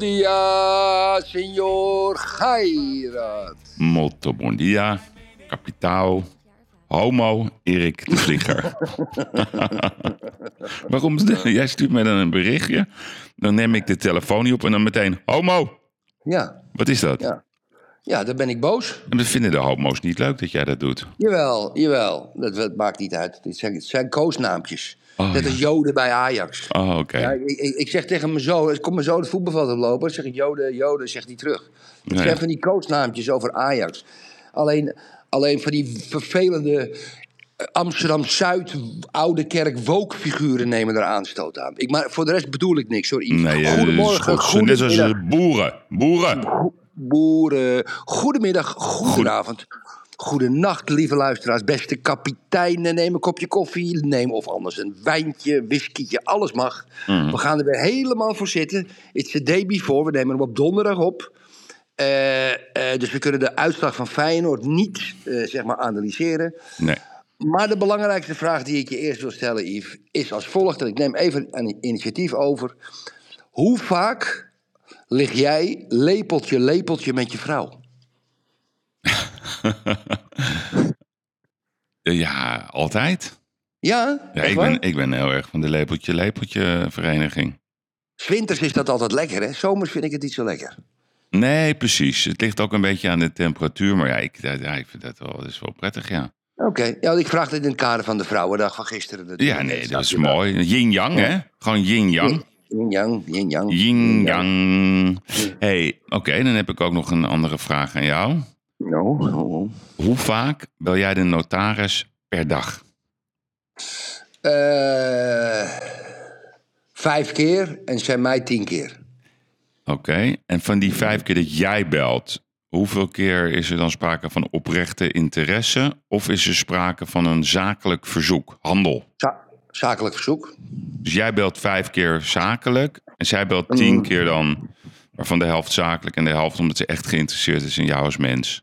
Dia, senhor Geirat. Molto bon dia, kapitaal, homo, Erik de Vlieger. Waarom? Jij stuurt mij dan een berichtje, dan neem ik de telefoon niet op en dan meteen homo. Ja, Wat is dat? ja. Ja, dan ben ik boos. En dat vinden de homo's niet leuk dat jij dat doet. Jawel, jawel. Dat, dat maakt niet uit. Het zijn, het zijn koosnaampjes. Oh, Net ja. als Joden bij Ajax. Oh, oké. Ja, ik, ik, ik zeg tegen mijn zoon, als komt mijn zoon het voetbalveld oplopen, dan zeg ik Joden, Joden, zegt hij terug. Het zijn ja. van die coachnaampjes over Ajax. Alleen, alleen van die vervelende Amsterdam-Zuid, Oude Kerk, woke-figuren nemen er aanstoot aan. Ik, maar voor de rest bedoel ik niks hoor. Yves. Nee, Goedemorgen, dat is goed. net als goedemiddag, eh, boeren. Boeren. boeren. Goedemiddag, goedenavond. Goedenacht, lieve luisteraars. Beste kapiteinen, neem een kopje koffie. Neem of anders een wijntje, whiskietje, alles mag. Mhm. We gaan er weer helemaal voor zitten. It's the day before. We nemen hem op donderdag op. Eh, eh, dus we kunnen de uitslag van Feyenoord niet eh, zeg maar analyseren. Nee. Maar de belangrijkste vraag die ik je eerst wil stellen, Yves, is als volgt. En ik neem even een initiatief over. Hoe vaak lig jij lepeltje, lepeltje met je vrouw? Ja, altijd. Ja? Ik, waar? ben, ik ben heel erg van de lepeltje-lepeltje vereniging. Zwinters is dat altijd lekker, hè? Zomers vind ik het niet zo lekker. Nee, precies. Het ligt ook een beetje aan de temperatuur. Maar ja, ik, ja, ik vind dat wel, dat is wel prettig, ja. Oké, ja, ik vraag dit in het kader van de Vrouwendag van gisteren. Ja, nee, dat is mooi. Yin-yang, hè? Gewoon yin-yang. Yin-yang, yin-yang. Yin-yang. hey, oké, dan heb ik ook nog een andere vraag aan jou. No, no. Hoe vaak bel jij de notaris per dag? Eh, vijf keer en zijn mij tien keer. Oké, en van die vijf keer dat jij belt, hoeveel keer is er dan sprake van oprechte interesse? Of is er sprake van een zakelijk verzoek, handel? Za- zakelijk verzoek. Dus jij belt vijf keer zakelijk en zij belt tien Mm. keer dan, waarvan de helft zakelijk en de helft omdat ze echt geïnteresseerd is in jou als mens.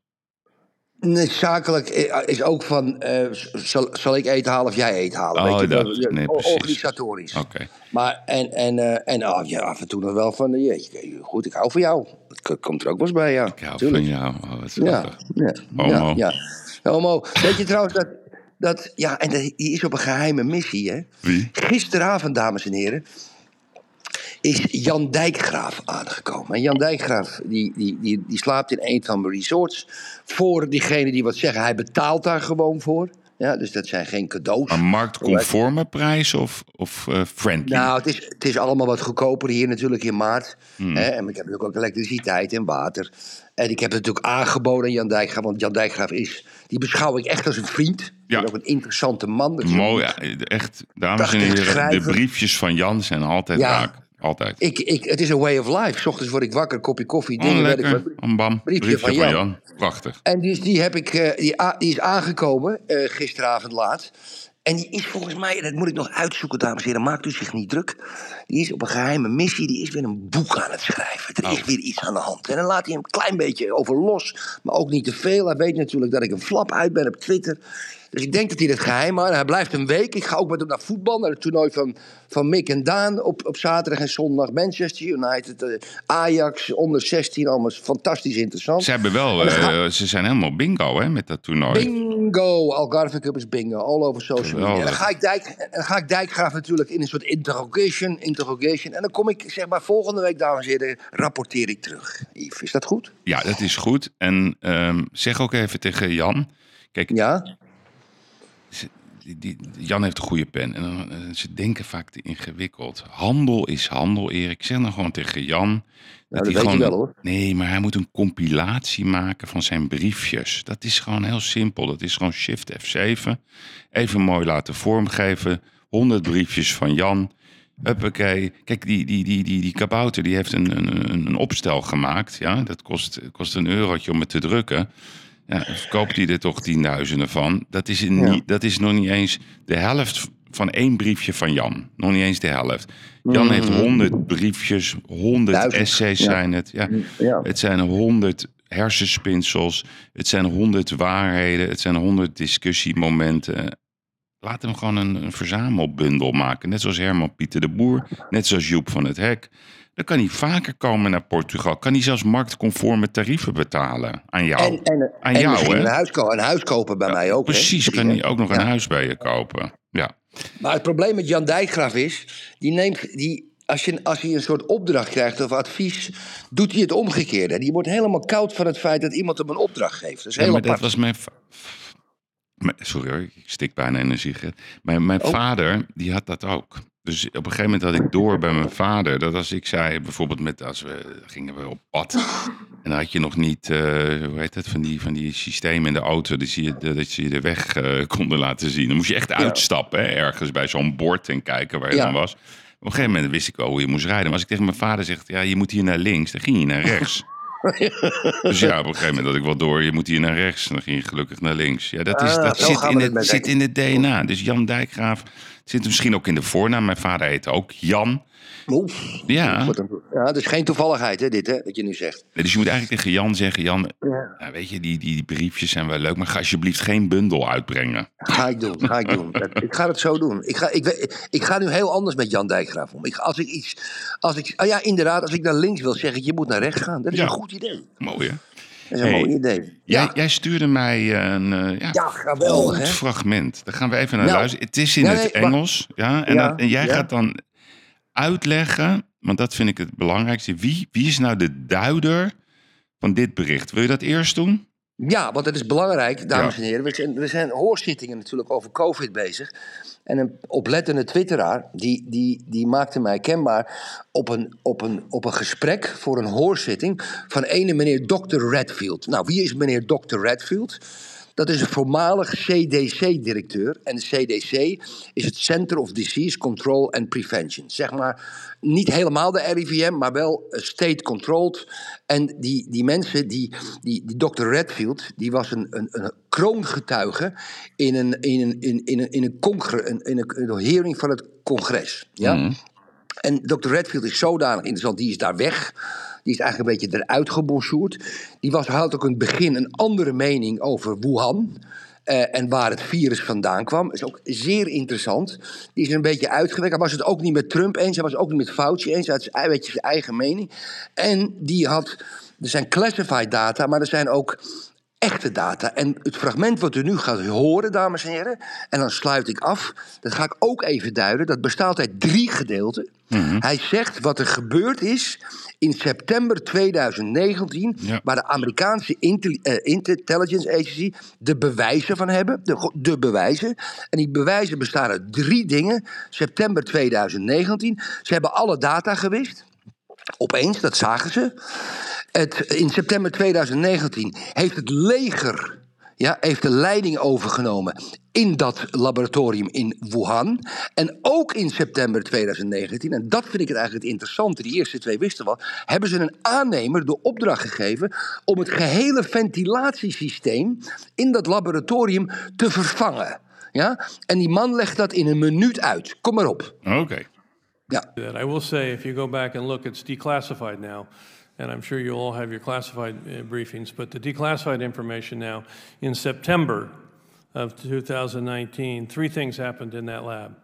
Nee, zakelijk i- is ook van, eh, zal, zal ik eten halen of jij eten halen? Oh, weet je, dat. Nee. Organisatorisch. Oké. Maar, en, en, eh, en ah, ja, af en toe nog wel van, eh, jeetje, goed, ik hou van jou. Dat komt er ook wel eens bij, ja. Ik hou Tuurlijk. van jou. Oh, wat Ja, ja, Homo. ja, ja. Homo. Weet je trouwens dat, dat ja, en die is op een geheime missie, hè? Wie? Gisteravond, dames en heren, is Jan Dijkgraaf aangekomen. En Jan Dijkgraaf die, die, die, die slaapt in een van mijn resorts. Voor diegenen die wat zeggen, hij betaalt daar gewoon voor. Ja, dus dat zijn geen cadeaus. Een marktconforme prijs of, of eh, friendly? Nou, het is, het is allemaal wat goedkoper hier natuurlijk in maart. Hmm. Hè? En ik heb natuurlijk ook elektriciteit en water. En ik heb het natuurlijk aangeboden aan Jan Dijkgraaf. Want Jan Dijkgraaf is, die beschouw ik echt als een vriend. Ja. En ook een interessante man. Mooi, ja, echt. Dames en heren, de briefjes van Jan zijn altijd Ja. raak. Altijd. Ik, ik, het is een way of life. 's ochtends word ik wakker, kopje koffie, Oh, dingen. weet ik lekker. wat. Een bam. Briefje Briefje, van van, Jan. Prachtig. En dus die, heb ik, eh, die, die is aangekomen eh, gisteravond laat. En die is volgens mij, dat moet ik nog uitzoeken, dames en heren, maakt u zich niet druk. Die is op een geheime missie, die is weer een boek aan het schrijven. Er is Oh. weer iets aan de hand. En dan laat hij hem een klein beetje over los, maar ook niet te veel. Hij weet natuurlijk dat ik een flap uit ben op Twitter. Dus ik denk dat hij dat geheim houdt. Hij blijft een week. Ik ga ook met hem naar voetbal, naar het toernooi van, van Mick en Daan op, op zaterdag en zondag. Manchester United, eh, Ajax, onder 16, allemaal fantastisch interessant. Ze hebben wel, En ga- eh, ze zijn helemaal bingo hè, met dat toernooi. Bingo! Algarve Cup is bingo. All over social media. En dan ga ik, Dijk, dan ga ik Dijkgraaf natuurlijk in een soort interrogation, interrogation. En dan kom ik, zeg maar, volgende week, dames en heren, rapporteer ik terug. Yves, is dat goed? Ja, dat is goed. En ehm, zeg ook even tegen Jan. Kijk, Ja? Die, die- Jan heeft een goede pen. En dan, eh, ze denken vaak te ingewikkeld. Handel is handel, Erik. Zeg dan gewoon tegen Jan. dat weet hij gewoon, wel, hoor. Nee, maar hij moet een compilatie maken van zijn briefjes. Dat is gewoon heel simpel. Dat is gewoon Shift F7. Even mooi laten vormgeven. 100 briefjes van Jan. Huppakee. Kijk, die, die, die, die, die kabouter die heeft een, een, een- een opstel gemaakt. Ja? Dat kost, kost een eurotje om het te drukken. Ja, verkoopt hij er toch tienduizenden van. Dat is, een Ja. niet, dat is nog niet eens de helft van één briefje van Jan. Nog niet eens de helft. Jan heeft honderd briefjes, honderd essays ja. zijn het. Ja. Ja. Het zijn honderd hersenspinsels. Het zijn honderd waarheden. Het zijn honderd discussiemomenten. Laat hem gewoon een, een verzamelbundel maken. Net zoals Herman Pieter de Boer. Net zoals Joep van het Hek. Dan kan hij vaker komen naar Portugal. Kan hij zelfs marktconforme tarieven betalen aan jou. En, en, Aan en jou, hè? een huis, een huis kopen bij mij ook. hè? Precies, kan Dingen. hij ook nog een huis bij je kopen. Ja. Maar het probleem met Jan Dijkgraaf is, die neemt, die, als, je, als hij een soort opdracht krijgt of advies, doet hij het omgekeerde. Die wordt helemaal koud van het feit dat iemand hem een opdracht geeft. Dat is Ja, heel maar dat was mijn... Sorry hoor, ik stik bijna in een sigaret. Mijn, mijn Oh. vader, die had dat ook. Dus op een gegeven moment had ik door bij mijn vader... dat als ik zei, bijvoorbeeld met, als we gingen we op pad... en dan had je nog niet, eh, hoe heet het, van die, van die systemen in de auto... dat je, dat je de weg eh, konden laten zien. Dan moest je echt uitstappen, hè, ergens bij zo'n bord... en kijken waar je Ja. dan was. Op een gegeven moment wist ik wel hoe je moest rijden. Maar als ik tegen mijn vader zeg, ja, je moet hier naar links... dan ging je naar rechts. Dus ja, op een gegeven moment had ik wel door, je moet hier naar rechts. En dan ging je gelukkig naar links. Ja, dat, is, Ah, dat zit, in het, zit in het DNA. Dus Jan Dijkgraaf zit misschien ook in de voornaam. Mijn vader heette ook Jan. Oef. Ja, een- Ja, dat is geen toevalligheid, hè, dit, hè, wat je nu zegt. dus je moet eigenlijk tegen Jan zeggen... Jan, Ja. nou, weet je, die, die, die briefjes zijn wel leuk... maar ga alsjeblieft geen bundel uitbrengen. Ga ik doen, ga ik doen. Ik ga het zo doen. Ik ga, ik, ik ga nu heel anders met Jan Dijkgraaf om. Ik, als ik iets, als ik, ah ja, inderdaad, als ik naar links wil, zeg ik, je moet naar rechts gaan. Dat is Ja. een goed idee. Mooi, hè? Dat is een Hey, mooi idee. Jij, Ja, jij stuurde mij een eh, ja, Ja, geweldig, goed hè? fragment. Daar gaan we even naar Nou, luisteren. Het is in het. Engels. Ja, en, jij gaat dan uitleggen, want dat vind ik het belangrijkste. Wie, wie is nou de duider van dit bericht? Wil je dat eerst doen? Ja, want het is belangrijk, dames en heren. We zijn, we zijn hoorzittingen natuurlijk over COVID bezig. En een oplettende twitteraar, die, die, die maakte mij kenbaar op een, op, een, op een gesprek voor een hoorzitting van ene meneer Dr. Redfield. Nou, wie is meneer Dr. Redfield? Dat is een voormalig CDC-directeur. En de CDC is het Center of Disease Control and Prevention. Zeg maar niet helemaal de RIVM, maar wel state-controlled. En die, die mensen, die, die, die Dr. Redfield, die was een, een, een kroongetuige in een, in een, in, in een, in een, congre, in een, in een hearing van het congres. Ja? Mhm. En Dr. Redfield is zodanig interessant, die is daar weg. Die is eigenlijk een beetje eruit gebonjourd. Die was, had ook in het begin een andere mening over Wuhan. eh, en waar het virus vandaan kwam. is ook zeer interessant. Die is een beetje uitgewerkt. Hij was het ook niet met Trump eens. Hij was het ook niet met Fauci eens. Hij had een beetje zijn eigen mening. En die had. Er zijn classified data, maar er zijn ook echte data. En het fragment wat u nu gaat horen, dames en heren, en dan sluit ik af, dat ga ik ook even duiden. Dat bestaat uit drie gedeelten. Hij zegt wat er gebeurd is in september 2019, Ja. waar de Amerikaanse intelli- eh, Intelligence Agency de bewijzen van hebben. De, de bewijzen. En die bewijzen bestaan uit drie dingen. September 2019. Ze hebben alle data gewist. Opeens, dat zagen ze. Het, in september 2019 heeft het leger ja, heeft de leiding overgenomen in dat laboratorium in Wuhan. En ook in september 2019, en dat vind ik het eigenlijk het interessante, die eerste twee wisten wel, hebben ze een aannemer de opdracht gegeven om het gehele ventilatiesysteem in dat laboratorium te vervangen. Ja? En die man legt dat in een minuut uit. Kom maar op. Oké. That. I will say, if you go back and look, it's declassified now. And I'm sure you all have your classified uh, briefings, but the declassified information now, in September of 2019, three things happened in that lab.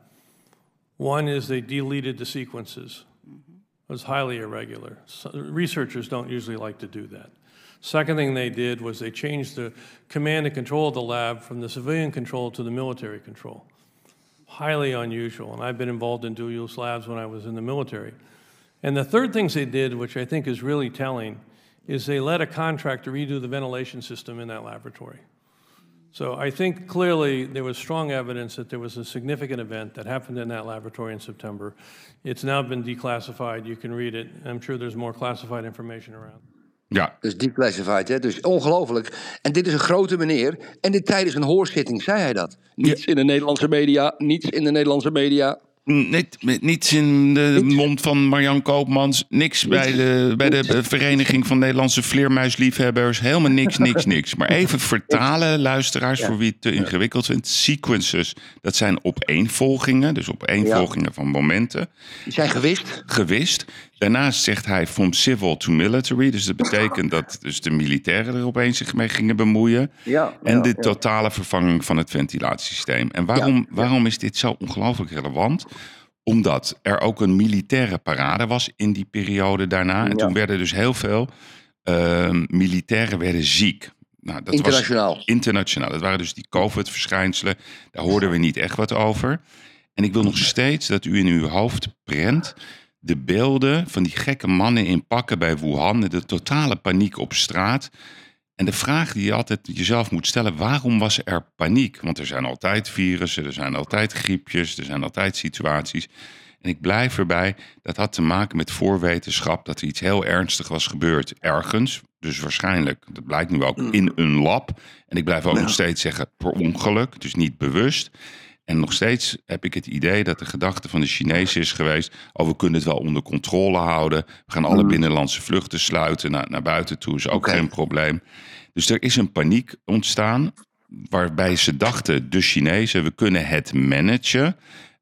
One is they deleted the sequences. It was highly irregular. So, researchers don't usually like to do that. Second thing they did was they changed the command and control of the lab from the civilian control to the military control highly unusual. And I've been involved in dual use labs when I was in the military. And the third things they did, which I think is really telling, is they let a contractor redo the ventilation system in that laboratory. So I think clearly there was strong evidence that there was a significant event that happened in that laboratory in September. It's now been declassified. You can read it. I'm sure there's more classified information around. Ja, Dus declassified, hè? Dus ongelooflijk. En dit is een grote meneer. En dit tijdens een hoorzitting zei hij dat. Niets in de Nederlandse media, niets in de Nederlandse media. Niet, niets in de mond van Marjan Koopmans. Niks bij de, bij de Vereniging van Nederlandse Vleermuisliefhebbers. Helemaal niks, niks, niks. Maar even vertalen, luisteraars, voor wie het te ingewikkeld vindt. Sequences, dat zijn opeenvolgingen. Dus opeenvolgingen van momenten. Die zijn gewist. Gewist. Daarnaast zegt hij from civil to military. Dus dat betekent dat dus de militairen er opeens zich mee gingen bemoeien. Ja, en ja, de ja. totale vervanging van het ventilatiesysteem. En waarom, waarom is dit zo ongelooflijk relevant? Omdat er ook een militaire parade was in die periode daarna. En toen werden dus heel veel ehm, militairen werden ziek. Nou, dat Internationaal. Was internationaal. Dat waren dus die COVID-verschijnselen. Daar hoorden we niet echt wat over. En ik wil nog steeds dat u in uw hoofd prent de beelden van die gekke mannen in pakken bij Wuhan. De totale paniek op straat. En de vraag die je altijd jezelf moet stellen: waarom was er paniek? Want er zijn altijd virussen, er zijn altijd griepjes, er zijn altijd situaties. En ik blijf erbij, dat had te maken met voorwetenschap dat er iets heel ernstig was gebeurd ergens. Dus waarschijnlijk, dat blijkt nu ook in een lab. En ik blijf ook nog steeds zeggen per ongeluk, dus niet bewust. En nog steeds heb ik het idee dat de gedachte van de Chinezen is geweest: oh, we kunnen het wel onder controle houden. We gaan alle binnenlandse vluchten sluiten naar, naar buiten toe, is ook geen probleem. Dus er is een paniek ontstaan, waarbij ze dachten, de Chinezen, we kunnen het managen.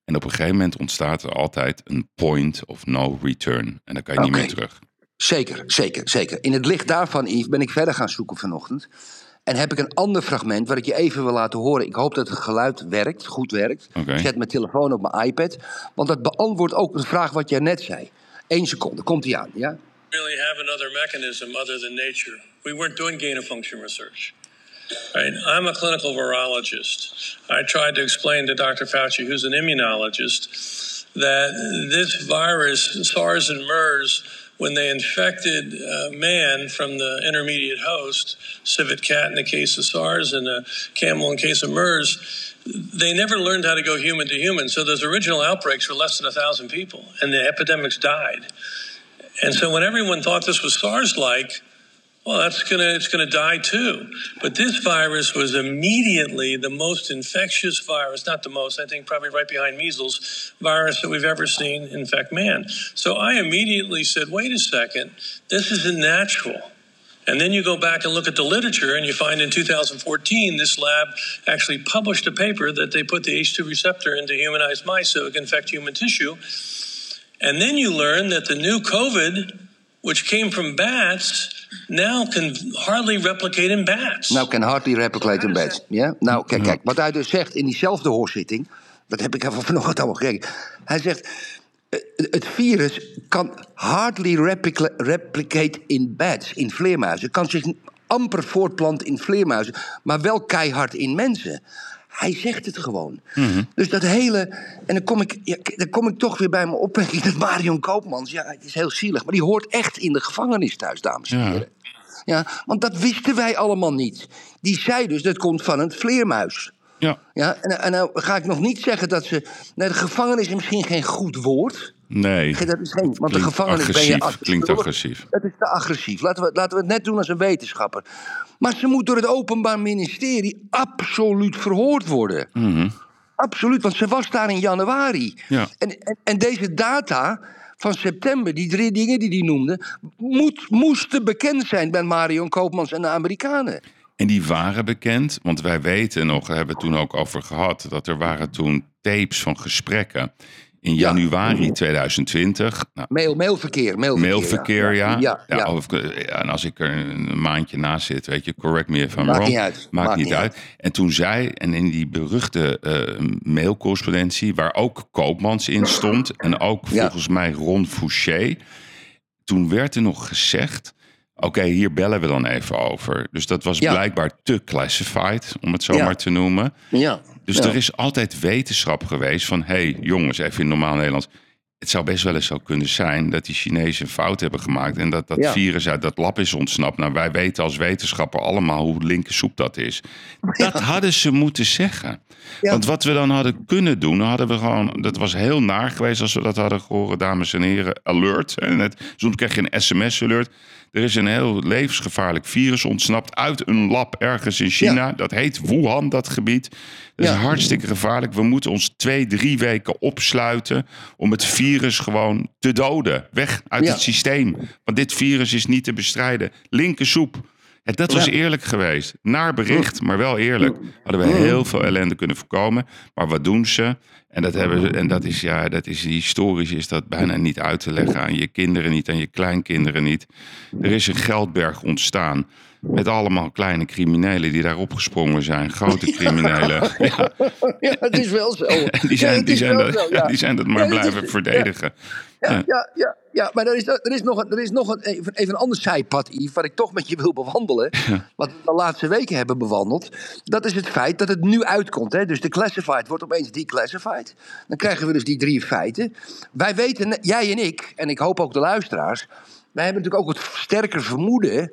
En op een gegeven moment ontstaat er altijd een point of no return. En dan kan je niet meer terug. Zeker, zeker, zeker. In het licht daarvan, Yves, ben ik verder gaan zoeken vanochtend. En heb ik een ander fragment wat ik je even wil laten horen. Ik hoop dat het geluid werkt, goed werkt. Ik zet mijn telefoon op mijn iPad. Want dat beantwoordt ook de vraag wat jij net zei. Eén seconde, komt hij aan, ja? really have another mechanism other than nature. We weren't doing gain of function research. Right? I'm a clinical virologist. I tried to explain to Dr. Fauci, who's an immunologist, that this virus, SARS and MERS, when they infected uh, man from the intermediate host, civet cat in the case of SARS and a camel in case of MERS, they never learned how to go human to human. So those original outbreaks were less than a thousand people, and the epidemics died. And so when everyone thought this was SARS-like, well, that's gonna it's gonna die too. But this virus was immediately the most infectious virus, not the most, I think probably right behind measles, virus that we've ever seen infect man. So I immediately said, wait a second, this isn't natural. And then you go back and look at the literature, and you find in 2014, this lab actually published a paper that they put the H2 receptor into humanized mice so it can infect human tissue. And then you learn that the new COVID, which came from bats, now can hardly replicate in bats. Nou, can hardly replicate in bed. Ja? Nou, kijk, kijk, wat hij dus zegt in diezelfde hoorzitting... dat heb ik even vanochtend allemaal gekeken. Hij zegt, eh, het virus kan hardly replica- replicate in bats, in vleermuizen. Het kan zich amper voortplanten in vleermuizen, maar wel keihard in mensen. Hij zegt het gewoon. Dus dat hele. En dan kom, ik, ja, dan kom ik toch weer bij mijn opmerking dat Marion Koopmans. Ja, het is heel zielig. Maar die hoort echt in de gevangenis thuis, dames en Ja. heren. Ja, want dat wisten wij allemaal niet. Die zei dus dat komt van een vleermuis. Ja, Ja, en, en nou ga ik nog niet zeggen dat ze. Nee, de gevangenis is misschien geen goed woord. nee. Dat is geen, want de gevangenis ben je agressief, klinkt agressief. Dat is te agressief. Laten we, laten we het net doen als een wetenschapper. Maar ze moet door het Openbaar Ministerie absoluut verhoord worden. Absoluut, want ze was daar in januari. Ja. En, en, en deze data van september, die drie dingen die hij noemde, moet, moesten bekend zijn bij Marion Koopmans en de Amerikanen. En die waren bekend, want wij weten nog, hebben we het toen ook over gehad, dat er waren toen tapes van gesprekken in Ja. januari 2020. Nou, Mail, mailverkeer, mailverkeer. mailverkeer, ja. Ja, ja. of, ja, en als ik er een maandje naast zit, weet je, correct me if I'm Maakt wrong. niet uit. Maakt, niet uit. En toen zei, en in die beruchte eh, mailcorrespondentie, waar ook Koopmans in stond, en ook volgens mij Ron Fouché, toen werd er nog gezegd. Oké, hier bellen we dan even over. Dus dat was Ja. blijkbaar te classified, om het zo Ja. maar te noemen. Ja. Dus Ja. er is altijd wetenschap geweest van... hé hey, jongens, even in normaal Nederlands... het zou best wel eens zo kunnen zijn dat die Chinezen een fout hebben gemaakt. En dat dat virus uit dat lab is ontsnapt. Nou, wij weten als wetenschapper allemaal hoe linkersoep dat is. Dat hadden ze moeten zeggen. Want wat we dan hadden kunnen doen, hadden we gewoon. Dat was heel naar geweest als we dat hadden gehoord, dames en heren. Alert. En het, soms krijg je een sms-alert. Er is een heel levensgevaarlijk virus ontsnapt uit een lab ergens in China. Ja. Dat heet Wuhan, dat gebied. Dat is hartstikke gevaarlijk. We moeten ons twee, drie weken opsluiten om het virus gewoon te doden. Weg uit Ja. het systeem. Want dit virus is niet te bestrijden. Linkersoep. Ja, dat was eerlijk geweest. Naar bericht, maar wel eerlijk. Hadden we heel veel ellende kunnen voorkomen. Maar wat doen ze? En dat, hebben ze, en dat is, ja, dat is historisch is dat bijna niet uit te leggen aan je kinderen niet, aan je kleinkinderen niet. Er is een geldberg ontstaan. Met allemaal kleine criminelen die daar opgesprongen zijn. Grote criminelen. Ja, Ja, het is wel zo. die zijn, die zijn, dat, zo, ja. die zijn dat maar is- blijven verdedigen. Ja, Ja. ja, maar er is, er is nog, een, er is nog een, even, even een ander zijpad, Yves, wat ik toch met je wil bewandelen. Wat we de laatste weken hebben bewandeld. Dat is het feit dat het nu uitkomt. Hè? Dus de classified wordt opeens declassified. Dan krijgen we dus die drie feiten. Wij weten, jij en ik, en ik hoop ook de luisteraars. Wij hebben natuurlijk ook het sterker vermoeden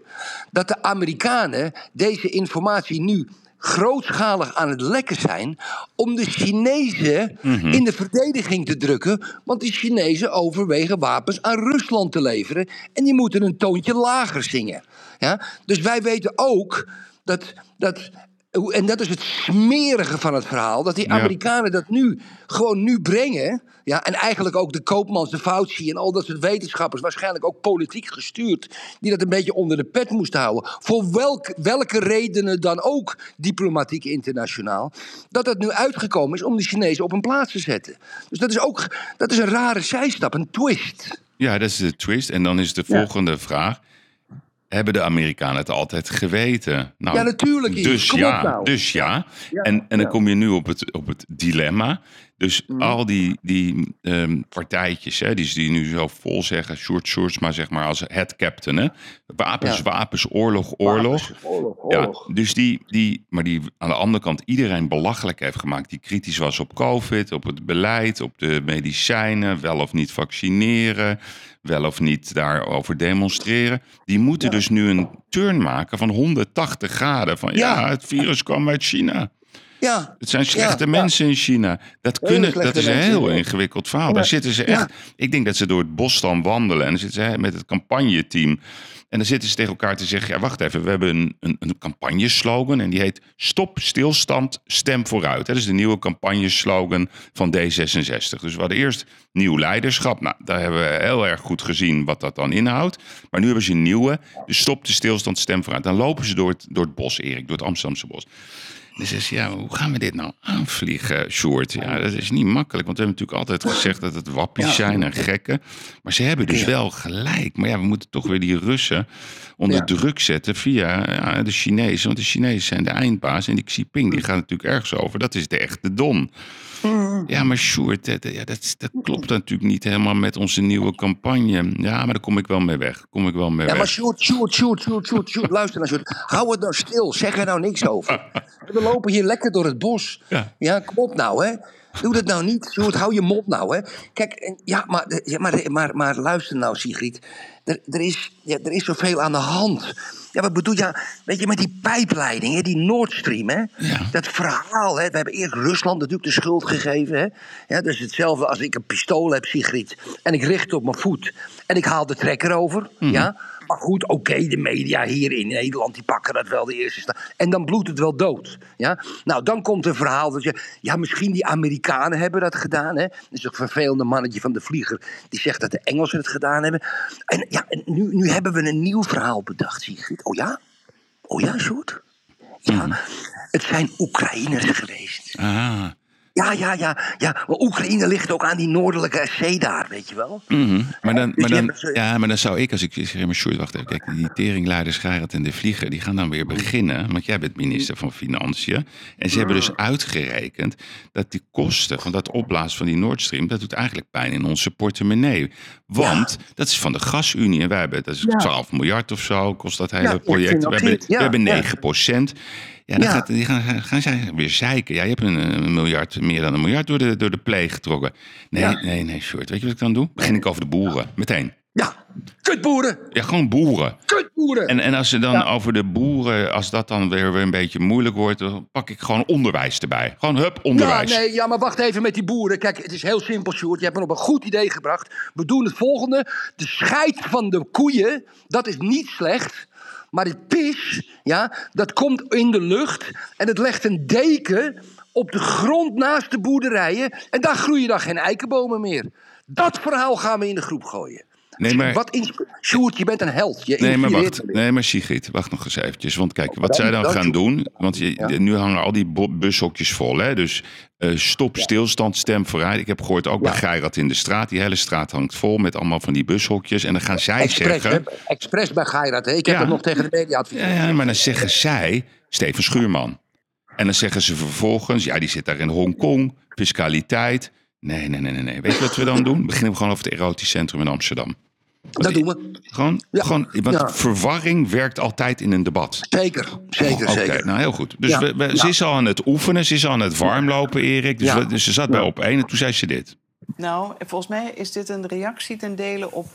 dat de Amerikanen deze informatie nu grootschalig aan het lekken zijn om de Chinezen in de verdediging te drukken. Want de Chinezen overwegen wapens aan Rusland te leveren en die moeten een toontje lager zingen. Ja? Dus wij weten ook dat, dat en dat is het smerige van het verhaal. Dat die Ja. Amerikanen dat nu gewoon nu brengen. Ja, en eigenlijk ook de Koopmans, de Fauci en al dat soort wetenschappers, waarschijnlijk ook politiek gestuurd, die dat een beetje onder de pet moesten houden. Voor welk, welke redenen dan ook, diplomatiek internationaal, dat het nu uitgekomen is om de Chinezen op een plaats te zetten. Dus dat is ook dat is een rare zijstap, een twist. Ja, dat is de twist. En dan is de volgende vraag. Hebben de Amerikanen het altijd geweten? Nou, Ja, natuurlijk. Dus ja, nou. dus ja. Ja, en, en dan kom je nu op het, op het dilemma. Dus Mhm. al die, die ehm, partijtjes, hè, die, die nu zo vol zeggen, Sjoerd Sjoerdsma zeg maar als head captain. Hè? Wapens, Ja. wapens, oorlog, oorlog. Oorlog, Ja, dus die, die, maar die aan de andere kant iedereen belachelijk heeft gemaakt. Die kritisch was op COVID, op het beleid, op de medicijnen, wel of niet vaccineren, wel of niet daarover demonstreren. Die moeten dus nu een turn maken van 180 graden. Van ja, Ja. het virus kwam uit China. Ja, Het zijn slechte Ja, ja. mensen in China. Dat, kunnen, dat is een heel ingewikkeld verhaal. Daar zitten ze echt. Ik denk dat ze door het bos dan wandelen. En dan zitten ze met het campagneteam. En dan zitten ze tegen elkaar te zeggen: ja, wacht even, we hebben een, een, een campagneslogan. En die heet Stop stilstand, stem vooruit. Dat is de nieuwe campagneslogan van D66. Dus we hadden eerst nieuw leiderschap. Nou, daar hebben we heel erg goed gezien wat dat dan inhoudt. Maar nu hebben ze een nieuwe. Dus stop de stilstand, stem vooruit. Dan lopen ze door het, door het bos, Erik, door het Amsterdamse bos. Zei ze, ja, hoe gaan we dit nou aanvliegen, Sjoerd? Ja, dat is niet makkelijk, want we hebben natuurlijk altijd gezegd dat het wappies zijn en gekken. Maar ze hebben dus wel gelijk. Maar ja, we moeten toch weer die Russen onder Ja. druk zetten via ja, de Chinezen. Want de Chinezen zijn de eindbaas en die Xi Jinping, die gaat natuurlijk ergens over. Dat is de echte don. Ja, maar Sjoerd, dat, ja, dat, dat klopt natuurlijk niet helemaal met onze nieuwe campagne. Ja, maar daar kom ik wel mee weg. Kom ik wel mee Ja, weg. maar Sjoerd, Sjoerd, Sjoerd, Sjoerd, Sjoerd, Sjoerd, luister naar Sjoerd. Hou het nou stil, zeg er nou niks over. We lopen hier lekker door het bos. Ja. Ja, kom op nou, hè. Doe dat nou niet, Sjoerd, hou je mond nou, hè. Kijk, ja, maar, maar, maar, maar luister nou, Sigrid. Er, er, is, ja, er is zoveel aan de hand. Ja, wat bedoel je? Weet je, met die pijpleiding, hè, die Nord Stream, hè. Ja. Dat verhaal, hè. We hebben eerst Rusland natuurlijk de schuld gegeven, hè. Ja, dat is hetzelfde als ik een pistool heb, Sigrid. En ik richt op mijn voet. En ik haal de trekker over, ja. Maar goed, oké, de media hier in Nederland die pakken dat wel de eerste sta. En dan bloedt het wel dood. Ja? Nou, dan komt een verhaal dat je. Ja, misschien die Amerikanen hebben dat gedaan. Hè? Dat is een vervelende mannetje van de vlieger. Die zegt dat de Engelsen het gedaan hebben. En ja, nu, nu hebben we een nieuw verhaal bedacht, Sigrid. Oh ja? Oh ja, Sjoerd? Ja, het zijn Oekraïners geweest. Ah, Ja, ja, ja, ja. Maar Oekraïne ligt ook aan die noordelijke zee daar, weet je wel? Mhm. Maar, dan, Dus maar, dan, ja, maar dan zou ik, als ik zeg maar short, wacht even, kijk, die teringleiders Gerrit en de Vlieger, die gaan dan weer beginnen, want jij bent minister van Financiën. En ze hebben dus uitgerekend dat die kosten van dat opblazen van die Nord Stream, dat doet eigenlijk pijn in onze portemonnee. Want dat is van de gasunie en wij hebben, dat is 12 miljard of zo, kost dat hele project. We hebben, we hebben ja. 9 procent. Ja, dan Ja. Gaat, die gaan, gaan zij weer zeiken. Ja, je hebt een, een miljard, meer dan een miljard door de, door de pleeg getrokken. Nee, Ja. nee, nee, short. Weet je wat ik dan doe? Begin ik over de boeren. Meteen. Ja, kutboeren, Ja, gewoon boeren. kutboeren. En, en als ze dan over de boeren, als dat dan weer, weer een beetje moeilijk wordt, dan pak ik gewoon onderwijs erbij. Gewoon hup, onderwijs. Ja, nee, ja, maar wacht even met die boeren. Kijk, het is heel simpel, Sjoerd. Je hebt me op een goed idee gebracht. We doen het volgende. De scheid van de koeien, dat is niet slecht. Maar het pis, ja, dat komt in de lucht. En het legt een deken op de grond naast de boerderijen. En daar groeien dan geen eikenbomen meer. Dat verhaal gaan we in de groep gooien. Nee, maar- Wat Sjoerd, je bent een held. Je Nee, maar wacht. me. Nee, maar Sigrid, wacht nog eens eventjes. Want kijk, wat Dan- zij dan gaan doe- doen... Want je, nu hangen al die bushokjes vol, hè? Dus eh, stop, stilstand, stem vooruit. Ik heb gehoord ook bij. Geirat in de straat. Die hele straat hangt vol met allemaal van die bushokjes. En dan gaan zij zeggen... hè? Expres bij Geirat. hè? Ik heb het nog tegen de media advies. Ja, ja, maar dan zeggen zij Steven Schuurman. En dan zeggen ze vervolgens... Ja, die zit daar in Hongkong. Fiscaliteit. Nee, nee, nee, nee, nee. Weet je wat we dan doen? Beginnen we gewoon over het erotisch centrum in Amsterdam. Dat doen we. Gewoon, Ja. gewoon want Ja. verwarring werkt altijd in een debat. Zeker, zeker, Oh, Oké, zeker. nou heel goed. Dus Ja, we, we- ze ja. is al aan het oefenen, ze is al aan het warmlopen, Erik. Dus, Ja. we- dus ze zat bij op één en toen zei ze dit. Nou, volgens mij is dit een reactie ten dele op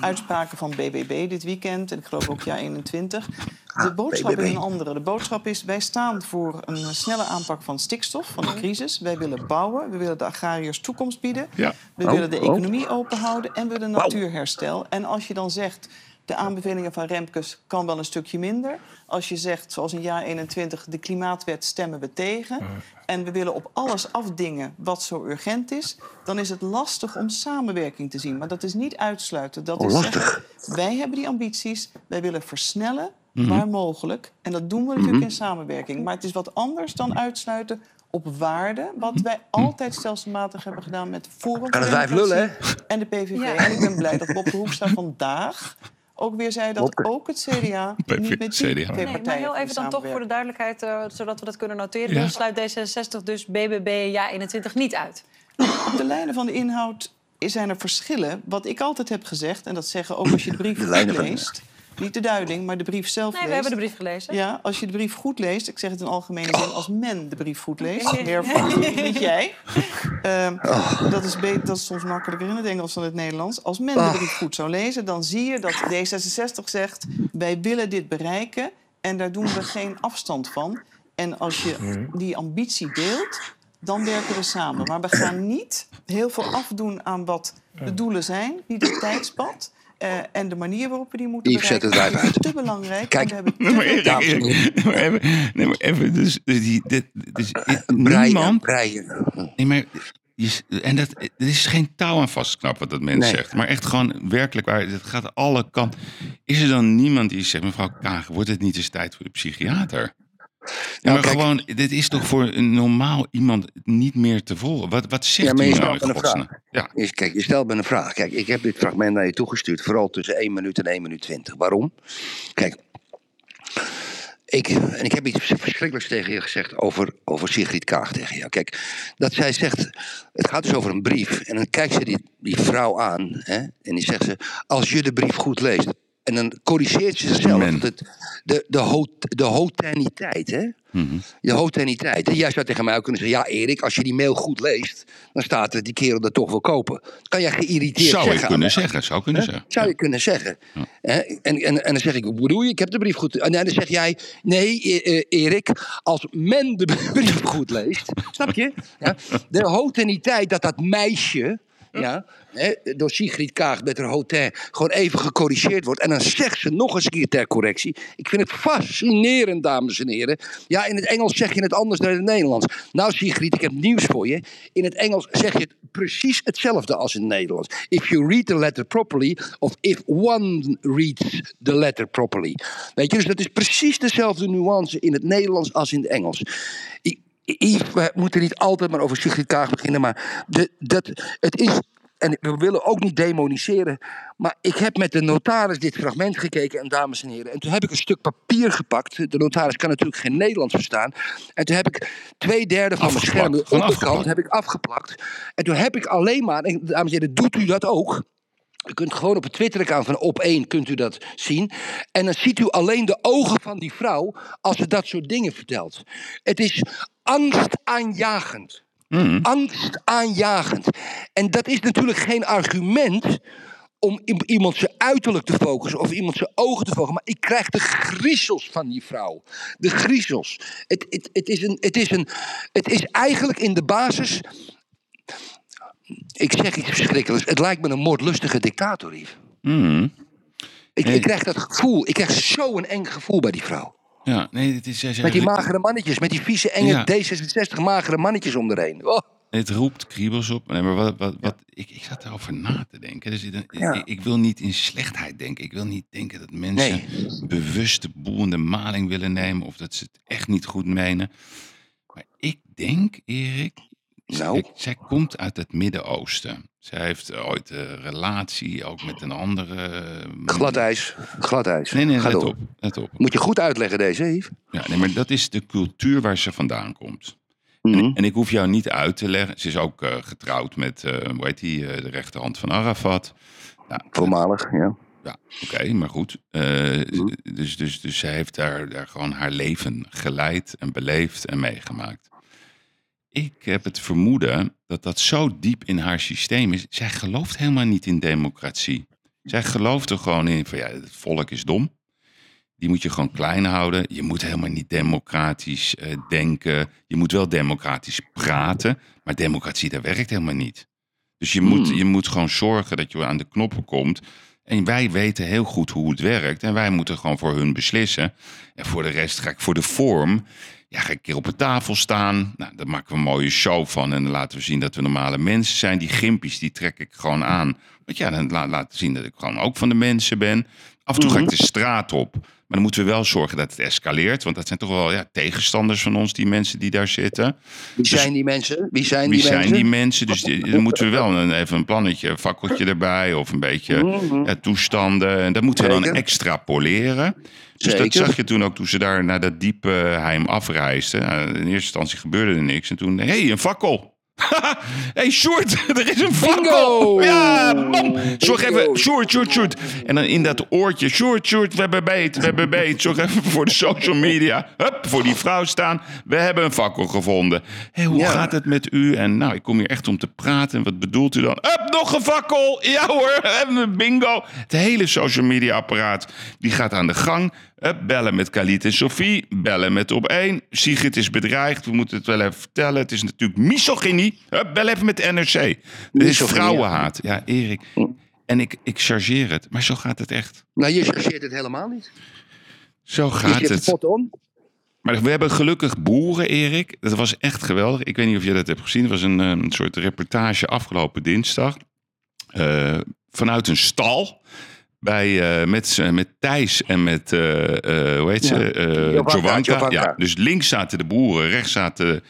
uitspraken van BBB dit weekend. En ik geloof ook jaar 21. De boodschap BBB. is een andere. De boodschap is, wij staan voor een snelle aanpak van stikstof, van de crisis. Wij willen bouwen, we willen de agrariërs toekomst bieden. Ja. We Oh, willen de oh. economie openhouden en we willen natuurherstel. En als je dan zegt, de aanbevelingen van Remkes kan wel een stukje minder. Als je zegt, zoals in jaar 21, de klimaatwet stemmen we tegen. En we willen op alles afdingen wat zo urgent is. Dan is het lastig om samenwerking te zien. Maar dat is niet uitsluiten. Dat Oh, is lastig. zeggen, wij hebben die ambities. Wij willen versnellen Mhm. waar mogelijk. En dat doen we natuurlijk in samenwerking. Maar het is wat anders dan uitsluiten op waarde. Wat wij altijd stelselmatig hebben gedaan met Forum Mhm. Kan het wijf lullen, Democratie en de PVV. Ja. En ik ben blij dat Bob de Hoekstra vandaag ook weer zei dat ook het CDA niet met die CDA. twee Nee, maar partijen heel even dan toch voor de duidelijkheid, eh, zodat we dat kunnen noteren. Ja. Dan sluit D66 dus BBB ja 21 niet uit. Op de lijnen van de inhoud zijn er verschillen. Wat ik altijd heb gezegd, en dat zeggen ook als je de brief De goed lijnen van- leest... niet de duiding, maar de brief zelf Nee, we hebben de brief gelezen. Ja, als je de brief goed leest, ik zeg het in algemene zin, als men de brief goed leest, niet jij. Ehm, dat, is dat is soms makkelijker in het Engels dan in het Nederlands. Als men de brief goed zou lezen, dan zie je dat D66 zegt: wij willen dit bereiken en daar doen we geen afstand van. En als je die ambitie deelt, dan werken we samen. Maar we gaan niet heel veel afdoen aan wat de doelen zijn, niet het tijdspad. Eh, en de manier waarop we die moeten Yves, zet bereiken. het wijf Dat is uit. te belangrijk. Kijk. en we hebben even, nee, maar even dus, dus die, dit, dus, Breien, niemand... breien. Nee, maar... je s- En dat, er is geen touw aan vastknappen wat dat mens Nee. zegt. Maar echt gewoon werkelijk waar. Het gaat alle kanten. Is er dan niemand die zegt, mevrouw Kaag, wordt het niet eens tijd voor de psychiater? Ja, Nou, maar kijk- gewoon, dit is toch voor een normaal iemand niet meer te volgen. Wat, wat zegt Ja, maar je nou stelt een vraag. Ja, Kijk, je stelt me een vraag. Kijk, ik heb dit fragment naar je toegestuurd. Vooral tussen 1 minuut en 1 minuut 20. Waarom? Kijk, ik, en ik heb iets verschrikkelijks tegen je gezegd over, over Sigrid Kaag tegen jou. Kijk, dat zij zegt, het gaat dus over een brief. En dan kijkt ze die, die vrouw aan hè, en die zegt ze, als je de brief goed leest. En dan corrigeert ze zichzelf. Het, de, de, de hotaniteit, hè? Mhm. De hotaniteit. En jij zou tegen mij ook kunnen zeggen: Ja, Erik, als je die mail goed leest, dan staat er die kerel dat toch wil kopen. Dat kan jij geïrriteerd zou zeggen. ik kunnen zeggen. Zou kunnen zeggen. Zou je kunnen zeggen. En, en, en dan zeg ik, hoe bedoel je? Ik heb de brief goed. En dan zeg jij, nee, eh, eh, Erik, als men de brief goed leest, snap je? Ja? De hotaniteit dat dat meisje, ja, hè, door Sigrid Kaag met haar hotel, gewoon even gecorrigeerd wordt. En dan zegt ze nog eens een keer ter correctie. Ik vind het fascinerend, dames en heren. Ja, in het Engels zeg je het anders dan in het Nederlands. Nou, Sigrid, ik heb nieuws voor je. In het Engels zeg je het precies hetzelfde als in het Nederlands. If you read the letter properly, of if one reads the letter properly. Weet je, dus dat is precies dezelfde nuance in het Nederlands als in het Engels. I- Yves, we moeten niet altijd maar over Sigrid Kaag beginnen, maar de, dat, het is. En we willen ook niet demoniseren. Maar ik heb met de notaris dit fragment gekeken, en dames en heren. En toen heb ik een stuk papier gepakt. De notaris kan natuurlijk geen Nederlands verstaan. En toen heb ik twee derde van mijn scherm, onderkant, heb ik afgeplakt. En toen heb ik alleen maar, en dames en heren, doet u dat ook? U kunt gewoon op het Twitter-account van Op1 kunt u dat zien. En dan ziet u alleen de ogen van die vrouw als ze dat soort dingen vertelt. Het is angstaanjagend. Angstaanjagend. En dat is natuurlijk geen argument om iemand zijn uiterlijk te focussen of iemand zijn ogen te focussen. Maar ik krijg de griezels van die vrouw. De griezels. Het, het, het, is, een, het, is, een, het is eigenlijk in de basis. Ik zeg iets verschrikkelijks. Het lijkt me een moordlustige dictator, Yves. Hmm. Ik, Nee. ik krijg dat gevoel. Ik krijg zo'n eng gevoel bij die vrouw. Ja, nee, het is... Met die magere mannetjes, met die vieze enge Ja. D66 magere mannetjes om erheen. Oh. Het roept kriebels op. Nee, maar wat, wat, wat, ik, ik zat erover na te denken. Dus ik, Ja. ik, ik wil niet in slechtheid denken. Ik wil niet denken dat mensen bewust de boel in de maling willen nemen. Of dat ze het echt niet goed menen. Maar ik denk, Erik. Nou? Zij, zij komt uit het Midden-Oosten. Zij heeft ooit een relatie ook met een andere. eh, Glad ijs. Glad ijs. Nee, nee, Ga let door. op. Let op. Moet je goed uitleggen deze, Yves? Ja, nee, maar dat is de cultuur waar ze vandaan komt. Mhm. En ik hoef jou niet uit te leggen. Ze is ook eh, getrouwd met, eh, hoe heet die, eh, de rechterhand van Arafat. Nou, Voormalig, ja. ja, oké, maar goed. Eh, dus, dus, dus zij heeft daar, daar gewoon haar leven geleid en beleefd en meegemaakt. Ik heb het vermoeden dat dat zo diep in haar systeem is. Zij gelooft helemaal niet in democratie. Zij gelooft er gewoon in van ja, het volk is dom. Die moet je gewoon klein houden. Je moet helemaal niet democratisch eh, denken. Je moet wel democratisch praten. Maar democratie, dat werkt helemaal niet. Dus je moet, je moet gewoon zorgen dat je aan de knoppen komt. En wij weten heel goed hoe het werkt. En wij moeten gewoon voor hun beslissen. En voor de rest ga ik voor de vorm. Ja, ga ik een keer op een tafel staan. Nou, daar maken we een mooie show van. En dan laten we zien dat we normale mensen zijn. Die gimpies, die trek ik gewoon aan. Want ja, dan la laten zien dat ik gewoon ook van de mensen ben. Af en toe ga ik de straat op. Maar dan moeten we wel zorgen dat het escaleert. Want dat zijn toch wel ja, tegenstanders van ons, die mensen die daar zitten. Wie zijn die mensen? Wie zijn Wie die zijn mensen? die mensen? Dus die- dan moeten we wel een, even een plannetje, een fakkeltje erbij. Of een beetje ja, toestanden. En dat moeten we dan Zeker. extrapoleren. Dus dat zag je toen ook toen ze daar naar dat diepe heim afreisden. Nou, in eerste instantie gebeurde er niks. En toen, hé, hey, een fakkel. hey, Sjoerd, er is een fakkel. Ja, bam. Zorg even, Sjoerd, Sjoerd, Sjoerd. En dan in dat oortje, Sjoerd, Sjoerd, we hebben beet, we hebben beet. Zorg even voor de social media. Hup, voor die vrouw staan. We hebben een fakkel gevonden. Hé, hoe Ja. gaat het met u? En nou, ik kom hier echt om te praten. En wat bedoelt u dan? Hup, nog een fakkel. Ja hoor, we hebben een bingo. Het hele social media apparaat, die gaat aan de gang. Hup, bellen met Khalid en Sophie. Bellen met op één. Sigrid is bedreigd. We moeten het wel even vertellen. Het is natuurlijk misogynie. Hup, bel even met de NRC. Het is vrouwenhaat. Ja, Erik. En ik, ik chargeer het. Maar zo gaat het echt. Nou, je chargeert het helemaal niet. Zo Je gaat het. spot on. Maar we hebben gelukkig boeren, Erik. Dat was echt geweldig. Ik weet niet of je dat hebt gezien. Het was een, eh, een soort reportage afgelopen dinsdag. Eh, vanuit een stal. Bij, eh, met, met Thijs en met, eh, eh, hoe heet ze? Jovanka. Jovanka. Ja, dus links zaten de boeren, rechts zaten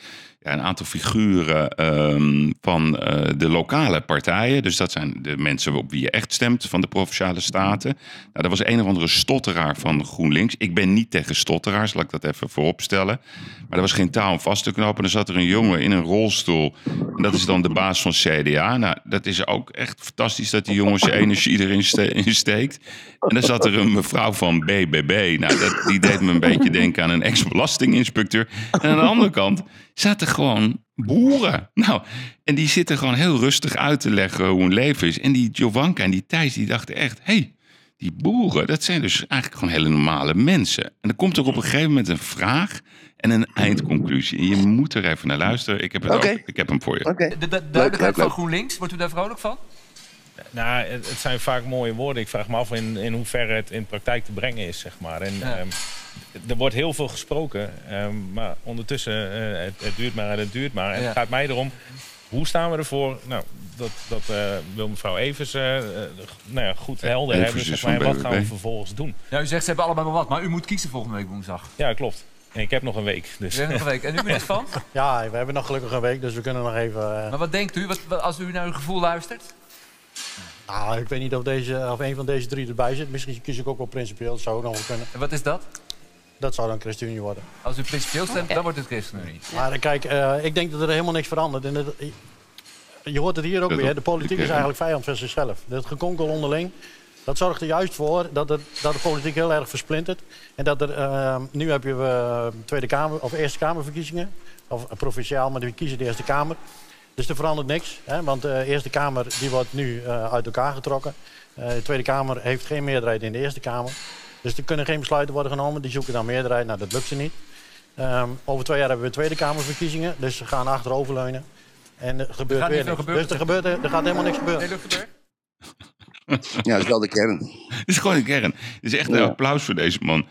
ja, een aantal figuren ehm, van eh, de lokale partijen. Dus dat zijn de mensen op wie je echt stemt van de Provinciale Staten. Nou, er was een of andere stotteraar van GroenLinks. Ik ben niet tegen stotteraars, laat ik dat even vooropstellen. Maar er was geen touw om vast te knopen. Er zat er een jongen in een rolstoel. En dat is dan de baas van CDA. Nou, dat is ook echt fantastisch dat die jongen zijn energie erin ste- in steekt. En dan zat er een mevrouw van BBB. Nou, dat, die deed me een beetje denken aan een ex-belastinginspecteur. En aan de andere kant zaten gewoon boeren. Nou, en die zitten gewoon heel rustig uit te leggen hoe hun leven is. En die Jovanka en die Thijs, die dachten echt... hey, die boeren, dat zijn dus eigenlijk gewoon hele normale mensen. En dan komt er op een gegeven moment een vraag en een eindconclusie. En je moet er even naar luisteren. Ik heb, het ook, ik heb hem voor je. Oké. De, de duidelijkheid van. GroenLinks, wordt u daar vrolijk van? Nou, het, het zijn vaak mooie woorden. Ik vraag me af in, in hoeverre het in praktijk te brengen is, zeg maar. En, Ja. ehm, er wordt heel veel gesproken, ehm, maar ondertussen, eh, het, het duurt maar en het duurt maar. En Ja. het gaat mij erom, hoe staan we ervoor? Nou, dat, dat eh, wil mevrouw Evers eh, nou ja, goed helder Evers hebben. Zeg maar, en wat gaan we vervolgens doen? Ja, u zegt ze hebben allemaal wel wat, maar u moet kiezen volgende week woensdag. Ja, klopt. En ik heb nog een week, dus... Nog een week. En u meneer Van? Ja, we hebben nog gelukkig een week, dus we kunnen nog even... eh, Maar wat denkt u wat, wat- als u naar uw gevoel luistert? nou, ik weet niet of, deze, of een van deze drie erbij zit. Misschien kies ik ook wel principieel, dat zou ook nog wel kunnen. En wat is dat? Dat zou dan ChristenUnie worden. Als u principieel stemt, dan wordt het ChristenUnie. Maar eh, kijk, eh, ik denk dat er helemaal niks verandert. En dat, je hoort het hier ook weer. De politiek is kern. eigenlijk vijand van zichzelf. Dat gekonkel onderling. Dat zorgt er juist voor dat, het, dat de politiek heel erg versplintert. En dat er, eh, nu heb je eh, Tweede Kamer of Eerste Kamerverkiezingen. Of eh, provinciaal, maar die kiezen de Eerste Kamer. Dus er verandert niks. Hè, want de Eerste Kamer die wordt nu eh, uit elkaar getrokken. Eh, de Tweede Kamer heeft geen meerderheid in de Eerste Kamer. Dus er kunnen geen besluiten worden genomen. Die zoeken dan meerderheid. Nou, dat lukt ze niet. Ehm, over twee jaar hebben we Tweede Kamerverkiezingen. Dus ze gaan achteroverleunen. En er gebeurt weer niks. gebeuren. Dus er, gebeurt, er gaat helemaal niks gebeuren. Nee? Ja, dat is wel de kern. Het is gewoon een kern. Het is echt een Ja. applaus voor deze man.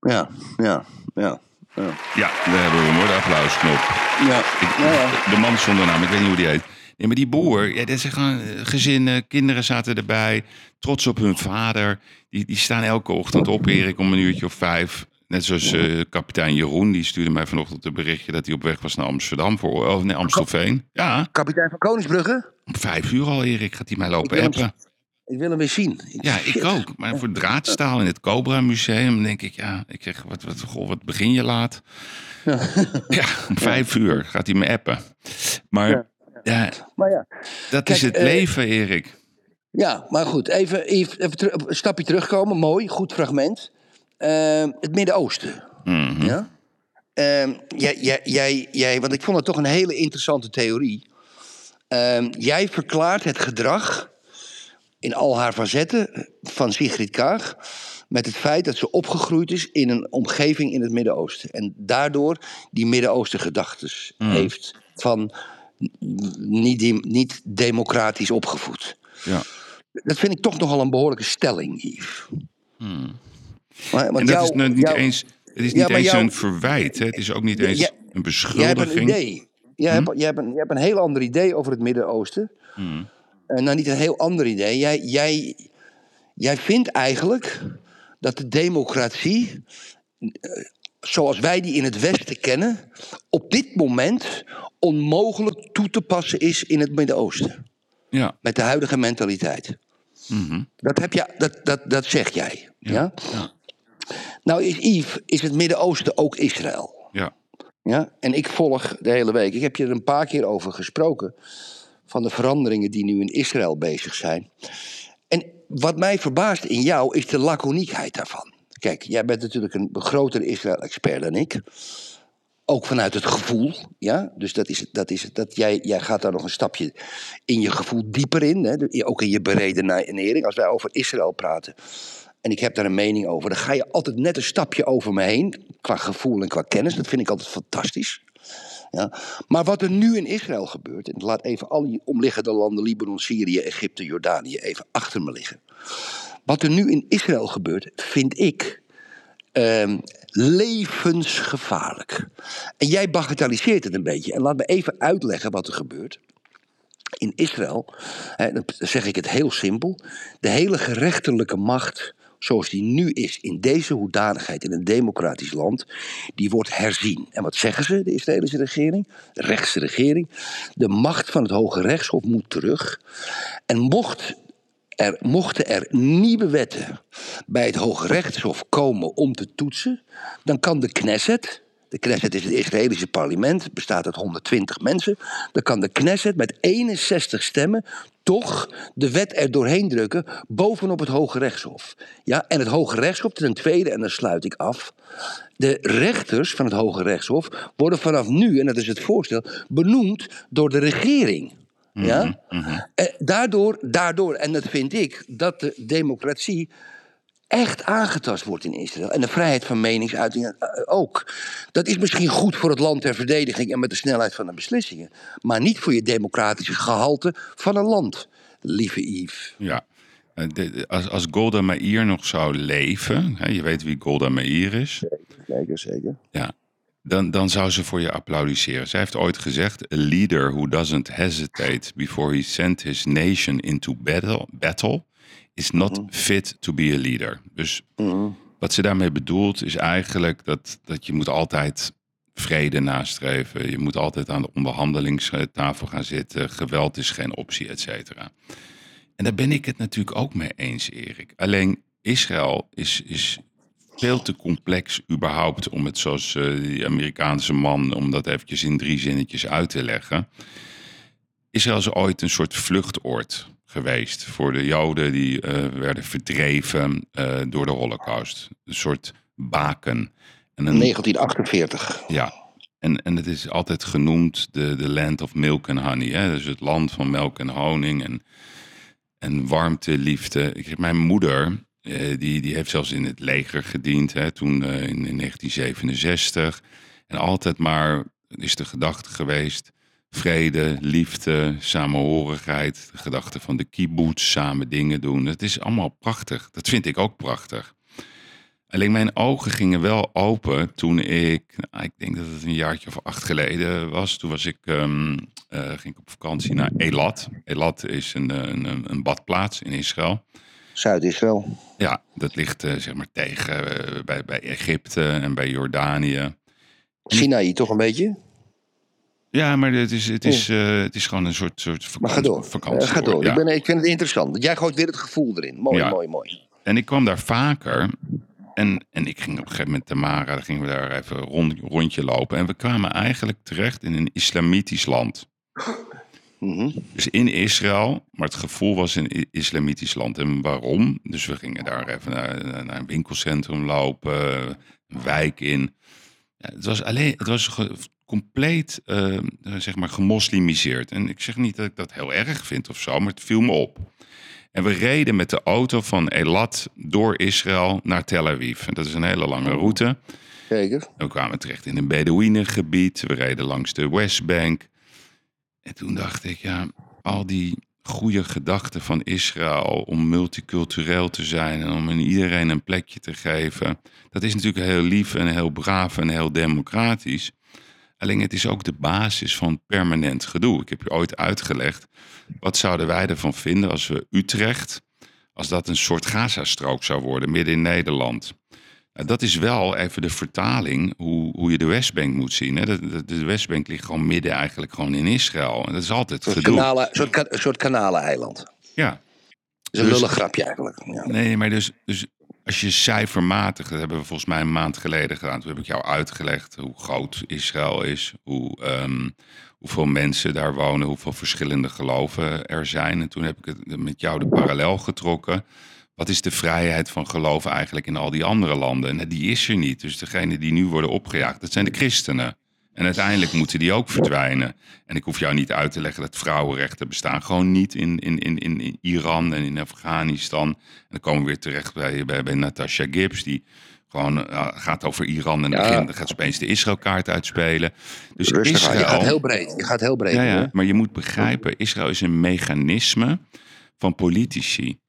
Ja, ja, ja. ja. Ja, daar hebben we hoor, de applausknop. ja. Ik- ja. De man zonder naam, ik weet niet hoe die heet. Nee, maar die boer, ja, dat zijn gewoon eh, gezinnen, kinderen zaten erbij, trots op hun vader. Die, die staan elke ochtend op, Erik, om een uurtje of vijf. Net zoals eh, kapitein Jeroen, die stuurde mij vanochtend een berichtje dat hij op weg was naar Amsterdam, voor, of nee, Amstelveen. Ja, Kapitein van Koningsbrugge? om vijf uur al, Erik, gaat hij mij lopen Ik wil hem- appen. Ik wil hem weer zien. Ja, ik ook. Maar voor draadstaal in het Cobra Museum denk ik, ja, ik zeg, wat, wat, goh, wat begin je laat? Ja, om vijf uur gaat hij me appen. Maar ja, Maar ja. dat Kijk, is het eh, leven, Erik. Ja, maar goed, even, even, een stapje terugkomen. Mooi, goed fragment. Ehm, het Midden-Oosten. Mhm. Ja? Ehm, jij, jij, jij, jij, want ik vond het toch een hele interessante theorie. Ehm, jij verklaart het gedrag in al haar facetten van Sigrid Kaag met het feit dat ze opgegroeid is in een omgeving in het Midden-Oosten. En daardoor die Midden-Oosten gedachtes heeft van niet, niet democratisch opgevoed. Ja. Dat vind ik toch nogal een behoorlijke stelling, Yves. Maar, want Hmm. En dat jou- is nou niet jou- eens, het is niet maar eens jou- een verwijt. Hè? Het is ook niet eens een Jij hebt een beschuldiging. idee. Jij, hebt, jij, hebt een, jij hebt een heel ander idee over het Midden-Oosten. Hmm. Eh, nou, niet een heel ander idee. Jij, jij, jij vindt eigenlijk dat de democratie, eh, zoals wij die in het Westen kennen, op dit moment onmogelijk toe te passen is in het Midden-Oosten. Ja. Met de huidige mentaliteit. Mhm. Dat, heb jij, dat, dat, dat zeg jij. Ja? Ja. Nou, is Yves, is het Midden-Oosten ook Israël? Ja. Ja, en ik volg de hele week. Ik heb je er een paar keer over gesproken. Van de veranderingen die nu in Israël bezig zijn. En wat mij verbaast in jou is de laconiekheid daarvan. Kijk, jij bent natuurlijk een grotere Israël-expert dan ik. Ook vanuit het gevoel, ja. Dus dat is, dat is, dat jij, jij gaat daar nog een stapje in je gevoel dieper in. Hè? Ook in je beredenering. Als wij over Israël praten en ik heb daar een mening over, dan ga je altijd net een stapje over me heen. Qua gevoel en qua kennis. Dat vind ik altijd fantastisch. Ja. Maar wat er nu in Israël gebeurt, en laat even al die omliggende landen, Libanon, Syrië, Egypte, Jordanië, even achter me liggen. Wat er nu in Israël gebeurt, vind ik ehm, levensgevaarlijk. En jij bagatelliseert het een beetje. En laat me even uitleggen wat er gebeurt. In Israël, hè, dan zeg ik het heel simpel, de hele gerechtelijke macht zoals die nu is in deze hoedanigheid in een democratisch land, die wordt herzien. En wat zeggen ze, de Israëlische regering, de rechtse regering? De macht van het Hoge Rechtshof moet terug. En mocht er, mochten er nieuwe wetten bij het Hoge Rechtshof komen om te toetsen, dan kan de Knesset, de Knesset is het Israëlische parlement, bestaat uit 120 mensen, dan kan de Knesset met 61 stemmen toch de wet er doorheen drukken bovenop het Hoge Rechtshof. Ja, en het Hoge Rechtshof ten tweede, en dan sluit ik af, de rechters van het Hoge Rechtshof worden vanaf nu, en dat is het voorstel, benoemd door de regering. Ja? Eh, daardoor, daardoor, en dat vind ik, dat de democratie echt aangetast wordt in Israël. En de vrijheid van meningsuiting eh, ook. Dat is misschien goed voor het land ter verdediging en met de snelheid van de beslissingen. Maar niet voor je democratische gehalte van een land, lieve Yves. Ja. Eh, Als, als Golda Meir nog zou leven, hè, je weet wie Golda Meir is, Zeker, zeker. ja, dan, dan zou ze voor je applaudisseren. Zij heeft ooit gezegd: A leader who doesn't hesitate before he sent his nation into battle, battle is not fit to be a leader. Dus wat ze daarmee bedoelt is eigenlijk dat, dat je moet altijd vrede nastreven. Je moet altijd aan de onderhandelingstafel gaan zitten. Geweld is geen optie, et cetera. En daar ben ik het natuurlijk ook mee eens, Erik. Alleen Israël is, is veel te complex überhaupt om het zoals eh, die Amerikaanse man, om dat eventjes in drie zinnetjes uit te leggen. Israël is ooit een soort vluchtoord geweest voor de Joden die eh, werden verdreven eh, door de Holocaust. Een soort baken. En een, 1948. ja, en, en het is altijd genoemd de, de land of milk and honey. Hè? Dus het land van melk en honing en, en warmte, liefde. Ik, mijn moeder, eh, die, die heeft zelfs in het leger gediend, hè, toen eh, in, in 1967. En altijd maar is de gedachte geweest, vrede, liefde, samenhorigheid. De gedachte van de kibbutz, samen dingen doen. Het is allemaal prachtig. Dat vind ik ook prachtig. Alleen mijn ogen gingen wel open toen ik, nou, ik denk dat het een jaartje of acht geleden was. Toen was ik, ehm, eh, ging ik op vakantie naar Elat. Elat is een, een, een badplaats in Israël. Zuid-Israël. Ja, dat ligt eh, zeg maar tegen eh, bij, bij Egypte en bij Jordanië. Sinaï toch een beetje? Ja, maar het is, het is, eh, het is gewoon een soort, soort Maar vakantie. ga door. vakantie ga door. ja. Ik, ben, ik vind het interessant. Jij gooit weer het gevoel erin. Mooi, Ja. mooi, mooi. En ik kwam daar vaker. En, en ik ging op een gegeven moment Tamara, dan gingen we daar even een rond, rondje lopen. En we kwamen eigenlijk terecht in een islamitisch land. Mhm. Dus in Israël, maar het gevoel was een islamitisch land. En waarom? Dus we gingen daar even naar, naar- een winkelcentrum lopen, een wijk in. Ja, het was alleen, het was compleet, eh, zeg maar, gemoslimiseerd. En ik zeg niet dat ik dat heel erg vind of zo, maar het viel me op. En we reden met de auto van Elat door Israël naar Tel Aviv. En dat is een hele lange route. Zeker. En we kwamen terecht in een Bedouinengebied. We reden langs de Westbank. En toen dacht ik, ja, al die goede gedachten van Israël om multicultureel te zijn en om in iedereen een plekje te geven. Dat is natuurlijk heel lief en heel braaf en heel democratisch. Alleen het is ook de basis van permanent gedoe. Ik heb je ooit uitgelegd, wat zouden wij ervan vinden als we Utrecht, als dat een soort Gazastrook zou worden, midden in Nederland. Nou, dat is wel even de vertaling hoe, hoe je de Westbank moet zien. Hè. De, de, Westbank ligt gewoon midden eigenlijk gewoon in Israël. En dat is altijd Een soort, gedoe. kanalen, een soort, ka- een soort kanaleneiland. Ja, Dat is een Dus- lullig grapje eigenlijk. Ja. Nee, maar dus, dus als je cijfermatig, dat hebben we volgens mij een maand geleden gedaan. Toen heb ik jou uitgelegd hoe groot Israël is, hoe, ehm, hoeveel mensen daar wonen, hoeveel verschillende geloven er zijn. En toen heb ik het met jou de parallel getrokken. Wat is de vrijheid van geloof eigenlijk in al die andere landen? En die is er niet. Dus degene die nu worden opgejaagd, dat zijn de christenen. En uiteindelijk moeten die ook verdwijnen. En ik hoef jou niet uit te leggen dat vrouwenrechten bestaan gewoon niet in, in, in, in Iran en in Afghanistan. En dan komen we weer terecht bij, bij, bij Natasha Gibbs, die gewoon eh, gaat over Iran en Ja. begint, dan gaat ze opeens de Israëlkaart uitspelen. Dus Rustig aan. Je Israël, gaat heel breed. Je gaat heel breed. ja, maar je moet begrijpen, Israël is een mechanisme van politici.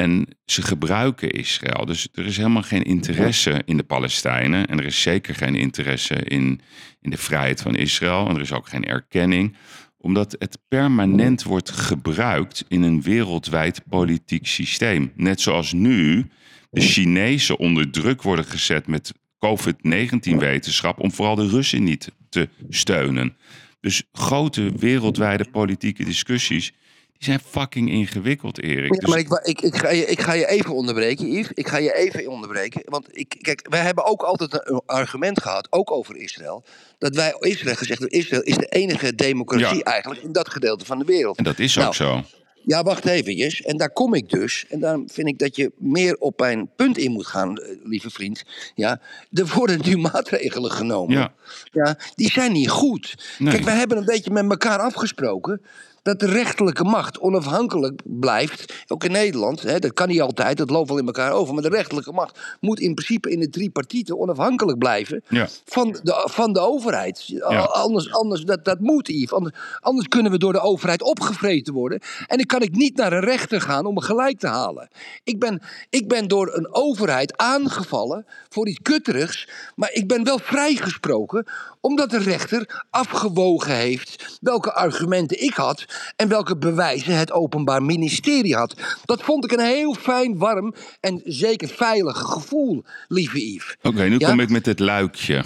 En ze gebruiken Israël. Dus er is helemaal geen interesse in de Palestijnen. En er is zeker geen interesse in, in de vrijheid van Israël. En er is ook geen erkenning. Omdat het permanent wordt gebruikt in een wereldwijd politiek systeem. Net zoals nu de Chinezen onder druk worden gezet met COVID-19-wetenschap. om vooral de Russen niet te steunen. Dus grote wereldwijde politieke discussies. Die zijn fucking ingewikkeld, Erik. Ja, Dus- maar ik, ik, ik, ga je, ik ga je even onderbreken, Yves. Ik ga je even onderbreken. Want ik, kijk, wij hebben ook altijd een argument gehad, ook over Israël. Dat wij Israël gezegd hebben, Israël is de enige democratie Ja. eigenlijk in dat gedeelte van de wereld. En dat is Nou, ook zo. Ja, wacht eventjes. En daar kom ik dus. En daarom vind ik dat je meer op mijn punt in moet gaan, eh, lieve vriend. Ja, er worden nu maatregelen genomen. Ja. Ja, die zijn niet goed. Nee. Kijk, wij hebben een beetje met elkaar afgesproken dat de rechterlijke macht onafhankelijk blijft. Ook in Nederland. Hè, dat kan niet altijd, dat loopt wel in elkaar over. Maar de rechterlijke macht moet in principe in de tripartite onafhankelijk blijven Ja. van de, van de overheid. Anders, anders dat, dat moet, Yves. Anders, anders kunnen we door de overheid opgevreten worden. En dan kan ik niet naar een rechter gaan om me gelijk te halen. Ik ben, ik ben door een overheid aangevallen voor iets kutterigs. Maar ik ben wel vrijgesproken omdat de rechter afgewogen heeft welke argumenten ik had en welke bewijzen het Openbaar Ministerie had. Dat vond ik een heel fijn, warm en zeker veilig gevoel, lieve Yves. Oké, nu Ja? kom ik met het luikje.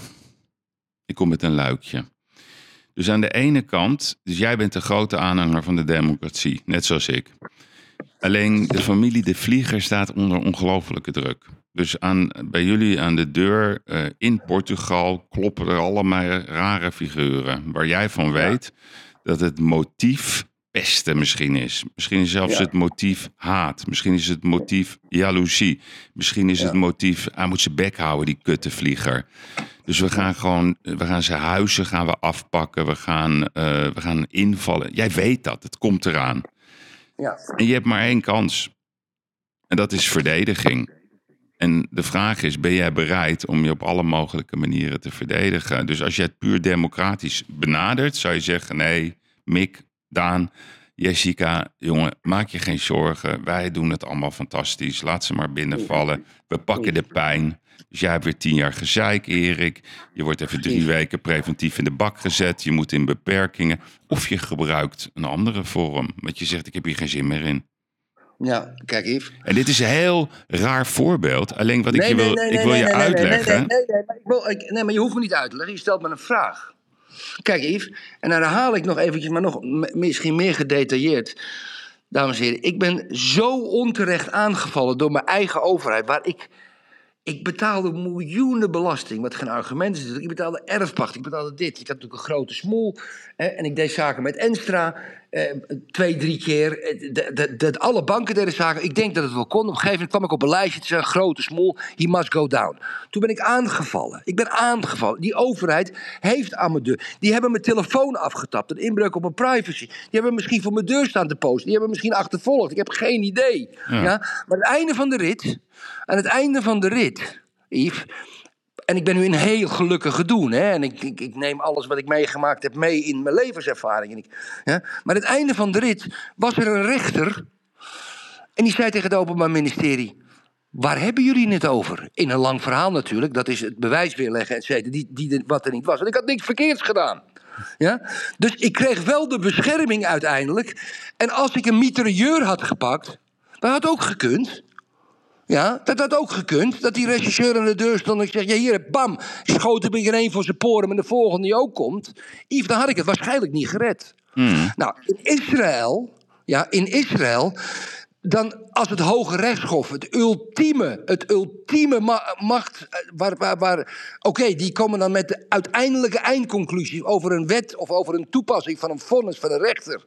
Ik kom met een luikje. Dus aan de ene kant, dus jij bent de grote aanhanger van de democratie, net zoals ik. Alleen de familie De Vlieger staat onder ongelofelijke druk. Dus aan, bij jullie aan de deur eh, in Portugal kloppen er allemaal rare figuren. Waar jij van weet dat het motief pesten misschien is. Misschien is zelfs Ja. het motief haat. Misschien is het motief jaloezie. Misschien is het motief, hij moet zijn bek houden, die kuttenvlieger. Dus we gaan gewoon, we gaan zijn huizen gaan we afpakken. We gaan, eh, we gaan invallen. Jij weet dat, het komt eraan. Ja. En je hebt maar één kans. En dat is verdediging. En de vraag is, ben jij bereid om je op alle mogelijke manieren te verdedigen? Dus als je het puur democratisch benadert, zou je zeggen, nee, Mick, Daan, Jessica, jongen, maak je geen zorgen. Wij doen het allemaal fantastisch. Laat ze maar binnenvallen. We pakken de pijn. Dus jij hebt weer tien jaar gezeik, Erik. Je wordt even drie weken preventief in de bak gezet. Je moet in beperkingen. Of je gebruikt een andere vorm. Want je zegt, ik heb hier geen zin meer in. Ja, kijk Yves. En dit is een heel raar voorbeeld. Alleen wat ik je wil, ik wil je uitleggen. Nee, nee, nee, maar ik wil, ik, nee, maar je hoeft me niet uit te leggen. Je stelt me een vraag. Kijk, Yves, en dan herhaal ik nog eventjes, maar nog misschien meer gedetailleerd. Dames en heren, ik ben zo onterecht aangevallen door mijn eigen overheid, waar ik. Ik betaalde miljoenen belasting, wat geen argument is. Ik betaalde erfpacht, ik betaalde dit. Ik had natuurlijk een grote smoel. Hè, en ik deed zaken met Enstra. eh, twee, drie keer. Eh, de, de, de- alle banken deden zaken. Ik denk dat het wel kon. Op een gegeven moment kwam ik op een lijstje. Het is een grote smoel. He must go down. Toen ben ik aangevallen. Ik ben aangevallen. Die overheid heeft aan mijn deur. Die hebben mijn telefoon afgetapt. Een inbreuk op mijn privacy. Die hebben misschien voor mijn deur staan te posten. Die hebben misschien achtervolgd. Ik heb geen idee. Ja. Ja. Maar het einde van de rit. Aan het einde van de rit. Yves. En ik ben nu een heel gelukkige doen. Hè? En ik, ik, neem alles wat ik meegemaakt heb mee in mijn levenservaring. En ik, ja? Maar aan het einde van de rit was er een rechter. En die zei tegen het Openbaar Ministerie. Waar hebben jullie het over? In een lang verhaal natuurlijk. Dat is het bewijs weerleggen, et. Die, die, wat er niet was. Want ik had niks verkeerds gedaan. Ja? Dus ik kreeg wel de bescherming uiteindelijk. En als ik een mitrailleur had gepakt. Dat had ook gekund. Ja, dat had ook gekund. Dat die regisseur aan de deur stond en ik zeg... Ja, hier, bam, schoot hem in één voor zijn poren... en de volgende die ook komt. Yves, dan had ik het waarschijnlijk niet gered. Nou, in Israël... Ja, in Israël... Dan als het Hoge Rechtshof, het ultieme, het ultieme ma- macht, eh, waar, waar, oké, die komen dan met de uiteindelijke eindconclusie over een wet of over een toepassing van een vonnis van een rechter.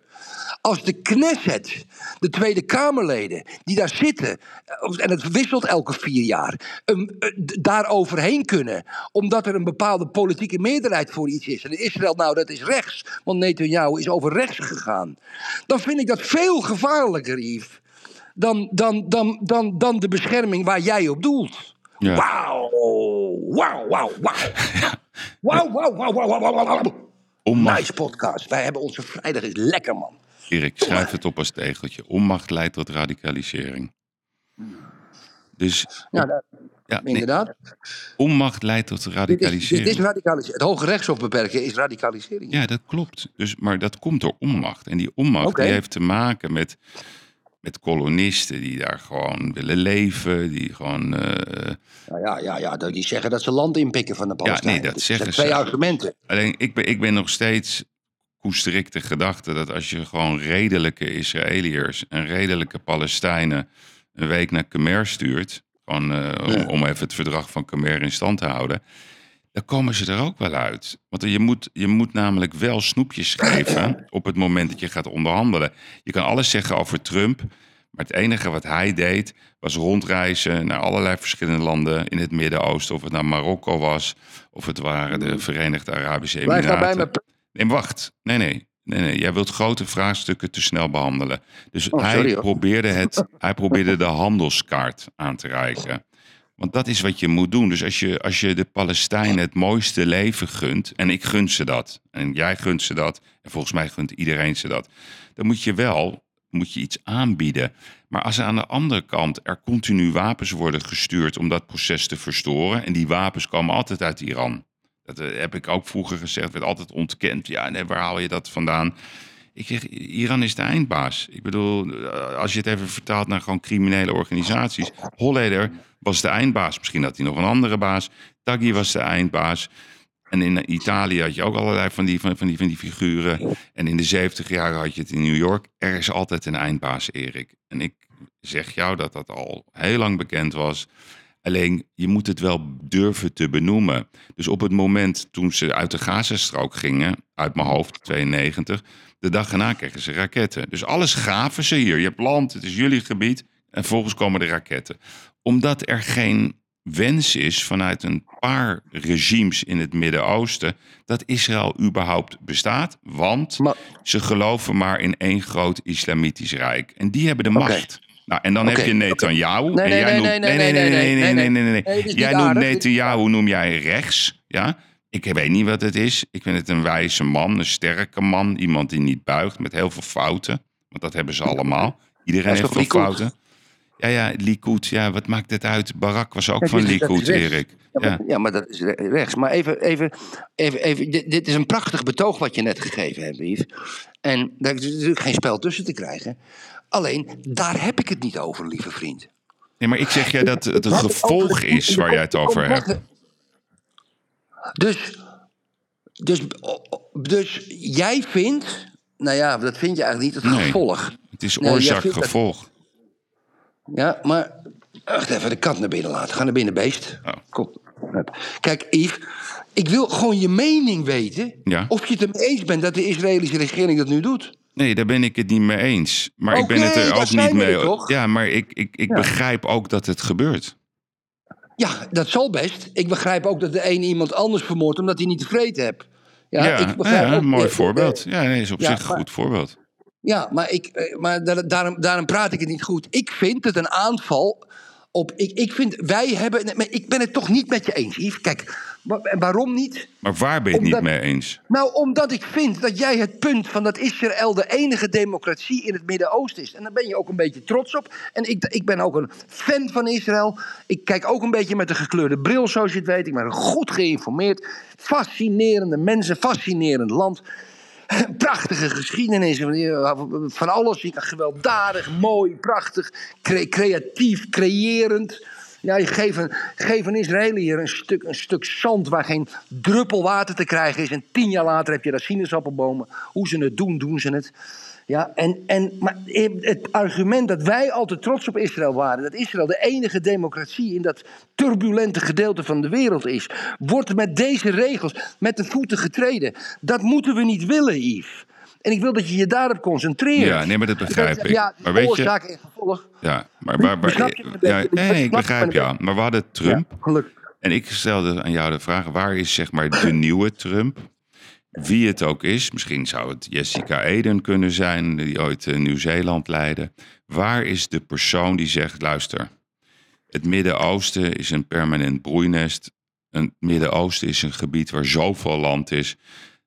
Als de Knesset, de Tweede Kamerleden, die daar zitten, eh, en het wisselt elke vier jaar, eh, daar overheen kunnen, omdat er een bepaalde politieke meerderheid voor iets is. En Israël, nou, dat is rechts, want Netanyahu is over rechts gegaan. Dan vind ik dat veel gevaarlijker, Yves, dan, dan, dan, dan, dan de bescherming waar jij op doelt. Wauw, wauw, wauw, wauw. Wauw, wauw, wauw, wauw. Onmacht, Nice podcast. Wij hebben onze vrijdag is lekker, man. Erik, schrijf het op als tegeltje. Onmacht leidt tot radicalisering. Dus Ja, dat- ja, nee, inderdaad. onmacht leidt tot Dit is, dit radicalisering. is radicalisering. Het Hoge Rechtshof beperken is radicalisering. Ja, dat klopt. Dus, maar dat komt door onmacht. En die onmacht die heeft te maken met, met kolonisten die daar gewoon willen leven. Die gewoon. eh, Ja, ja, ja, ja, dat- die zeggen dat ze land inpikken van de Palestijnen. nee, dat zeggen zijn twee argumenten. alleen ik ben, ik ben nog steeds koester ik de gedachte dat als je gewoon redelijke Israëliërs en redelijke Palestijnen een week naar Khmer stuurt. Gewoon, eh, om, om even het verdrag van Khmer in stand te houden. Dan komen ze er ook wel uit. Want je moet, je moet namelijk wel snoepjes geven op het moment dat je gaat onderhandelen. Je kan alles zeggen over Trump. Maar het enige wat hij deed was rondreizen naar allerlei verschillende landen in het Midden-Oosten. Of het naar Marokko was, of het waren de Verenigde Arabische nou Emiraten. Nee, wacht. Nee, nee. Nee, nee. Jij wilt grote vraagstukken te snel behandelen. Dus Oh, hij, probeerde het, hij probeerde de handelskaart aan te reiken. Want dat is wat je moet doen. Dus als je, als je de Palestijnen het mooiste leven gunt, en ik gun ze dat, en jij gunt ze dat, en volgens mij gunt iedereen ze dat, dan moet je wel moet je iets aanbieden. Maar als aan de andere kant er continu wapens worden gestuurd om dat proces te verstoren, en die wapens komen altijd uit Iran. Dat eh, heb ik ook vroeger gezegd, werd altijd ontkend. Ja, nee, waar haal je dat vandaan? Ik zeg, Iran is de eindbaas. Ik bedoel, eh, als je het even vertaalt naar gewoon criminele organisaties. Holleder was de eindbaas. Misschien had hij nog een andere baas. Taghi was de eindbaas. En in Italië had je ook allerlei van die, van, die, van die figuren. En in de 70 jaren had je het in New York. Er is altijd een eindbaas, Erik. En ik zeg jou dat dat al heel lang bekend was. Alleen je moet het wel durven te benoemen. Dus op het moment toen ze uit de Gazastrook gingen, uit mijn hoofd 92, de dag erna kregen ze raketten. Dus alles gaven ze hier. Je hebt land, het is jullie gebied. En vervolgens komen de raketten. Omdat er geen wens is vanuit een paar regimes in het Midden-Oosten dat Israël überhaupt bestaat. Want Maar- ze geloven maar in één groot islamitisch rijk. En die hebben de macht. Nou, en dan heb je Netanyahu. Nee, nee, nee, nee, nee, nee, nee, nee, nee, nee, nee. Jij noemt Netanyahu, noem jij rechts. Ja? Ik weet niet wat het is. Ik vind het een wijze man, een sterke man. Iemand die niet buigt met heel veel fouten. Want dat hebben ze allemaal. Iedereen heeft veel fouten. Ja, ja, Likud. Ja, wat maakt het uit? Barak was ook Dat van is- Likud. Erik. Ja, Ja. maar, ja, maar dat is re- rechts. Maar even, even, even, even dit, dit is een prachtig betoog wat je net gegeven hebt, Yves. En daar is natuurlijk geen spel tussen te krijgen. Alleen, daar heb ik het niet over, lieve vriend. Nee, maar ik zeg jij dat het een gevolg is waar jij het over hebt. Dus, dus, dus jij vindt, nou ja, dat vind je eigenlijk niet, het Nee. gevolg. Het is oorzaak-gevolg. Ja, maar wacht even, de kat naar binnen laten. Ga naar binnen, beest. Oh. Kom. Kijk, Yves, ik wil gewoon je mening weten. Ja. Of je het ermee eens bent dat de Israëlische regering dat nu doet. Nee, daar ben ik het niet mee eens. Maar ik ben het er ook niet mee. toch? Ja, maar ik, ik, ik Ja. begrijp ook dat het gebeurt. Ja, dat zal best. Ik begrijp ook dat de een iemand anders vermoordt omdat hij niet tevreden hebt. Ja, Ja, ik begrijp ja, ook- een mooi voorbeeld. eh, Ja, nee, is op zich een goed voorbeeld. Ja, maar, ik, eh, maar daar- daarom, daarom praat ik het niet goed. Ik vind het een aanval op. Ik, ik vind, wij hebben. maar Ik ben het toch niet met je eens, Yves. Kijk, waarom niet? Maar waar ben je het niet mee eens? Nou, omdat ik vind dat jij het punt van dat Israël de enige democratie in het Midden-Oosten is. En daar ben je ook een beetje trots op. En ik, ik ben ook een fan van Israël. Ik kijk ook een beetje met een gekleurde bril, zoals je het weet. Ik ben goed geïnformeerd. Fascinerende mensen, fascinerend land. Prachtige geschiedenis. Van alles. Gewelddadig, mooi, prachtig, cre- creatief, creërend. Ja, je geeft een, geef een Israëliër een stuk, een stuk zand waar geen druppel water te krijgen is. En tien jaar later heb je daar sinaasappelbomen. Hoe ze het doen, doen ze het. Ja, en, en, maar het argument dat wij altijd trots op Israël waren, dat Israël de enige democratie in dat turbulente gedeelte van de wereld is, wordt met deze regels met de voeten getreden. Dat moeten we niet willen, Yves. En ik wil dat je je daarop concentreert. Ja, nee, maar dat begrijp ik. Ja, Maar weet je- oorzaak en gevolg. Ja, maar waar, waar, je ja, nee, ik begrijp ja. Maar we hadden Trump. Gelukkig. En ik stelde aan jou de vraag: waar is zeg maar de nieuwe Trump? Wie het ook is, misschien zou het Jessica Eden kunnen zijn, die ooit eh, Nieuw-Zeeland leidde. Waar is de persoon die zegt: luister, het Midden-Oosten is een permanent broeinest. Het Midden-Oosten is een gebied waar zoveel land is.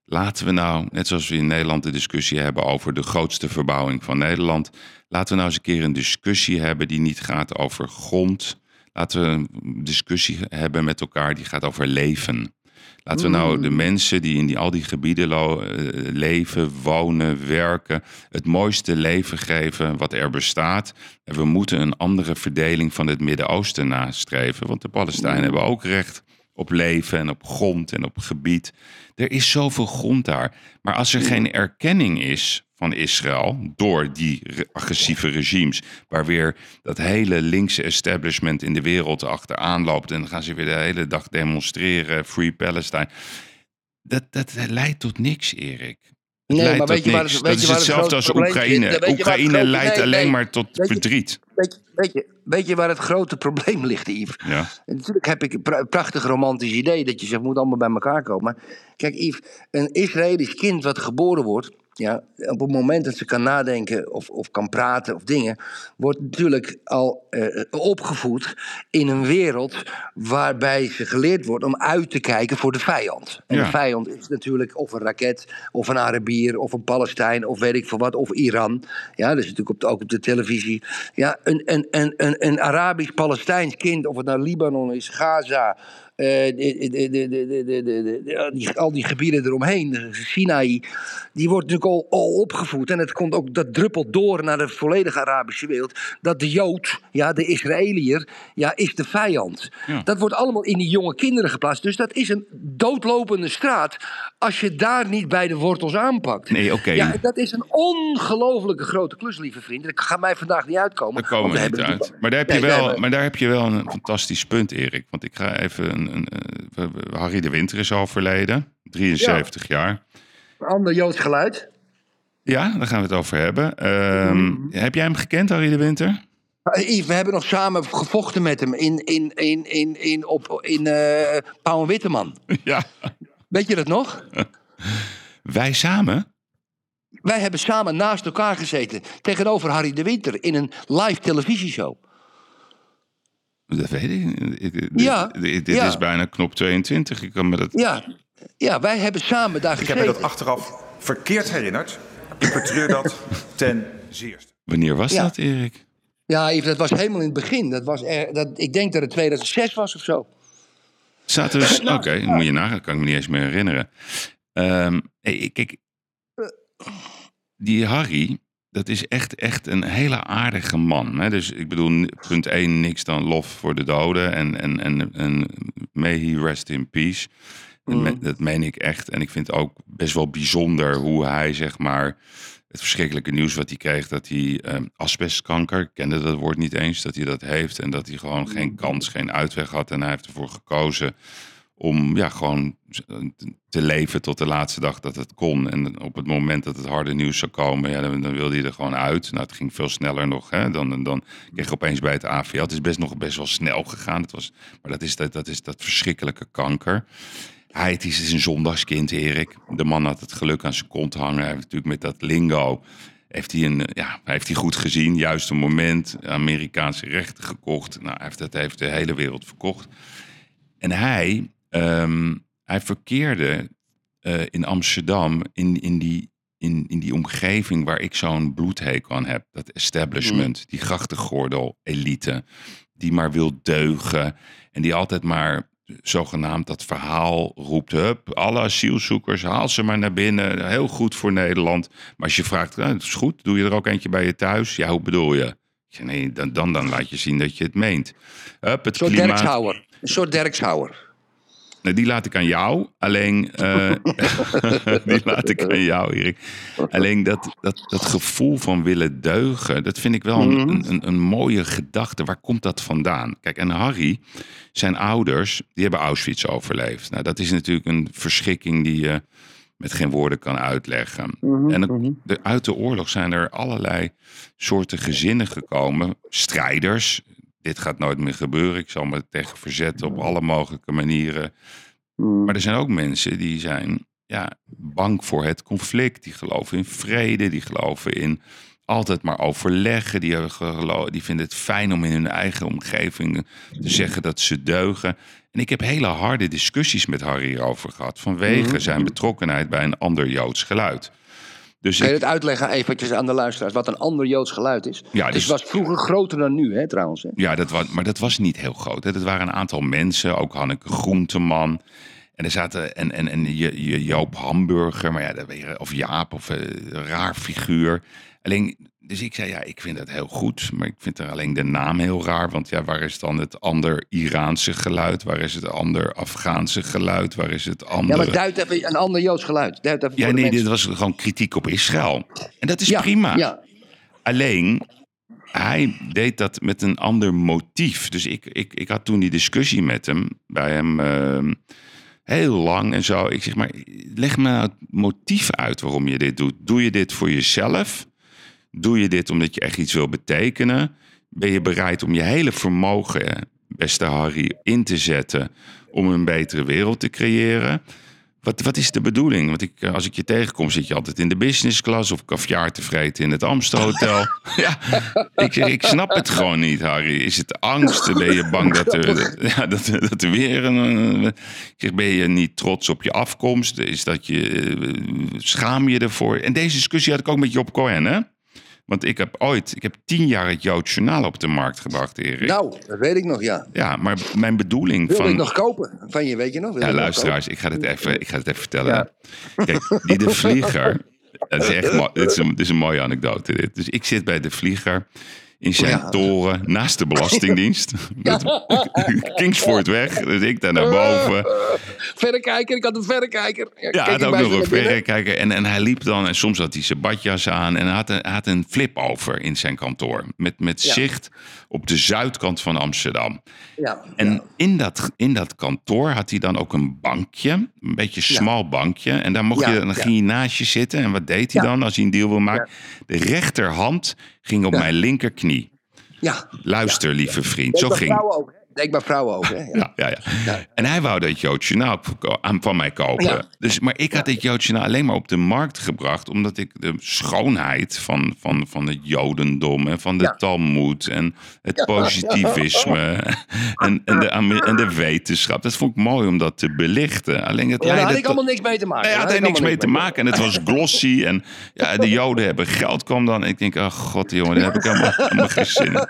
Laten we nou, net zoals we in Nederland de discussie hebben over de grootste verbouwing van Nederland, laten we nou eens een keer een discussie hebben die niet gaat over grond. Laten we een discussie hebben met elkaar die gaat over leven. Laten we nou de mensen die in die, al die gebieden eh, leven, wonen, werken, het mooiste leven geven wat er bestaat. En we moeten een andere verdeling van het Midden-Oosten nastreven. Want de Palestijnen hebben ook recht op leven en op grond en op gebied. Er is zoveel grond daar. Maar als er geen erkenning is van Israël door die re- agressieve regimes, waar weer dat hele linkse establishment in de wereld achteraan loopt en dan gaan ze weer de hele dag demonstreren, Free Palestine. Dat, dat leidt tot niks, Erik. Het Nee, maar weet je waar dat je is hetzelfde als Oekraïne. zit? Oekraïne grote- leidt nee, alleen nee. maar tot Weet je- verdriet. Weet je, weet, je, weet je waar het grote probleem ligt, Yves? Ja. En natuurlijk heb ik een pra- prachtig romantisch idee dat je zegt, moet allemaal bij elkaar komen. Maar kijk, Yves, een Israëlisch kind wat geboren wordt, ja, op het moment dat ze kan nadenken of, of kan praten of dingen, wordt natuurlijk al eh, opgevoed in een wereld waarbij ze geleerd wordt om uit te kijken voor de vijand. En Ja. de vijand is natuurlijk of een raket, of een Arabier, of een Palestijn, of weet ik veel wat, of Iran. Ja, dat is natuurlijk op de, ook op de televisie. Ja, een, een, een, een, een Arabisch-Palestijns kind, of het nou Libanon is, Gaza, al die gebieden eromheen, eh, Sinaï, die wordt natuurlijk al, opgevoed. En het komt ook, dat druppelt door naar de volledige Arabische wereld. Dat de Jood, ja, de Israëliër, ja, is de vijand. Dat wordt allemaal in die jonge kinderen geplaatst. Dus dat is een doodlopende straat als je daar niet bij de wortels aanpakt. Ja, dat is een ongelofelijke grote klus, lieve vrienden. Dat ga mij vandaag niet uitkomen. Daar komen we niet uit. Maar daar, heb je wel, maar daar heb je wel een fantastisch punt, Erik. Want ik ga even een, eh, Harry de Winter is overleden. 73 jaar. Een ander Joods geluid. Ja, daar gaan we het over hebben. Ehm, Mhm. Heb jij hem gekend, Harry de Winter? Uh, Yves, we hebben nog samen gevochten met hem in, in, in, in, in, op, in eh Pauw en Witteman. Ja. Weet je dat nog? Wij samen? Wij hebben samen naast elkaar gezeten tegenover Harry de Winter in een live televisieshow. Dat weet ik. dit Ja, dit, dit ja. is bijna knop 22. Ik kan me dat... Ja, ja wij hebben samen daar Ik heb me dat achteraf verkeerd herinnerd. Ik betreur dat ten zeerste. Wanneer was Ja. dat, Erik? Ja, Yves, dat was helemaal in het begin. Dat was er, dat, ik denk dat het 2006 was of zo. Zaten we... Oké, dan moet je nagaan. Dat kan ik me niet eens meer herinneren. Ehm, hey, kijk, die Harry, dat is echt, echt een hele aardige man. Hè? Dus ik bedoel, punt 1, niks dan lof voor de doden. En, en, en, en may he rest in peace. Dat me- Dat meen ik echt. En ik vind het ook best wel bijzonder hoe hij, zeg maar... Het verschrikkelijke nieuws wat hij kreeg, dat hij eh, asbestkanker, ik kende dat woord niet eens, dat hij dat heeft. En dat hij gewoon geen kans, geen uitweg had. En hij heeft ervoor gekozen om ja, gewoon te leven tot de laatste dag dat het kon. En op het moment dat het harde nieuws zou komen, dan, wilde hij er gewoon uit. Nou, het ging veel sneller nog. Hè? Dan, dan kreeg opeens bij het AVL. Het is best nog best wel snel gegaan. Het was, maar dat is dat, dat is dat verschrikkelijke kanker. Hij het is, een zondagskind, Erik. De man had het geluk aan zijn kont hangen. Hij heeft natuurlijk met dat lingo... Heeft hij, een, ja, heeft hij goed gezien, juiste moment, Amerikaanse rechten gekocht. Nou, hij heeft, dat heeft de hele wereld verkocht. En hij, ehm, hij verkeerde eh, in Amsterdam in, in, die, in, in die omgeving waar ik zo'n bloedhekel aan heb. Dat establishment, die grachtengordel elite, die maar wil deugen. En die altijd maar zogenaamd dat verhaal roept. Hup, alle asielzoekers, haal ze maar naar binnen. Heel goed voor Nederland. Maar als je vraagt, nou, dat is goed, doe je er ook eentje bij je thuis? Ja, hoe bedoel je? Nee, dan, dan, dan laat je zien dat je het meent. Hup, het Een soort klimaat... Derkshouwer. Een soort Derkshouwer. Nou, die laat ik aan jou. Alleen, eh, die laat ik aan jou, Erik. Alleen dat, dat, dat gevoel van willen deugen, dat vind ik wel een, een, een, een mooie gedachte. Waar komt dat vandaan? Kijk, en Harry, zijn ouders, die hebben Auschwitz overleefd. Nou, dat is natuurlijk een verschrikking die je met geen woorden kan uitleggen. En het- de, uit de oorlog zijn er allerlei soorten gezinnen gekomen. Strijders. Dit gaat nooit meer gebeuren. Ik zal me tegen verzetten op alle mogelijke manieren. Maar er zijn ook mensen die zijn ja, bang voor het conflict. Die geloven in vrede. Die geloven in altijd maar overleggen. Die, die vinden het fijn om in hun eigen omgeving te zeggen dat ze deugen. En ik heb hele harde discussies met Harry hierover gehad. Vanwege zijn betrokkenheid bij een ander Joods geluid. Dus Kan je ik, het uitleggen eventjes aan de luisteraars wat een ander Joods geluid is? Ja, het dus- was vroeger groter dan nu, hè, trouwens. Hè? Ja, dat was, maar dat was niet heel groot. Hè. Dat waren een aantal mensen, ook Hanneke Groenteman. En er zaten en, en, en Je- Je- Joop Hamburger, maar ja, dat je, of Jaap, of eh, een raar figuur. Alleen, dus ik zei, ja, ik vind dat heel goed, maar ik vind er alleen de naam heel raar. Want ja, waar is dan het ander Iraanse geluid? Waar is het ander Afghaanse geluid? Waar is het Ja, andere... maar duid even een ander Joods geluid. Duid even Ja, nee, dit was gewoon kritiek op Israël. En dat is Ja, prima. Ja, Alleen, hij deed dat met een ander motief. Dus ik, ik, ik had toen die discussie met hem, bij hem, ehm, heel lang en zo. Ik zeg maar, leg me nou het motief uit waarom je dit doet. Doe je dit voor jezelf? Doe je dit omdat je echt iets wil betekenen? Ben je bereid om je hele vermogen, beste Harry, in te zetten om een betere wereld te creëren? Wat, wat is de bedoeling? Want ik, eh, als ik je tegenkom, zit je altijd in de business class of caviar te vreten in het Amstelhotel. ja, ik, snap het gewoon niet, Harry. Is het angst? Ben je bang dat er, ja, dat, dat er weer een. ben je niet trots op je afkomst? Is dat je. eh, Schaam je ervoor? En deze discussie had ik ook met Job Cohen, hè? Want ik heb ooit, ik heb tien jaar het Joods Journaal op de markt gebracht, Erik. Nou, dat weet ik nog, ja. Ja, maar mijn bedoeling Wilde van... ik nog kopen van je, weet je nog? Ja, nog luisteraars, ik ga dit even, ik ga dit even vertellen. Ja. Kijk, die de vlieger. Dat is echt mooi. Dit is, een, dit is een mooie anekdote. Dit. Dus ik zit bij de vlieger in zijn Ja. toren naast de Belastingdienst. Met Kingsfordweg. Dus ik daar naar boven. Verrekijker, ik had een verrekijker. Ja, hij had ook nog een verrekijker. En, en hij liep dan, en soms had hij zijn badjas aan. En hij had een, had een flip over in zijn kantoor. Met, met Ja. zicht op de zuidkant van Amsterdam. Ja, En in, dat, in dat kantoor had hij dan ook een bankje. Een beetje smal bankje. En daar mocht Ja, je, dan ja. ging je naast je zitten. En wat deed hij Ja. dan als hij een deal wil maken? De rechterhand ging op Ja. mijn linkerknie. Ja. Luister, lieve vriend. Zo ging ook. Bij vrouwen ook, hè? Ja. ja, ja. En hij wou dat Jood Journaal verko- aan- van mij kopen. Dus, maar ik had dit Jood Journaal alleen maar op de markt gebracht... omdat ik de schoonheid van, van, van het jodendom en van de. Talmud... en het positivisme en, en, de, en de wetenschap... dat vond ik mooi om dat te belichten. Alleen het Ja, daar had ik allemaal niks mee te maken. Nee, Daar had had er ik niks mee te maken. En het was glossy. En ja, de Joden hebben geld, kwam dan. Ik denk, oh god, jongen, daar heb ik helemaal, helemaal geen zin in.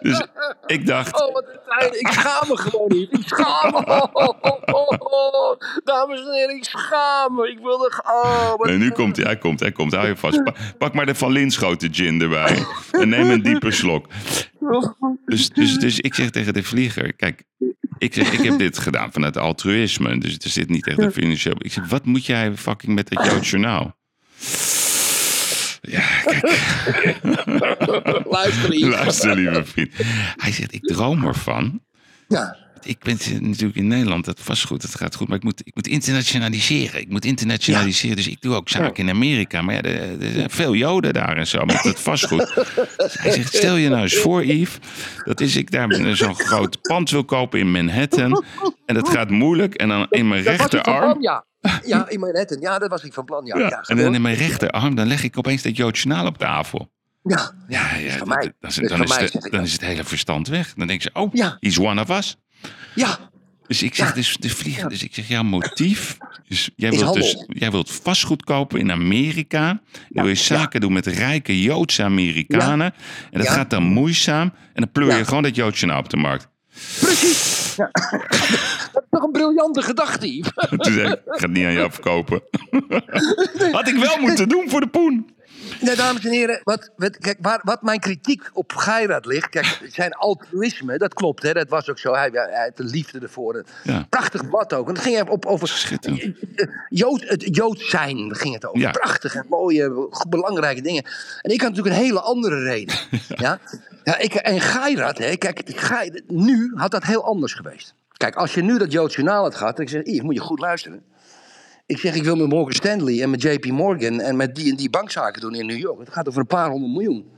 Dus ik dacht, Oh, wat een Ik schaam me gewoon niet. Ik schaam me. Dames en heren, ik schaam me. Ik wilde... Oh, wat... Nee, nu komt hij, hij komt, hij komt. Hou je vast. Pa- Pak maar de Van Linschoten gin erbij. En neem een diepe slok. Dus, dus, dus ik zeg tegen de vlieger, kijk, ik, zeg, ik heb dit gedaan vanuit altruïsme. Dus het is dit niet echt een financieel... Ik zeg, wat moet jij fucking met het Joods Journaal? Ja, kijk, Luister lief. luister lieve vriend. Hij zegt, ik droom ervan. Ja. Ik ben natuurlijk in Nederland, dat vastgoed, dat gaat goed. Maar ik moet, ik moet internationaliseren. Ik moet internationaliseren. Dus ik doe ook zaken in Amerika. Maar ja, er, er zijn veel Joden daar en zo met het vastgoed. Dus hij zegt, stel je nou eens voor, Yves... dat is ik daar zo'n groot pand wil kopen in Manhattan. En dat gaat moeilijk. En dan in mijn Dat rechterarm... ja. Ja, in Manhattan. Ja, dat was ik van plan. Ja, ja, Ja, en dan in mijn rechterarm, dan leg ik opeens dat Joods Journaal op tafel. ja. Ja, ja dat- mij. dat is- Dat is dan, is mij, de- dan is het hele verstand weg. Dan denk je, oh, Ja. he's one of us. Ja, Dus ik zeg, dus de vliegen. Dus ik zeg, jouw motief is, jij Is wilt dus, jij wilt vastgoed kopen in Amerika. Dan wil je zaken doen met rijke Joodse Amerikanen. En dat Ja. gaat dan moeizaam. En dan pleur je Ja. gewoon dat Joodje nou op de markt. Precies. Ja. dat is toch een briljante gedachte, Yves. Toen zei ik, ga het niet aan jou verkopen. Had ik wel moeten doen voor de poen. Nee, dames en heren, wat, wat, kijk, waar, wat mijn kritiek op Geirat ligt... Kijk, zijn altruïsme, dat klopt, hè, dat was ook zo. Hij, hij had de liefde ervoor. Ja. Prachtig blad ook. En het ging op, over Schitterend. Jood, het Jood zijn ging het over. Ja. Prachtig en mooie, belangrijke dingen. En ik had natuurlijk een hele andere reden. ja? Ja, ik, en Geirat, hè, kijk, nu had dat heel anders geweest. Kijk, als je nu dat Joods journaal had gehad... dan ik zeg, moet je goed luisteren. Ik zeg, ik wil met Morgan Stanley en met JP Morgan... en met die en die bankzaken doen in New York. Het gaat over een paar honderd miljoen.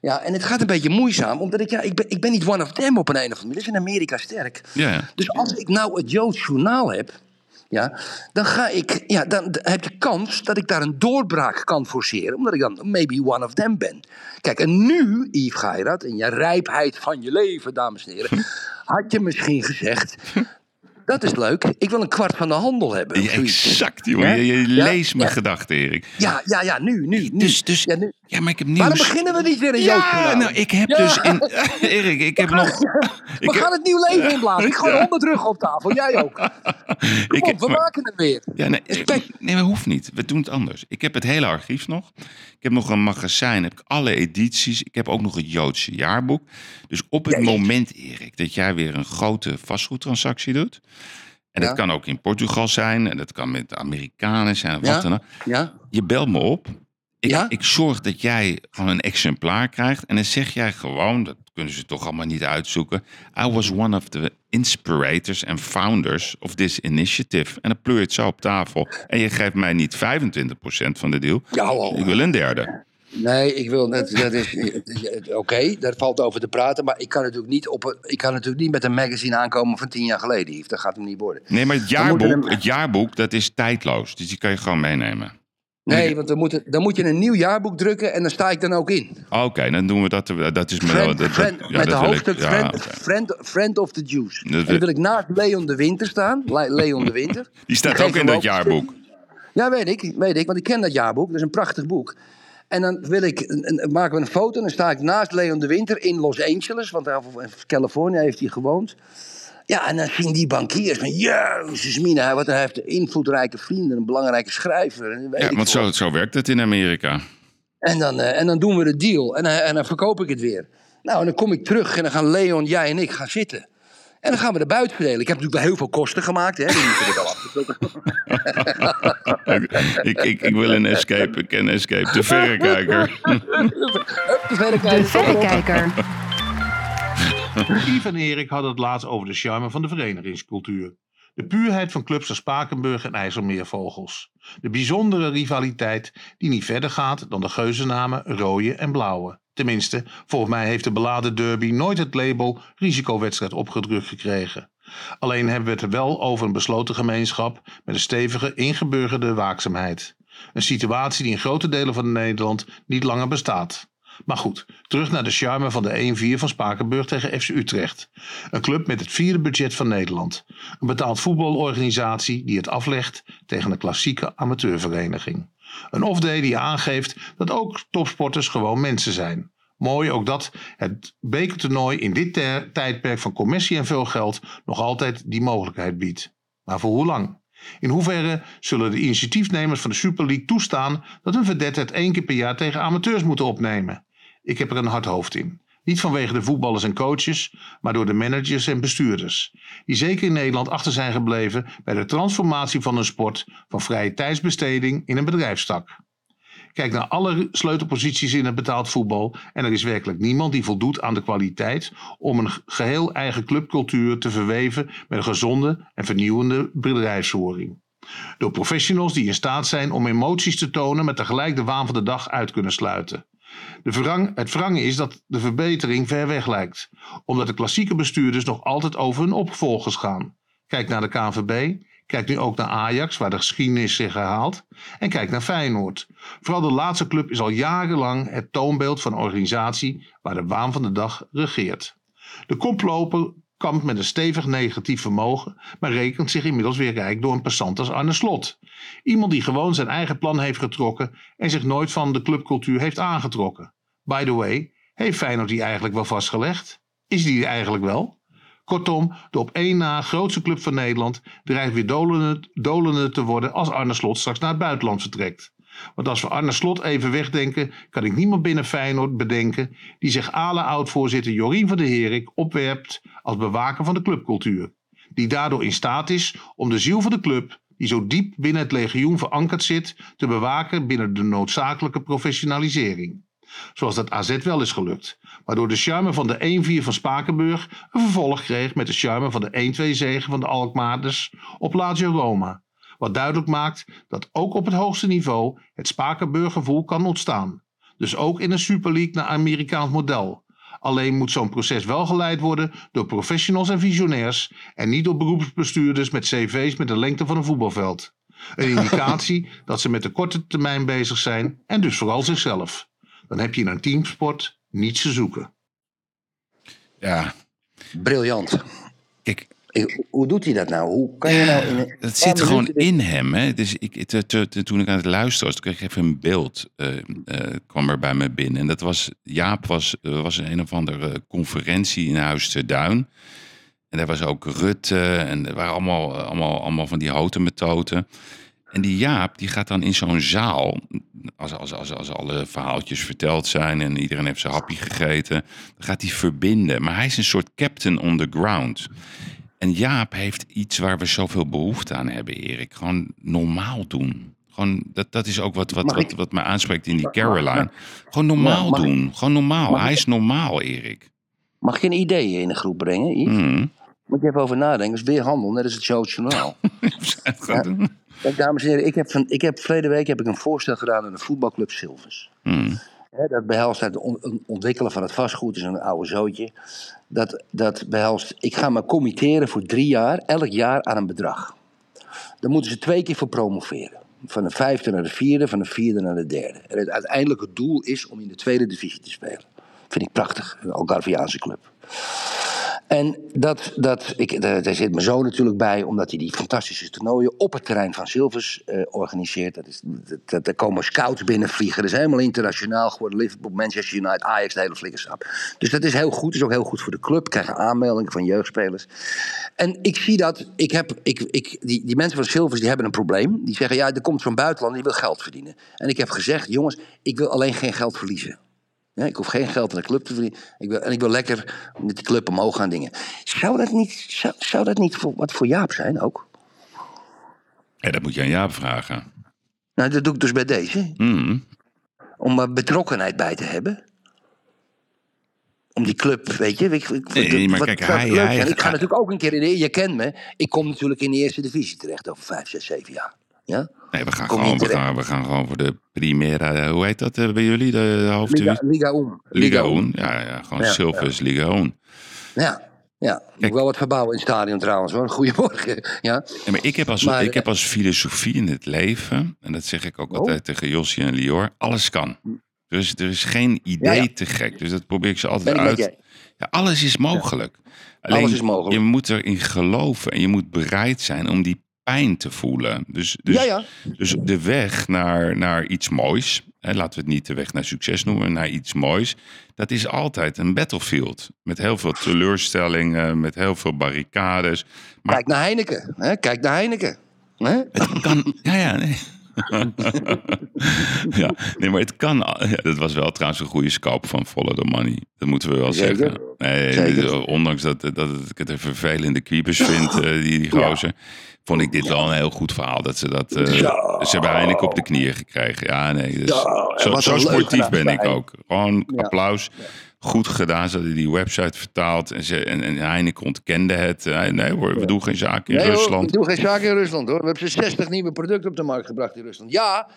Ja, en het gaat een beetje moeizaam, omdat ik, ja, ik, ben, ik ben niet one of them op een, een of andere manier. Dat is in Amerika sterk. Ja, ja. Dus als ik nou het Joods journaal heb, ja, dan, ga ik, ja, dan heb je kans dat ik daar een doorbraak kan forceren. Omdat ik dan maybe one of them ben. Kijk, en nu, Yves Geirat, in je rijpheid van je leven, dames en heren, had je misschien gezegd. Dat is leuk. Ik wil een kwart van de handel hebben. Ja, exact, jongen. Je, je Ja, leest mijn ja. gedachten, Erik. Ja, ja, ja, nu, nu, nu. Dus, dus, ja, nu. ja, maar ik heb nieuws. Waarom beginnen we niet weer een Ja, journaal? nou, ik heb dus in... Erik, ik heb nog... We heb- gaan het nieuw leven inblazen. Ik gooi honderd rug op tafel. Jij ook. ik op, we maar- maken het weer. Ja, nee, Respect. nee, maar hoeft niet. We doen het anders. Ik heb het hele archief nog. Ik heb nog een magazijn, heb ik alle edities. Ik heb ook nog het Joodse jaarboek. Dus op het moment, Erik, dat jij weer een grote vastgoedtransactie doet... en dat Ja. kan ook in Portugal zijn... en dat kan met de Amerikanen zijn, of wat dan ook. Ja? Je belt me op. Ik, Ja? ik zorg dat jij gewoon een exemplaar krijgt. En dan zeg jij gewoon, dat kunnen ze toch allemaal niet uitzoeken. I was one of the inspirators and founders of this initiative. En dan pleur je het zo op tafel. En je geeft mij niet 25% van de deal. Ja. Ik wil een derde. Nee, ik wil net. Dat is oké, daar valt over te praten. Maar ik kan natuurlijk niet op. een- Ik kan natuurlijk niet met een magazine aankomen van tien jaar geleden. Dat gaat hem niet worden. Nee, maar het jaarboek, het jaarboek, dat is tijdloos. Dus die kan je gewoon meenemen. Nee, want dan moet, het- dan moet je een nieuw jaarboek drukken en dan sta ik dan ook in. Oké, dan doen we dat. Dat is. Friend, dat- dat- friend- ja, met de dat hoofdstuk Ja, friend, friend, friend of the Jews. En dan wil ik naast Leon de Winter staan. Le- Leon de Winter. Die staat ook in dat jaarboek. Ja, weet ik, weet ik, want ik ken dat jaarboek. Dat is een prachtig boek. En dan wil ik, maken we een foto en dan sta ik naast Leon de Winter in Los Angeles. Want daar in Californië heeft hij gewoond. Ja, en dan zien die bankiers van, jezus mina, hij- wat hij heeft invloedrijke vrienden, een belangrijke schrijver. En, weet Ja, ik want zo, zo werkt het in Amerika. En dan, eh, en dan doen we de deal. En, dan- en dan verkoop ik het weer. Nou, en dan kom ik terug en dan gaan Leon, jij en ik gaan zitten. En dan gaan we de buit verdelen. Ik heb natuurlijk wel heel veel kosten gemaakt. Hè? Die moet ik al ik, ik, ik wil een escape, ik ken escape. De verrekijker. De verrekijker. De verrekijker. Yves en Erik hadden het laatst over de charme van de verenigingscultuur. De puurheid van clubs als Spakenburg en IJsselmeervogels. De bijzondere rivaliteit die niet verder gaat dan de geuzennamen rode en blauwe. Tenminste, volgens mij heeft de beladen derby nooit het label risicowedstrijd opgedrukt gekregen. Alleen hebben we het wel over een besloten gemeenschap met een stevige ingeburgerde waakzaamheid. Een situatie die in grote delen van Nederland niet langer bestaat. Maar goed, terug naar de charme van de 1-4 van Spakenburg tegen FC Utrecht. Een club met het vierde budget van Nederland. Een betaald voetbalorganisatie die het aflegt tegen een klassieke amateurvereniging. Een off-day die aangeeft dat ook topsporters gewoon mensen zijn. Mooi ook dat het bekertoernooi in dit tijdperk van commercie en veel geld nog altijd die mogelijkheid biedt. Maar voor hoe lang? In hoeverre zullen de initiatiefnemers van de Super League toestaan dat hun vedette het één keer per jaar tegen amateurs moeten opnemen? Ik heb er een hard hoofd in. Niet vanwege de voetballers en coaches, maar door de managers en bestuurders. Die zeker in Nederland achter zijn gebleven bij de transformatie van een sport van vrije tijdsbesteding in een bedrijfstak. Kijk naar alle sleutelposities in het betaald voetbal en er is werkelijk niemand die voldoet aan de kwaliteit om een geheel eigen clubcultuur te verweven met een gezonde en vernieuwende bedrijfsvoering. Door professionals die in staat zijn om emoties te tonen, maar tegelijk de waan van de dag uit kunnen sluiten. De verrang, het verrangen is dat de verbetering ver weg lijkt, omdat de klassieke bestuurders nog altijd over hun opvolgers gaan. Kijk naar de KNVB, kijk nu ook naar Ajax, waar de geschiedenis zich herhaalt, en kijk naar Feyenoord. Vooral de laatste club is al jarenlang het toonbeeld van organisatie waar de waan van de dag regeert. De koploper kampt met een stevig negatief vermogen, maar rekent zich inmiddels weer rijk door een passant als Arne Slot. Iemand die gewoon zijn eigen plan heeft getrokken en zich nooit van de clubcultuur heeft aangetrokken. By the way, heeft Feyenoord die eigenlijk wel vastgelegd? Is die eigenlijk wel? Kortom, de op één na grootste club van Nederland dreigt weer dolende, dolende te worden als Arne Slot straks naar het buitenland vertrekt. Want als we Arne Slot even wegdenken, kan ik niemand binnen Feyenoord bedenken die zich alle oud-voorzitter Jorien van der Herik opwerpt als bewaker van de clubcultuur. Die daardoor in staat is om de ziel van de club, die zo diep binnen het legioen verankerd zit, te bewaken binnen de noodzakelijke professionalisering. Zoals dat AZ wel is gelukt, waardoor de charme van de 1-4 van Spakenburg een vervolg kreeg met de charme van de 1-2 zege van de Alkmaarders op Lazio Roma. Wat duidelijk maakt dat ook op het hoogste niveau het Spakenburg gevoel kan ontstaan. Dus ook in een Super League naar Amerikaans model. Alleen moet zo'n proces wel geleid worden door professionals en visionairs en niet door beroepsbestuurders met cv's met de lengte van een voetbalveld. Een indicatie dat ze met de korte termijn bezig zijn en dus vooral zichzelf. Dan heb je in een teamsport niets te zoeken. Ja. Briljant. Kijk, Ik- hoe doet hij dat nou? Hoe kan je nou in een Het paar zit gewoon in hem. Hè? Dus ik, te- te- te- toen ik aan het luisteren was, toen kreeg ik even een beeld. eh, eh, kwam er bij me binnen. En dat was, Jaap was, er was een of andere conferentie in Huis te Duin. En daar was ook Rutte. En er waren allemaal, allemaal, allemaal van die houten methoden. En die Jaap, die gaat dan in zo'n zaal, als, als, als, als alle verhaaltjes verteld zijn en iedereen heeft zijn happy gegeten, dan gaat hij verbinden. Maar hij is een soort captain on the ground. En Jaap heeft iets waar we zoveel behoefte aan hebben, Erik. Gewoon normaal doen. Gewoon, dat, dat is ook wat, wat, wat, wat me aanspreekt in die Caroline. Gewoon normaal Ja, doen. Gewoon normaal. mag Hij is normaal, Erik. Mag ik een idee in de groep brengen, Yves? Mhm. Moet je even over nadenken. Dat is weer handel, net als het Show Journaal. Kijk, dames en heren, ik heb, van, ik heb verleden week heb ik een voorstel gedaan aan de voetbalclub Silvers. Hè, dat behelst het on- on- ontwikkelen van het vastgoed, is een oude zootje. Dat, dat behelst, ik ga me committeren voor drie jaar, elk jaar aan een bedrag. Daar moeten ze twee keer voor promoveren. Van de vijfde naar de vierde, van de vierde naar de derde. En het uiteindelijke doel is om in de tweede divisie te spelen. Vind ik prachtig, een Algarviaanse club. En dat, dat, ik, daar, daar zit mijn zoon natuurlijk bij, omdat hij die fantastische toernooien op het terrein van Silvers eh, organiseert. Dat is, dat, daar komen scouts binnenvliegen. Dat is helemaal internationaal geworden. Liverpool, Manchester United, Ajax, de hele flikkerschap. Dus dat is heel goed. Is ook heel goed voor de club. Krijgen aanmeldingen van jeugdspelers. En ik zie dat, ik heb, ik, ik, die, die mensen van Silvers die hebben een probleem. Die zeggen, ja, er komt zo'n buitenland die wil geld verdienen. En ik heb gezegd, jongens, ik wil alleen geen geld verliezen. Ja, ik hoef geen geld aan de club te verdienen. Ik wil, en ik wil lekker met die club omhoog gaan dingen. Zou dat niet, zou, zou dat niet voor, wat voor Jaap zijn ook? Ja, dat moet je aan Jaap vragen. Nou, dat doe ik dus bij deze. Mhm. Om er betrokkenheid bij te hebben. Om die club, weet je. Ik, ik, Nee, maar wat kijk, hij- ik ga natuurlijk ook een keer in de... Je kent me. Ik kom natuurlijk in de eerste divisie terecht over vijf, zes, zeven jaar. Ja? Nee, we gaan, Kom gewoon, we, gaan, we gaan gewoon voor de Primera. eh, Hoe heet dat eh, bij jullie? De, hoofddivisie? Liga, Liga Un. Liga Un. Ja, ja, gewoon Ja, Silvers Liga Un. Ja, ja. Moet wel wat verbouwen in het stadion trouwens hoor. Goedemorgen. Ja. Ja, maar ik heb, als, Maar, ik heb als filosofie in het leven, en dat zeg ik ook Oh. altijd tegen Jossie en Lior, alles kan. Dus er is geen idee Ja, ja. te gek. Dus dat probeer ik ze altijd ik uit. alles is mogelijk. Alleen, Alles is mogelijk. je moet erin geloven en je moet bereid zijn om die pijn te voelen. Dus, dus, Ja, ja. dus de weg naar, naar iets moois, hè, laten we het niet de weg naar succes noemen, naar iets moois, dat is altijd een battlefield. Met heel veel teleurstellingen, met heel veel barricades. Maar Kijk naar Heineken. Hè? Kijk naar Heineken. Hè? het kan. Ja, ja, nee. ja, nee, maar het kan. Ja, dat was wel trouwens een goede scalp van Follow the Money. Dat moeten we wel Zeker. zeggen. Nee, Zeker. ondanks dat, dat ik het een vervelende kwiebus vind, eh, die, die gozer. Vond ik dit wel een heel goed verhaal. Dat ze dat. eh, Zo. ze hebben eindelijk op de knieën gekregen. Ja, nee. Dus, Zo, sportief ben ik ook. Gewoon applaus. Goed gedaan. Ze hadden die website vertaald. En, ze, en, en Heineken ontkende het. Eh, nee hoor, we doen geen zaken in Nee, hoor, Rusland. ik doe geen zaken in Rusland hoor. We hebben ze 60 nieuwe producten op de markt gebracht in Rusland. Ja,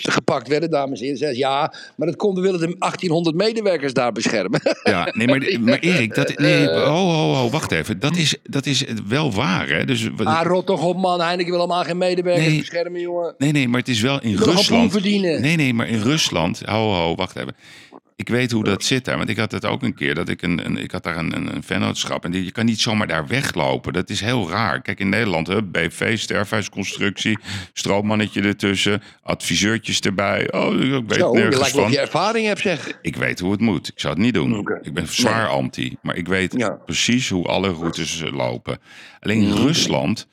ze gepakt werden, dames en heren. Zei ze, ja, maar dat komt, we willen de 1800 medewerkers daar beschermen. Ja, nee, maar, maar Erik, dat, nee, ho, ho, ho, wacht even. Dat is, dat is wel waar, hè? Dus, wat- Ah, rot toch op man, Heineken wil allemaal geen medewerkers Nee. beschermen, jongen. nee, nee, maar het is wel in Rusland. verdienen. Nee, nee, maar in Rusland. Ho, ho, wacht even. Ik weet hoe dat zit daar. Want ik had het ook een keer. Dat ik, een, een, ik had daar een, een, een vennootschap. En die, je kan niet zomaar daar weglopen. Dat is heel raar. Kijk, in Nederland, hè, BV, sterfhuisconstructie. Stroommannetje ertussen. Adviseurtjes erbij. Oh, ik weet Zo, nergens of van. je ervaring hebt, zeg. Ik weet hoe het moet. Ik zou het niet doen. Ik ben zwaar anti. Maar ik weet Ja. precies hoe alle routes lopen. Alleen Mhm. Rusland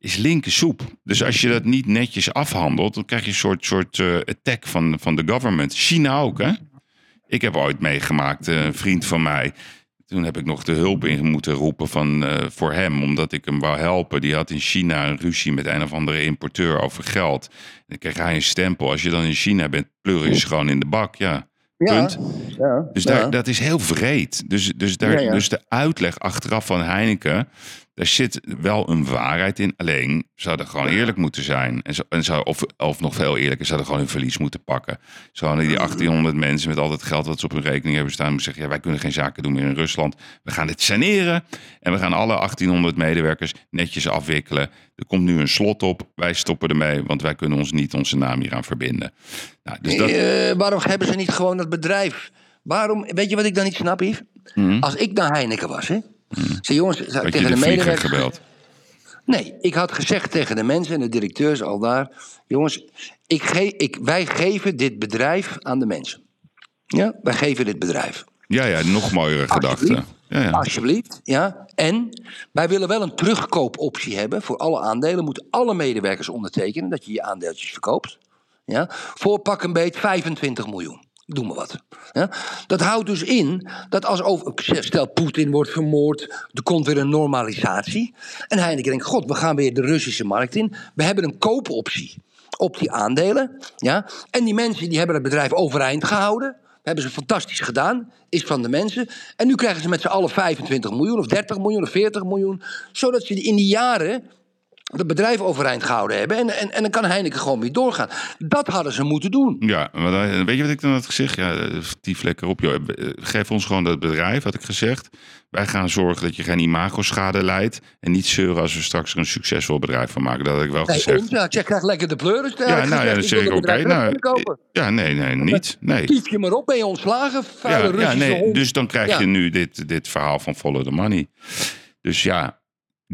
is linkersoep. Dus als je dat niet netjes afhandelt... dan krijg je een soort, soort eh, attack van, van de government. China ook, hè? Ik heb ooit meegemaakt, eh, een vriend van mij... Toen heb ik nog de hulp in moeten roepen van, eh, voor hem, omdat ik hem wou helpen. Die had in China een ruzie met een of andere importeur over geld. Dan kreeg hij een stempel. Als je dan in China bent, pleur je gewoon in de bak. Ja, Ja, punt. ja, Dus ja. daar, dat is heel vreed. Dus, dus, daar, dus de uitleg achteraf van Heineken, daar zit wel een waarheid in. Alleen, ze hadden gewoon eerlijk moeten zijn. En, zo, en zo, of, of nog veel eerlijker, ze hadden gewoon hun verlies moeten pakken. Ze hadden die 1800 mensen met al het geld wat ze op hun rekening hebben staan... moeten zeggen, ja, wij kunnen geen zaken doen meer in Rusland. We gaan dit saneren en we gaan alle 1800 medewerkers netjes afwikkelen. Er komt nu een slot op, wij stoppen ermee... want wij kunnen ons niet onze naam hier aan verbinden. Nou, dus dat... Eh, waarom hebben ze niet gewoon dat bedrijf? Waarom, weet je wat ik dan niet snap, Yves? Als ik naar Heineken was, hè? Zeg, jongens, zou ik Had je tegen de medewerkers... gebeld? Nee, ik had gezegd tegen de mensen en de directeurs al daar... jongens, ik ge ik, wij geven dit bedrijf aan de mensen. Ja, wij geven dit bedrijf. Ja, ja, nog mooiere gedachte. Ja, ja. Alsjeblieft, ja. En wij willen wel een terugkoopoptie hebben voor alle aandelen. Moeten alle medewerkers ondertekenen dat je je aandeeltjes verkoopt. Ja. Voor pak een beet 25 miljoen. Doe maar wat. Ja. Dat houdt dus in dat als over, stel Poetin wordt vermoord, er komt weer een normalisatie. En Heineken denkt, god, we gaan weer de Russische markt in. We hebben een koopoptie op die aandelen. Ja. En die mensen die hebben het bedrijf overeind gehouden. Hebben ze fantastisch gedaan. Is van de mensen. En nu krijgen ze met z'n allen 25 miljoen of 30 miljoen of 40 miljoen. Zodat ze in die jaren het bedrijf overeind gehouden hebben. En, en, en dan kan Heineken gewoon weer doorgaan. Dat hadden ze moeten doen. Ja, maar weet je wat ik dan had gezegd? Ja, eh, tief lekker op, joh. Eh, Geef ons gewoon dat bedrijf, had ik gezegd. Wij gaan zorgen dat je geen imagoschade leidt. En niet zeuren als we straks er een succesvol bedrijf van maken. Dat had ik wel Nee, gezegd. ja, Jack krijgt lekker de pleuris. Ja, nou ja, dan zeg ik oké. nou, kopen. ja, nee, nee, niet. Nee. Kief je maar op, ben je ontslagen, vuile Ja, ja, nee, hond. dus dan krijg Ja. je nu dit, dit verhaal van follow the money. Dus ja,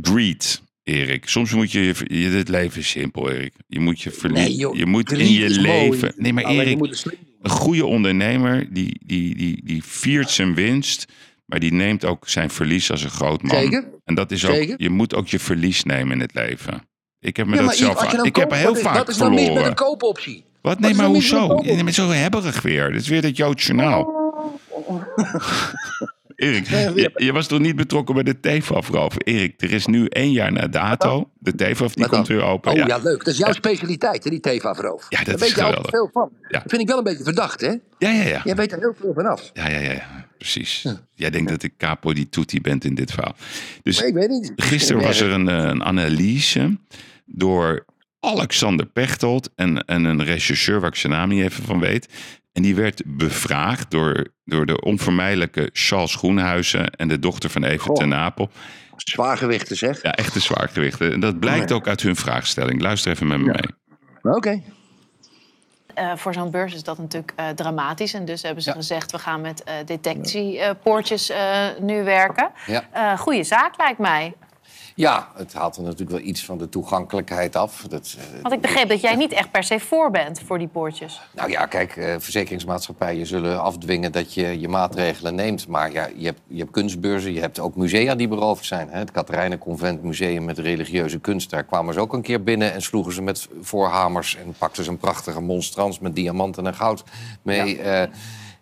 greed, Erik. Soms moet je, je dit leven is simpel, Erik. Je moet je verliezen. Nee, je moet in je mooi. leven. Nee, maar Alleen Erik, een goede ondernemer die, die, die, die viert zijn winst, maar die neemt ook zijn verlies als een groot man. Zeker. En dat is ook, Zeker. je moet ook je verlies nemen in het leven. Ik heb me Ja, dat zelf Ik heb koopt, heel wat is- vaak Wat is dan mis met een koopoptie? Wat? Nee, maar hoezo? Je bent zo hebberig weer. Dit is weer dat Joods journaal. Erik, je, je was toch niet betrokken bij de TEFAF-roof? Erik, er is nu één jaar na dato. De TEFAF die komt weer open. Oh ja, ja. leuk. Dat is jouw specialiteit, hè, die TV-veroof. Ja, dat Daar is weet je altijd geweldig. veel van. Ja. Dat vind ik wel een beetje verdacht, hè? Ja, ja, ja. Jij weet er heel veel van af. Ja, ja, ja. Precies. Jij denkt dat ik capo di tutti bent in dit verhaal. Dus Nee, ik weet niet. gisteren was er een, eh, een analyse door Alexander Pechtold en, en een rechercheur waar ik zijn naam niet even van weet. En die werd bevraagd door, door de onvermijdelijke Charles Groenhuizen en de dochter van Even ten Napel. Zwaargewichten, zeg. Ja, echte zwaargewichten. En dat blijkt ook uit hun vraagstelling. Luister even met me mee. Oké. Eh, voor zo'n beurs is dat natuurlijk eh, dramatisch. En dus hebben ze gezegd, we gaan met eh, detectiepoortjes eh, nu werken. Ja. Eh goede zaak lijkt mij. Ja, het haalt er natuurlijk wel iets van de toegankelijkheid af. Dat, eh, Want ik begreep dat jij niet echt per se voor bent voor die poortjes. nou ja, kijk, eh, verzekeringsmaatschappijen zullen afdwingen dat je je maatregelen neemt. Maar ja, je hebt, je hebt kunstbeurzen, je hebt ook musea die beroofd zijn. Hè? Het Katerijnenconvent Museum met religieuze kunst. Daar kwamen ze ook een keer binnen en sloegen ze met voorhamers... en pakten ze een prachtige monstrans met diamanten en goud mee. Ja,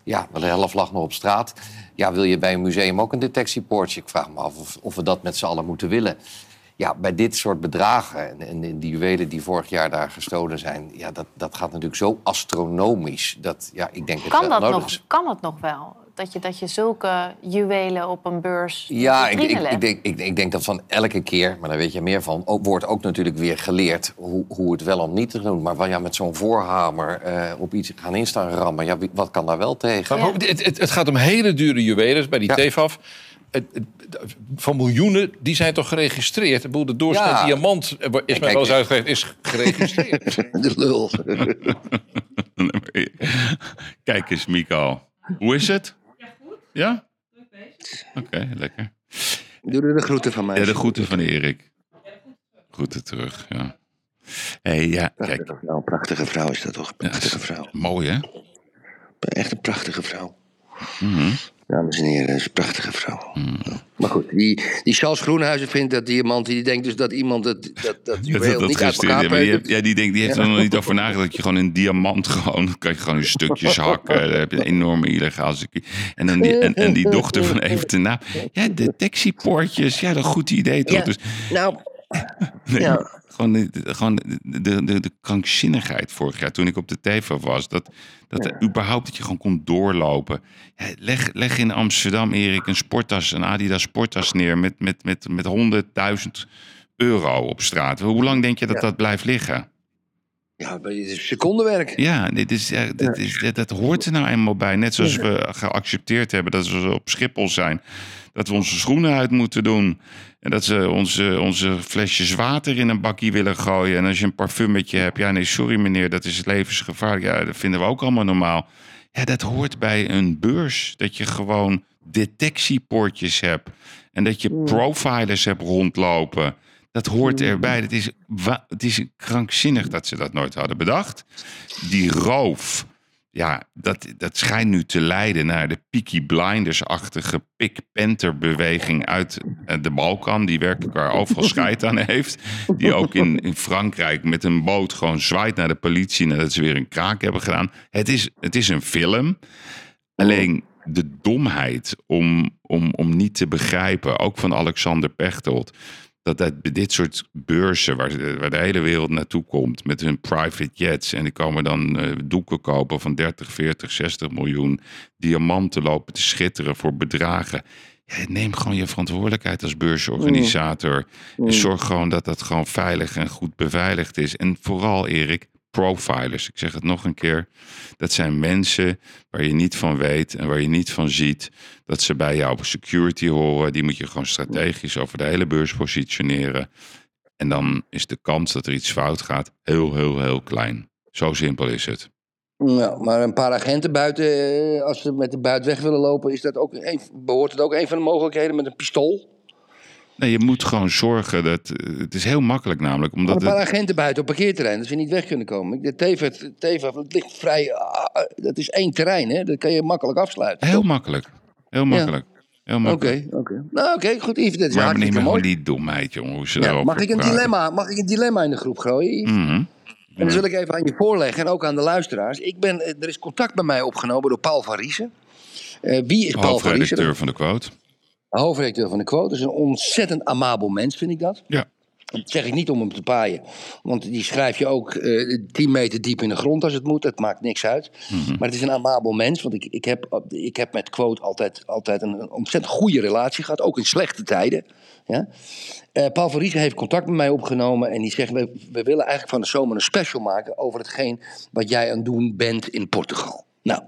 ja de helft lag nog op straat. Ja, wil je bij een museum ook een detectiepoortje? Ik vraag me af of, of we dat met z'n allen moeten willen. Ja, bij dit soort bedragen en, en die juwelen die vorig jaar daar gestolen zijn... Ja, dat, dat gaat natuurlijk zo astronomisch. Dat, ja, ik denk Kan dat, nodig nog, is. kan dat nog wel? Dat je, dat je zulke juwelen op een beurs Ja, ik, ik, ik, denk, ik, ik denk dat van elke keer, maar daar weet je meer van... Ook, wordt ook natuurlijk weer geleerd hoe, hoe het wel om niet te doen. Maar ja, met zo'n voorhamer eh, op iets gaan instaan rammen... Ja, wat kan daar wel tegen? Maar het, het, het gaat om hele dure juwelen bij die. Het- het- van miljoenen, die zijn toch geregistreerd? Ik bedoel, de doorsnee Ja. diamant eh, is mij wel eens uitgelegd, is geregistreerd. De lul. Kijk eens, Mikael. Hoe is het? Ja? Oké, lekker. Doe er de groeten van mij. Ja, de groeten van Erik. Groeten terug, ja. hey, ja, kijk. Prachtige vrouw, prachtige vrouw is dat toch? Prachtige vrouw. Mooi, hè? Echt een prachtige vrouw. Mhm. Dames en heren, dat is een prachtige vrouw. Maar goed, die, die Charles Groenhuizen vindt dat diamant... die denkt dus dat iemand dat, dat, dat Dat, juweel dat, dat niet uit elkaar ja, die, peutert. heeft- ja, die, denkt, die heeft Ja. er nog niet over nagedacht dat je gewoon een diamant gewoon, dan kan je gewoon in stukjes hakken. Dan heb je een enorme illegaal circuit. En, dan die, en, en die dochter van even te na. Ja, detectiepoortjes, ja, dat is een goed idee toch? Ja, Dus, nou, nee, ja. Gewoon, de, de- gewoon de, de, de, de krankzinnigheid vorig jaar toen ik op de TV was. Dat, dat er überhaupt dat je gewoon kon doorlopen. Ja, leg, leg in Amsterdam, Erik, een sporttas, een Adidas sporttas neer met, met, met, met 100.000 euro op straat. Hoe lang denk je dat Ja. dat blijft liggen? Ja, het is secondenwerk. Ja, dit is, ja, dit is, dat, dat hoort er nou eenmaal bij. Net zoals we geaccepteerd hebben dat we op Schiphol zijn. Dat we onze schoenen uit moeten doen. En dat ze onze, onze flesjes water in een bakkie willen gooien. En als je een parfummetje hebt. Ja, nee, sorry meneer, dat is levensgevaarlijk. Ja, dat vinden we ook allemaal normaal. Ja, dat hoort bij een beurs. Dat je gewoon detectiepoortjes hebt. En dat je profilers hebt rondlopen. Dat hoort erbij. Het is, het is krankzinnig dat ze dat nooit hadden bedacht. Die roof, ja, dat, dat schijnt nu te leiden naar de Peaky Blinders-achtige Pick Panther-beweging uit eh, de Balkan. Die werkelijk waar overal scheid aan heeft. Die ook in, in Frankrijk met een boot gewoon zwaait naar de politie nadat ze weer een kraak hebben gedaan. Het is, het is een film. Alleen de domheid om, om, om niet te begrijpen, ook van Alexander Pechtold, dat dit soort beurzen waar, de- waar de hele wereld naartoe komt met hun private jets en die komen dan eh, doeken kopen van 30, 40, 60 miljoen, diamanten lopen te schitteren voor bedragen. Ja, neem gewoon je verantwoordelijkheid als beursorganisator. Mm. En zorg gewoon dat dat gewoon veilig en goed beveiligd is. En vooral, Erik, profilers. Ik zeg het nog een keer. Dat zijn mensen waar je niet van weet en waar je niet van ziet dat ze bij jou op security horen. Die moet je gewoon strategisch over de hele beurs positioneren. En dan is de kans dat er iets fout gaat heel, heel, heel klein. Zo simpel is het. Ja, maar een paar agenten buiten, eh, als ze met de buit weg willen lopen, is dat ook behoort het ook een van de mogelijkheden met een pistool? Nee, je moet gewoon zorgen dat. eh, Het is heel makkelijk namelijk. Maar Omdat een paar het, agenten buiten op parkeerterrein, dat ze niet weg kunnen komen. De Teva, Teva het ligt vrij. ah, dat is één terrein, hè? Dat kan je makkelijk afsluiten. heel makkelijk. Heel makkelijk. Heel Oké, makkelijk. oké. Nou, oké, goed. Yves, dat is Maar mooi. gewoon die domheid, jongen. Hoe ze Ja, mag, ik een dilemma, mag ik een dilemma in de groep gooien? Mhm. En dan wil ik even aan je voorleggen en ook aan de luisteraars. Ik ben, eh, er is contact bij mij opgenomen door Paul van Riesen. Eh, wie is Paul van Riesen? Hoofdredacteur van de quote. Hoofdredacteur van de Quote. Dat is een ontzettend amabel mens, vind ik dat. Ja. Dat zeg ik niet om hem te paaien. Want die schrijf je ook eh 10 meter diep in de grond als het moet. Dat maakt niks uit. Mhm. Maar het is een amabel mens. Want ik, ik, heb, ik heb met Quote altijd, altijd een, een ontzettend goede relatie gehad. Ook in slechte tijden. Ja? Eh, Paul van Riesen heeft contact met mij opgenomen. En die zegt, we, we willen eigenlijk van de zomer een special maken... over hetgeen wat jij aan het doen bent in Portugal. Nou,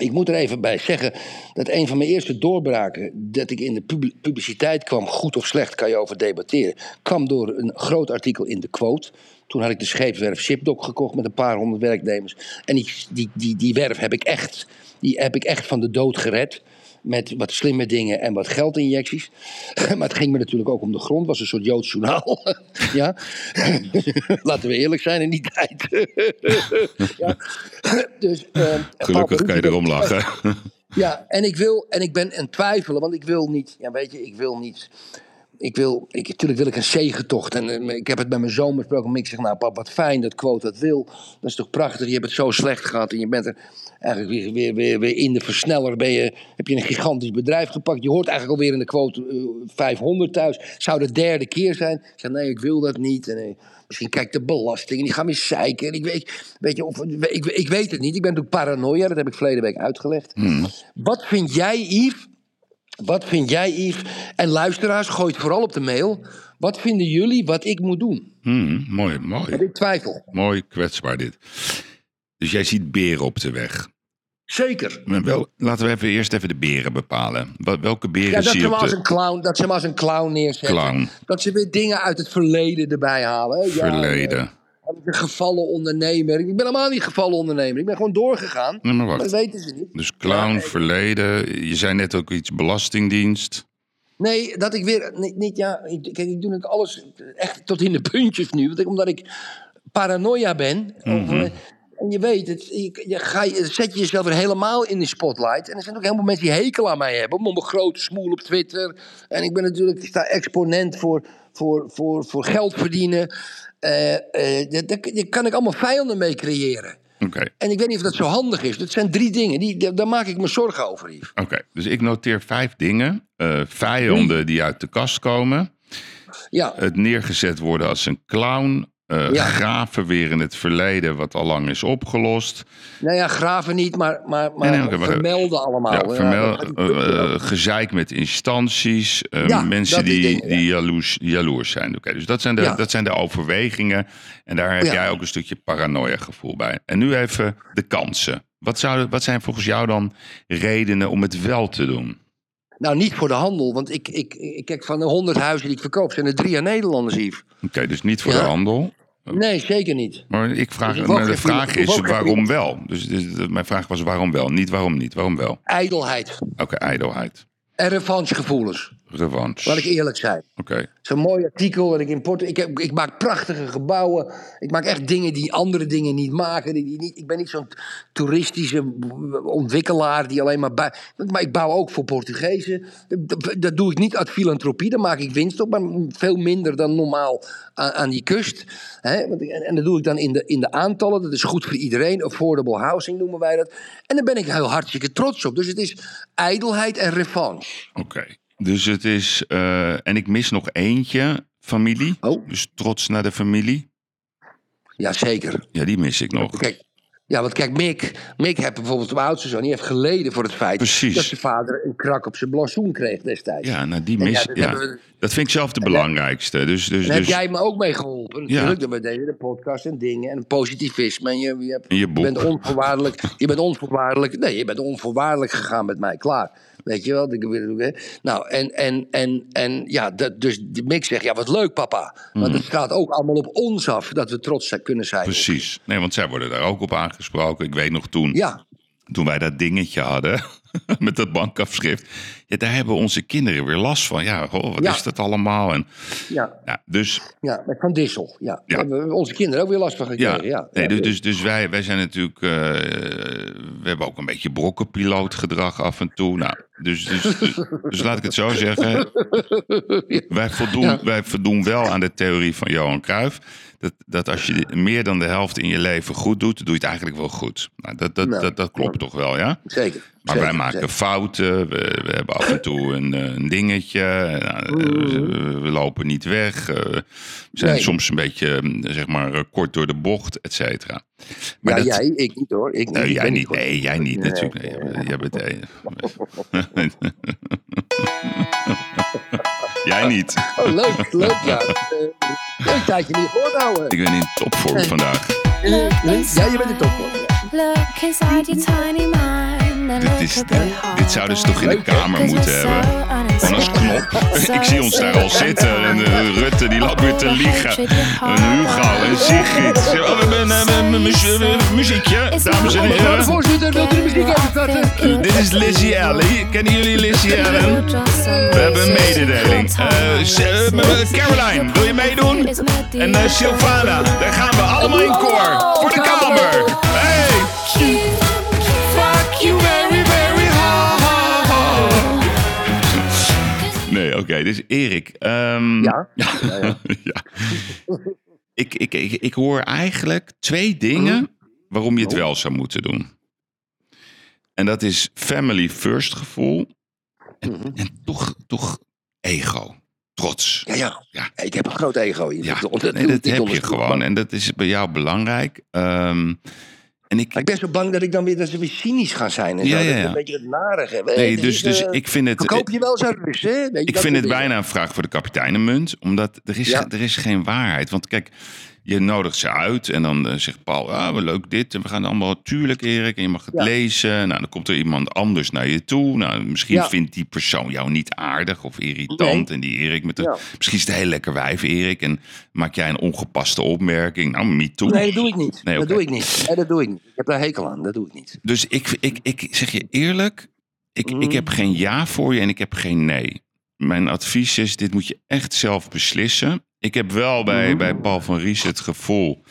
ik moet er even bij zeggen dat een van mijn eerste doorbraken, dat ik in de pub- publiciteit kwam, goed of slecht, kan je over debatteren, kwam door een groot artikel in de Quote. Toen had ik de scheepswerf Shipdock gekocht met een paar honderd werknemers. En die, die, die, die werf heb ik, echt, die heb ik echt van de dood gered. Met wat slimme dingen en wat geldinjecties. Maar het ging me natuurlijk ook om de grond. Het was een soort Joods journaal. ja. Laten we eerlijk zijn in die tijd. ja. Dus, eh, Gelukkig kan je erom lachen. ja, en ik wil, en ik ben aan twijfelen, want ik wil niet, ja, weet je, ik wil niet. Ik wil, ik, natuurlijk wil ik een zegentocht. En eh, ik heb het met mijn zoon besproken. Mick zegt, nou pap, wat fijn dat quote dat wil. Dat is toch prachtig. Je hebt het zo slecht gehad. En je bent er eigenlijk weer, weer, weer, weer in de versneller. Ben je, heb je een gigantisch bedrijf gepakt. Je hoort eigenlijk alweer in de quote eh, 500 thuis. Zou de derde keer zijn. Ik zeg, nee, ik wil dat niet. En, eh, misschien kijkt de belasting. En die gaan weer zeiken. En ik weet, weet je, of, ik, ik weet het niet. Ik ben natuurlijk paranoia. Dat heb ik verleden week uitgelegd. Wat vind jij, Yves? Wat vind jij, Yves? En luisteraars, gooi het vooral op de mail. Wat vinden jullie wat ik moet doen? Hmm, mooi, mooi. Heb ik twijfel? Mooi kwetsbaar dit. Dus jij ziet beren op de weg. Zeker. Maar wel, laten we even eerst even de beren bepalen. Wel- Welke beren Ja, dat zie ze je als een clown, dat ze hem als een clown neerzetten. clown? Dat ze weer dingen uit het verleden erbij halen. Ja, Verleden. Een gevallen ondernemer. Ik ben helemaal niet gevallen ondernemer. Ik ben gewoon doorgegaan. Nee, maar wacht. dat weten ze niet. Dus clown, verleden. Je zei net ook iets belastingdienst. Nee, dat ik weer niet, niet ja. Ik, kijk, ik doe het alles echt tot in de puntjes nu, want ik, omdat ik paranoia ben. over- en je weet het, je, je, ga, je zet je jezelf weer helemaal in de spotlight. En er zijn ook helemaal mensen die hekel aan mij hebben. Om mijn grote smoel op Twitter. En ik ben natuurlijk, ik sta exponent voor, voor, voor, voor geld verdienen. Eh, eh, daar, kan ik allemaal vijanden mee creëren. En ik weet niet of dat zo handig is. Dat zijn drie dingen, die, daar, maak ik me zorgen over, Yves. oké. Dus ik noteer vijf dingen. Eh, vijanden die uit de kast komen. Ja. Het neergezet worden als een clown. Eh, Ja. Graven weer in het verleden wat al lang is opgelost. Nou ja, graven niet, maar, maar, maar, Nee, nee, vermelden allemaal. Ja, eh, eh, gezeik met instanties, Ja, mensen die die, jaloers, jaloers zijn. Oké, dus dat zijn, de, dat zijn de overwegingen. En daar heb jij ook een stukje paranoia gevoel bij. En nu even de kansen. Wat, zouden, wat zijn volgens jou dan redenen om het wel te doen? Nou, niet voor de handel, want ik, ik, ik kijk van de 100 huizen die ik verkoop, zijn er drie aan Nederlanders, Yves. Oké, dus niet voor Ja. de handel. Nee, zeker niet. Maar ik vraag, Dus maar de vraag is waarom wel? Dus, dus mijn vraag was waarom wel? Niet waarom niet, waarom wel? Ijdelheid Oké, ijdelheid. en revanchegevoelens. Revanche. Laat ik eerlijk zijn. Oké. Is een mooi artikel dat ik import. Ik, heb, ik maak prachtige gebouwen. Ik maak echt dingen die andere dingen niet maken. Die, niet, ik ben niet zo'n toeristische ontwikkelaar die alleen maar bij. Maar ik bouw ook voor Portugezen. Dat, dat doe ik niet uit filantropie. Daar maak ik winst op, maar veel minder dan normaal aan, aan die kust. En, en dat doe ik dan in de, in de aantallen. Dat is goed voor iedereen. Affordable housing noemen wij dat. En daar ben ik heel hartstikke trots op. Dus het is ijdelheid en revanche. Oké. Dus het is. eh, en ik mis nog eentje, familie. Oh. Dus trots naar de familie. Jazeker. Ja, die mis ik nog. Kijk, Ja, want kijk, Mick, Mick heeft bijvoorbeeld mijn oudste zoon, die heeft geleden voor het feit Precies. dat zijn vader een krak op zijn blazoen kreeg destijds. Ja, nou die mis, dat ja, we- dat vind ik zelf de belangrijkste. Dus, dus, Daar heb dus, jij me ook mee geholpen. Natuurlijk, we deden de podcast en dingen en positivisme. En je, je, hebt- je boek. bent onvoorwaardelijk, je bent onvoorwaardelijk, nee, je bent onvoorwaardelijk gegaan met mij, klaar. Weet je wel? Nou, en, en, en, en ja, dat, dus Mick zegt, ja, wat leuk papa. Want Mhm. het gaat ook allemaal op ons af, dat we trots kunnen zijn. Precies. Nee, want zij worden daar ook op aangesproken. Ik weet nog toen, Ja. toen wij dat dingetje hadden met dat bankafschrift. Ja, daar hebben onze kinderen weer last van. Ja, wat Ja. is dat allemaal? En, Ja, ja, dus ja, met Van Dissel. Ja. Ja. Hebben onze kinderen ook weer last van gekregen. Ja. nee, dus, dus, dus wij, wij zijn natuurlijk. eh, we hebben ook een beetje brokkenpilootgedrag af en toe. Nou, dus, dus, dus, dus laat ik het zo zeggen. Wij voldoen, wij voldoen wel aan de theorie van Johan Cruijff. Dat, dat als je meer dan de helft in je leven goed doet, doe je het eigenlijk wel goed. Nou, dat, dat, dat, dat klopt toch wel, ja? Zeker. Maar zeker, wij maken zeker. fouten. We, we hebben af en toe een, eh, een dingetje. Nou, we, we lopen niet weg. eh, we zijn Nee. soms een beetje, eh, zeg maar, eh, kort door de bocht, et cetera. Maar ja, dat- jij, ik niet hoor. Ik niet. Nee, Ik jij niet. Nee, jij niet Nee, natuurlijk. Nee, nee. jij bent... eh, jij niet. Oh, leuk, leuk, ja. Eh, Een tijdje niet houden. Ik ben in topvorm vandaag. Ja, je bent toch hoor. Look inside your tiny mind Dit, is, dit zouden ze toch in de kamer moeten hebben? Gewoon als knop. Ik zie ons daar al zitten. En eh, Rutte die loopt weer te liegen. En Hugo en Sigrid. Oh, muziekje, dames en heren. voorzitter, wilt u de muziek even starten? Dit is Lizzie Allen. Kennen jullie Lizzie Allen? We hebben een mededeling. Eh, Caroline, wil je meedoen? En eh, Sylvana, daar gaan we allemaal in koor. Voor de kamer. Hey! Oké, dus Erik. ehm, Ja? ja. ja. Ik, ik, ik, ik hoor eigenlijk twee dingen waarom je het wel zou moeten doen. En dat is family first gevoel en, en toch, toch ego, trots. Ja, ja, ja. Ik heb een groot ego. Ja, Dat- nee, dat ik heb je gewoon en dat is bij jou belangrijk. Ehm, en ik, ik ben zo bang dat ik dan weer, dat ze weer cynisch gaan zijn. En Ja, zo. Dat ja. Een beetje het narige. Nee, Het dus- dus eh, ik vind het- Verkoop je wel zo rust, hè? Ik vind het bijna een vraag voor de kapiteinenmunt. Omdat er is, er is geen waarheid. Want kijk, je nodigt ze uit en dan eh, zegt Paul, ah, leuk dit. En we gaan allemaal, tuurlijk Erik, en je mag het Ja. lezen. Nou, dan komt er iemand anders naar je toe. Nou, misschien Ja. vindt die persoon jou niet aardig of irritant. Nee. En die Erik met de, Ja. misschien is het een heel lekker wijf Erik. En maak jij een ongepaste opmerking. Nou, me too. Nee, dat doe ik niet. Nee, dat doe ik niet. Nee, dat doe ik niet. Ik heb daar hekel aan. Dat doe ik niet. Dus ik, ik, ik zeg je eerlijk, ik, ik heb geen ja voor je en ik heb geen nee. Mijn advies is, dit moet je echt zelf beslissen. Ik heb wel bij, Mhm. bij Paul van Ries het gevoel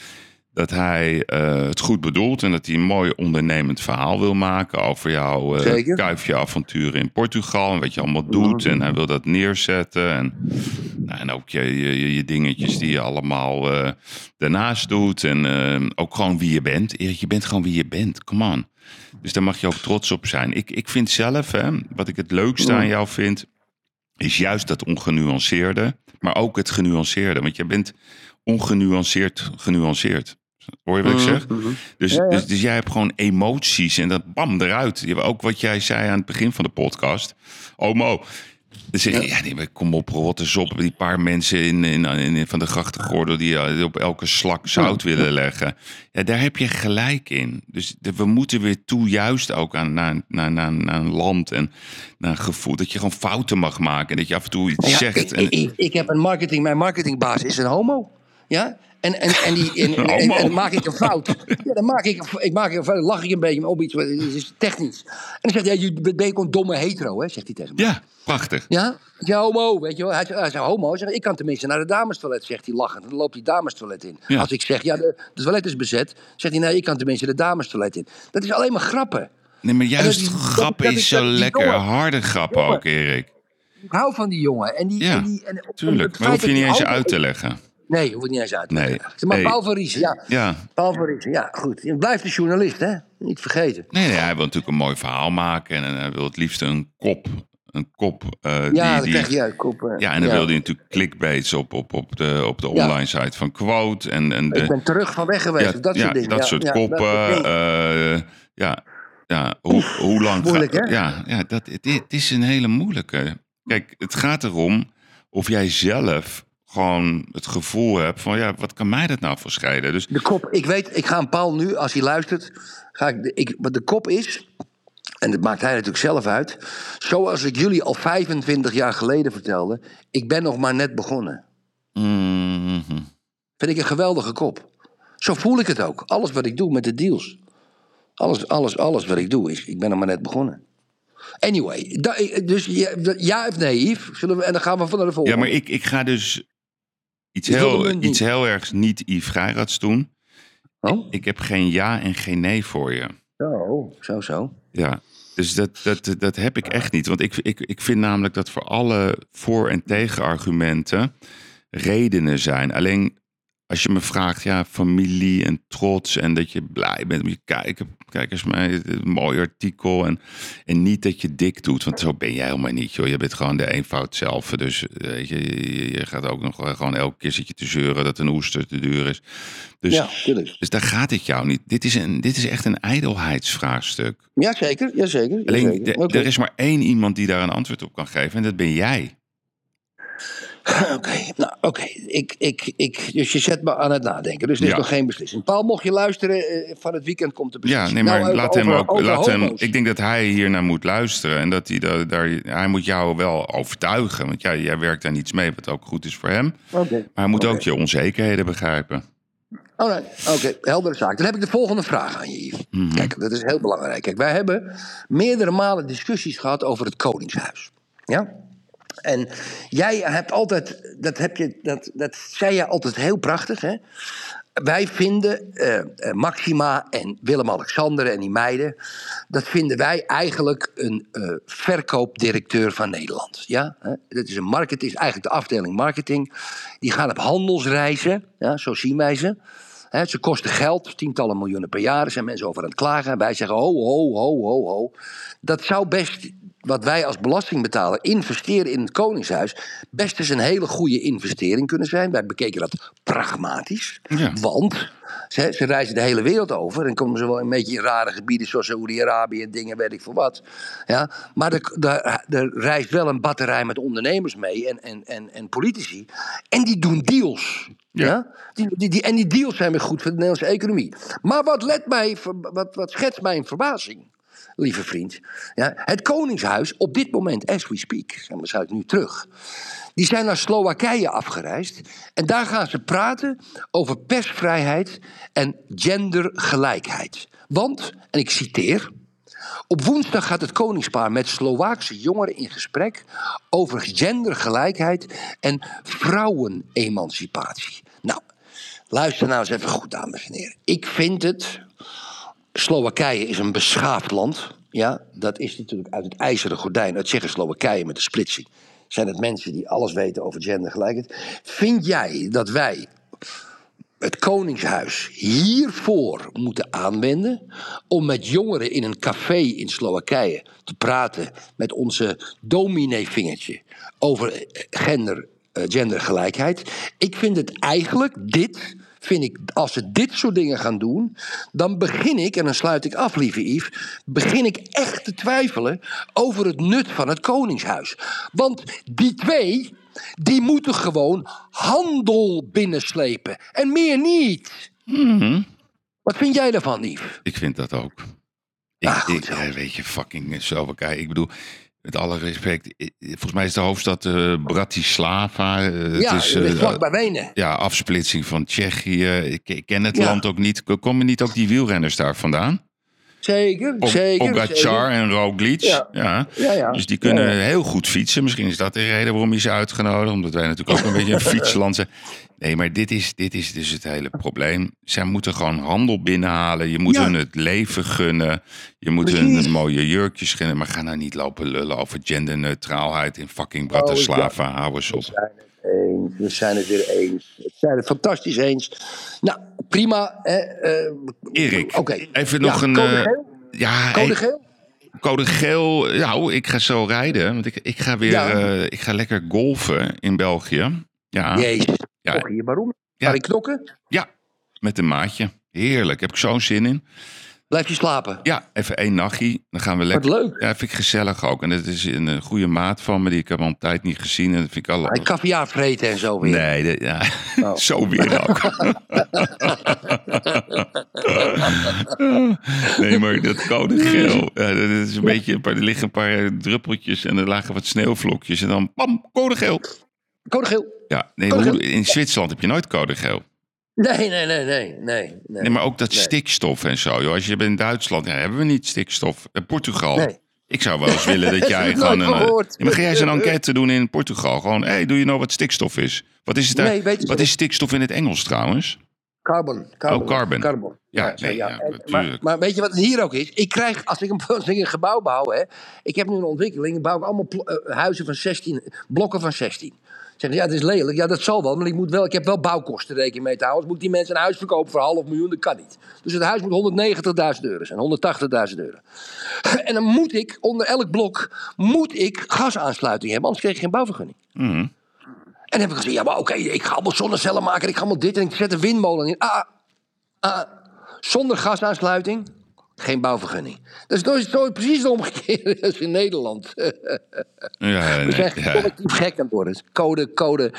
dat hij eh, het goed bedoelt... en dat hij een mooi ondernemend verhaal wil maken... over jouw eh Zeker. kuifje avonturen in Portugal... en wat je allemaal doet. Mhm. En hij wil dat neerzetten. En, nou, en ook je, je, je- je dingetjes die je allemaal eh, daarnaast doet. En eh, ook gewoon wie je bent. Je bent gewoon wie je bent. Come on. Dus daar mag je ook trots op zijn. Ik, ik vind zelf, hè, wat ik het leukste aan jou vind, is juist dat ongenuanceerde, maar ook het genuanceerde. Want je bent ongenuanceerd genuanceerd. Hoor je wat ik zeg? Dus, Ja, ja. Dus, dus jij hebt gewoon emoties en dat bam eruit. Je hebt ook wat jij zei aan het begin van de podcast. Oh Mo. Dan zeg je, ja, nee, maar kom op, rot eens op. Die paar mensen in, in, in, van de grachtengordel die eh, op elke slak zout willen leggen. Ja, daar heb je gelijk in. Dus de- we moeten weer toe juist ook aan, naar, naar, naar, naar een land en naar een gevoel. Dat je gewoon fouten mag maken. En dat je af en toe iets Ja, zegt. ik, En, ik, ik, ik heb een marketing, mijn marketingbaas is een homo. Ja? En, en, en, die, en, en, en, maak ik een fout. Ja, dan maak ik, ik maak een fout, lach ik een beetje op iets, het is technisch. En dan zegt hij, ja, je ben je een domme hetero, hè, zegt hij tegen me. ja, prachtig. Ja, ja, homo, weet je wel. Hij zegt, hij zegt homo. Zegt, ik kan tenminste naar de damestoilet, zegt hij lachend. Dan loopt hij damestoilet in. Ja. Als ik zeg, ja, de, de toilet is bezet, zegt hij, nee, ik kan tenminste de damestoilet in. Dat is alleen maar grappen. Nee, maar juist dat grappen dat- is zo lekker. jongen- Harde grappen Jongen. ook, Erik. Ik hou van die jongen. En die, Ja, en die, en, Tuurlijk. Maar hoef je niet eens uit te leggen. Nee, hoef ik niet eens uit te Nee. leggen. Maar Nee. Paul van Riesen, ja. Ja. Paul van Riesen, ja, goed. Blijft een journalist, hè? Niet vergeten. Nee, nee, hij wil natuurlijk een mooi verhaal maken. En hij wil het liefst een kop een kop. eh, Ja, die, krijg je ja, kop. eh, ja, en dan ja. wilde hij natuurlijk clickbaits op, op, op de, op de Ja. online site van Quote. En, en de, Ik ben terug van weg geweest. ja, dat soort dingen. dat Ja, soort ja, koppen. eh, ja, ja hoe, hoe lang moeilijk, gaat- hè? Ja, ja dat, het, het is een hele moeilijke. Kijk, het gaat erom of jij zelf gewoon het gevoel hebt van... ja, wat kan mij dat nou verschijnen? Dus De kop, ik weet, ik ga een Paul nu, als hij luistert, ga ik, de- ik, wat de kop is, en dat maakt hij natuurlijk zelf uit, zoals ik jullie al 25 jaar geleden vertelde, ik ben nog maar net begonnen. Mhm. Vind ik een geweldige kop. Zo voel ik het ook. Alles wat ik doe met de deals. Alles, alles, alles wat ik doe is, ik ben nog maar net begonnen. Anyway, da- dus ja, ja of nee, Yves? Zullen we, en dan gaan we van naar de Ja, volgende. maar ik, ik ga dus iets heel, iets heel ergs niet Yves Geirads doen. Oh? Ik, ik heb geen ja en geen nee voor je. Zo, zo, zo. Ja, dus dat, dat, dat heb ik echt niet. Want ik, ik, ik vind namelijk dat voor alle voor- en tegenargumenten redenen zijn. Alleen als je me vraagt, ja, familie en trots en dat je blij bent om je kijken. Kijk eens mij, een mooi artikel. En, en niet dat je dik doet, want zo ben jij helemaal niet, joh. Je bent gewoon de eenvoud zelf. Dus weet je, je, gaat ook nog gewoon elke keer zit je te zeuren dat een oester te duur is. Dus, Ja, tuurlijk. dus daar gaat het jou niet. Dit is, een, dit is echt een ijdelheidsvraagstuk. Jazeker, jazeker. Alleen, jazeker. de- Oké. er is maar één iemand die daar een antwoord op kan geven. En dat ben jij. Oké, nou oké. Ik, ik, ik, dus je zet me aan het nadenken. Dus er is Ja. nog geen beslissing. Paul, mocht je luisteren, eh, van het weekend komt de Ja, beslissing. nee, maar Nou, laat over- hem ook. over laat hem, homo's. ik denk dat hij hier naar moet luisteren. En dat hij, daar, daar, hij moet jou wel overtuigen. Want ja, jij werkt daar niets mee, wat ook goed is voor hem. Oké. Maar hij moet ook je onzekerheden begrijpen. Alright, Oké, heldere zaak. Dan heb ik de volgende vraag aan je, Yves. Mhm. Kijk, dat is heel belangrijk. Kijk, wij hebben meerdere malen discussies gehad over het Koningshuis. Ja? En jij hebt altijd, dat, heb je, dat, dat zei je altijd heel prachtig, hè? Wij vinden eh, eh, Maxima en Willem-Alexander en die meiden, dat vinden wij eigenlijk een eh, verkoopdirecteur van Nederland. Ja? Dat is een market, eigenlijk de afdeling marketing. Die gaan op handelsreizen, ja, zo zien wij ze. Ze kosten geld, tientallen miljoenen per jaar. Er zijn mensen over aan het klagen. En wij zeggen: ho, ho, ho, ho, ho. Dat zou best, wat wij als belastingbetaler investeren in het Koningshuis, best eens een hele goede investering kunnen zijn. Wij bekeken dat pragmatisch. Want ze, ze reizen de hele wereld over en komen ze wel een beetje in rare gebieden zoals Saoedi-Arabië en dingen, weet ik veel wat. Ja, maar er, er, er reist wel een batterij met ondernemers mee en, en, en, en politici. En die doen deals. Ja. Die, die, die, en die deals zijn weer goed voor de Nederlandse economie. Maar wat, let mij, wat, wat schetst mij in verbazing, lieve vriend. Ja, het Koningshuis, op dit moment, as we speak, zijn waarschijnlijk nu terug. Die zijn naar Slowakije afgereisd. En daar gaan ze praten over persvrijheid en gendergelijkheid. Want, en ik citeer. Op woensdag gaat het koningspaar met Slovaakse jongeren in gesprek over gendergelijkheid en vrouwenemancipatie. Nou, luister nou eens even goed, dames en heren. Ik vind het. Slowakije is een beschaafd land. Ja, dat is natuurlijk uit het ijzeren gordijn, uit Tsjechoslowakije met de splitsing. Zijn het mensen die alles weten over gendergelijkheid? Vind jij dat wij het Koningshuis hiervoor moeten aanwenden. om met jongeren in een café in Slowakije te praten met onze dominee-vingertje over gender, eh, gendergelijkheid. Ik vind het eigenlijk dit. Vind ik, als ze dit soort dingen gaan doen, dan begin ik, en dan sluit ik af, lieve Yves, begin ik echt te twijfelen over het nut van het Koningshuis. Want die twee, die moeten gewoon handel binnenslepen. En meer niet. Wat vind jij daarvan, Yves? Ik vind dat ook. Ik, ik, ja, weet je, fucking Slowakije. Ik bedoel, met alle respect. Volgens mij is de hoofdstad eh, Bratislava. eh, Ja, het is, eh, Wenen. Ja, afsplitsing van Tsjechië. Ik, ik ken het Ja. land ook niet. Komen niet ook die wielrenners daar vandaan? Zeker, Op- zeker. Pogacar en Roglic. Ja. Ja. Ja, ja. Dus die kunnen heel goed fietsen. Misschien is dat de reden waarom je ze uitgenodigd. Omdat wij natuurlijk ook een beetje een fietsland zijn. Nee, maar dit is, dit is dus het hele probleem. Zij moeten gewoon handel binnenhalen. Je moet hun het leven gunnen. Je moet Precies. hun mooie jurkjes gunnen. Maar ga nou niet lopen lullen over genderneutraalheid in fucking Oh. Bratislava. Hou eens op. Eens. We zijn het weer eens. We zijn het fantastisch eens. Nou, prima. hè, eh, Erik, even Ja, nog een... code eh, geel? ja, Code hey, geel? Code geel, nou, ik ga zo rijden. Want ik, ik, ga weer, Ja. eh, ik ga lekker golfen in België. Ja. Jezus. Ja. Hier, waarom? Ja. Ga ik knokken? Ja, met een maatje. Heerlijk, heb ik zo'n zin in. Blijf je slapen? Ja, even één nachtje. Dan gaan we Wat lekker. leuk. Ja, vind ik gezellig ook. En dat is een, goede maat van me, die ik heb al een tijd niet gezien. En dat vind ik al... Hij caviar vreten en zo weer. Nee, dat- ja. Oh. zo weer ook. nee, maar dat code geel. Ja, dat is een beetje, er liggen een paar druppeltjes en er lagen wat sneeuwvlokjes. En dan, pam, code geel. Code geel. Ja, nee, Code hoe- in Zwitserland heb je nooit code geel. Nee, nee, nee, nee. nee, nee. Nee, maar ook dat Nee. stikstof en zo. Joh. Als je bent in Duitsland, ja, hebben we niet stikstof. In Portugal. Nee. Ik zou wel eens willen dat jij gewoon een. eh. Ja, maar ga jij eens een enquête doen in Portugal? Gewoon, hey, doe je nou wat stikstof is? Wat is het? Nee, wat is stikstof in het Engels trouwens? Carbon. carbon. Oh, carbon. Carbon. Ja, zo, nee, ja. ja, natuurlijk. maar, maar weet je wat het hier ook is? Ik krijg, als ik een, als ik een gebouw bouw, hè, ik heb nu een ontwikkeling, ik bouw ik allemaal eh, huizen van 16, blokken van 16. Zeggen, ja, het is lelijk. Ja, dat zal wel, maar ik, moet wel, ik heb wel bouwkosten rekening mee te houden. Anders moet ik die mensen een huis verkopen voor een half miljoen, dat kan niet. Dus het huis moet 190.000 euro zijn, 180.000 euro. En dan moet ik, onder elk blok, moet ik gasaansluiting hebben, anders krijg ik geen bouwvergunning. Mhm. En dan heb ik gezegd, ja, maar oké, ik ga allemaal zonnecellen maken, ik ga allemaal dit en ik zet een windmolen in. Ah, ah, zonder gasaansluiting, geen bouwvergunning. Dat is nooit, precies de omgekeerde als in Nederland. Ja, We nee, zijn ja. collectief gek aan het worden. Code, code,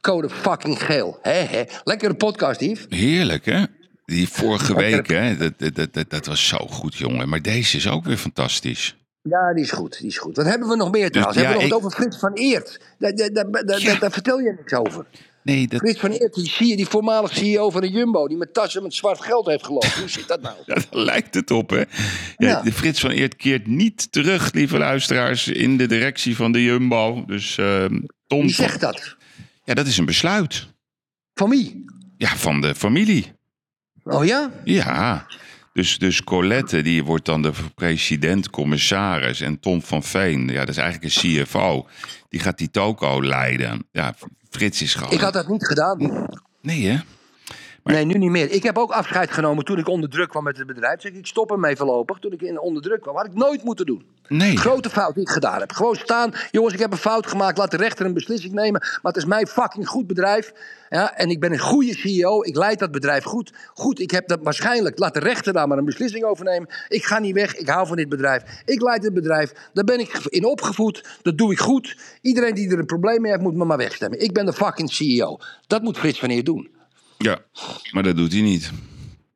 code fucking geel. Hè. Lekkere podcast, Yves. Heerlijk, hè? Die vorige week, hè? Dat, dat, dat, dat was zo goed, jongen. Maar deze is ook weer fantastisch. Ja, die is goed, die is goed. Wat hebben we nog meer trouwens? Dus ja, hebben we nog ik- het over Frits van Eert? Daar, daar, daar, daar, daar- daar vertel je niks over. Nee, dat... Frits van Eert, die, zie je, die voormalig CEO van de Jumbo... die met tassen met zwart geld heeft gelopen. Hoe zit dat nou? Ja, daar lijkt het op, hè? Ja, Frits van Eert keert niet terug, lieve luisteraars, in de directie van de Jumbo. Dus ehm Tom... Wie zegt dat? Ja, dat is een besluit. Van wie? Ja, van de familie. Oh ja? Ja. Dus, dus Colette, die wordt dan de president-commissaris. En Tom van Veen, ja, dat is eigenlijk een CFO. Die gaat die toko leiden. Ja, Frits is gewoon... Ik had dat niet gedaan. Nee, hè? Nee, nu niet meer. Ik heb ook afscheid genomen toen ik onder druk kwam met het bedrijf. Zeg ik, stop ermee voorlopig. Toen ik in onder druk kwam, had ik nooit moeten doen. Nee. Grote fout die ik gedaan heb. Gewoon staan, jongens, ik heb een fout gemaakt. Laat de rechter een beslissing nemen. Maar het is mijn fucking goed bedrijf. Ja, en ik ben een goede CEO. Ik leid dat bedrijf goed. Goed, ik heb dat waarschijnlijk. Laat de rechter daar maar een beslissing over nemen. Ik ga niet weg. Ik hou van dit bedrijf. Ik leid dit bedrijf. Daar ben ik in opgevoed. Dat doe ik goed. Iedereen die er een probleem mee heeft, moet me maar wegstemmen. Ik ben de fucking CEO. Dat moet Frits van Eer doen. Ja, maar dat doet hij niet.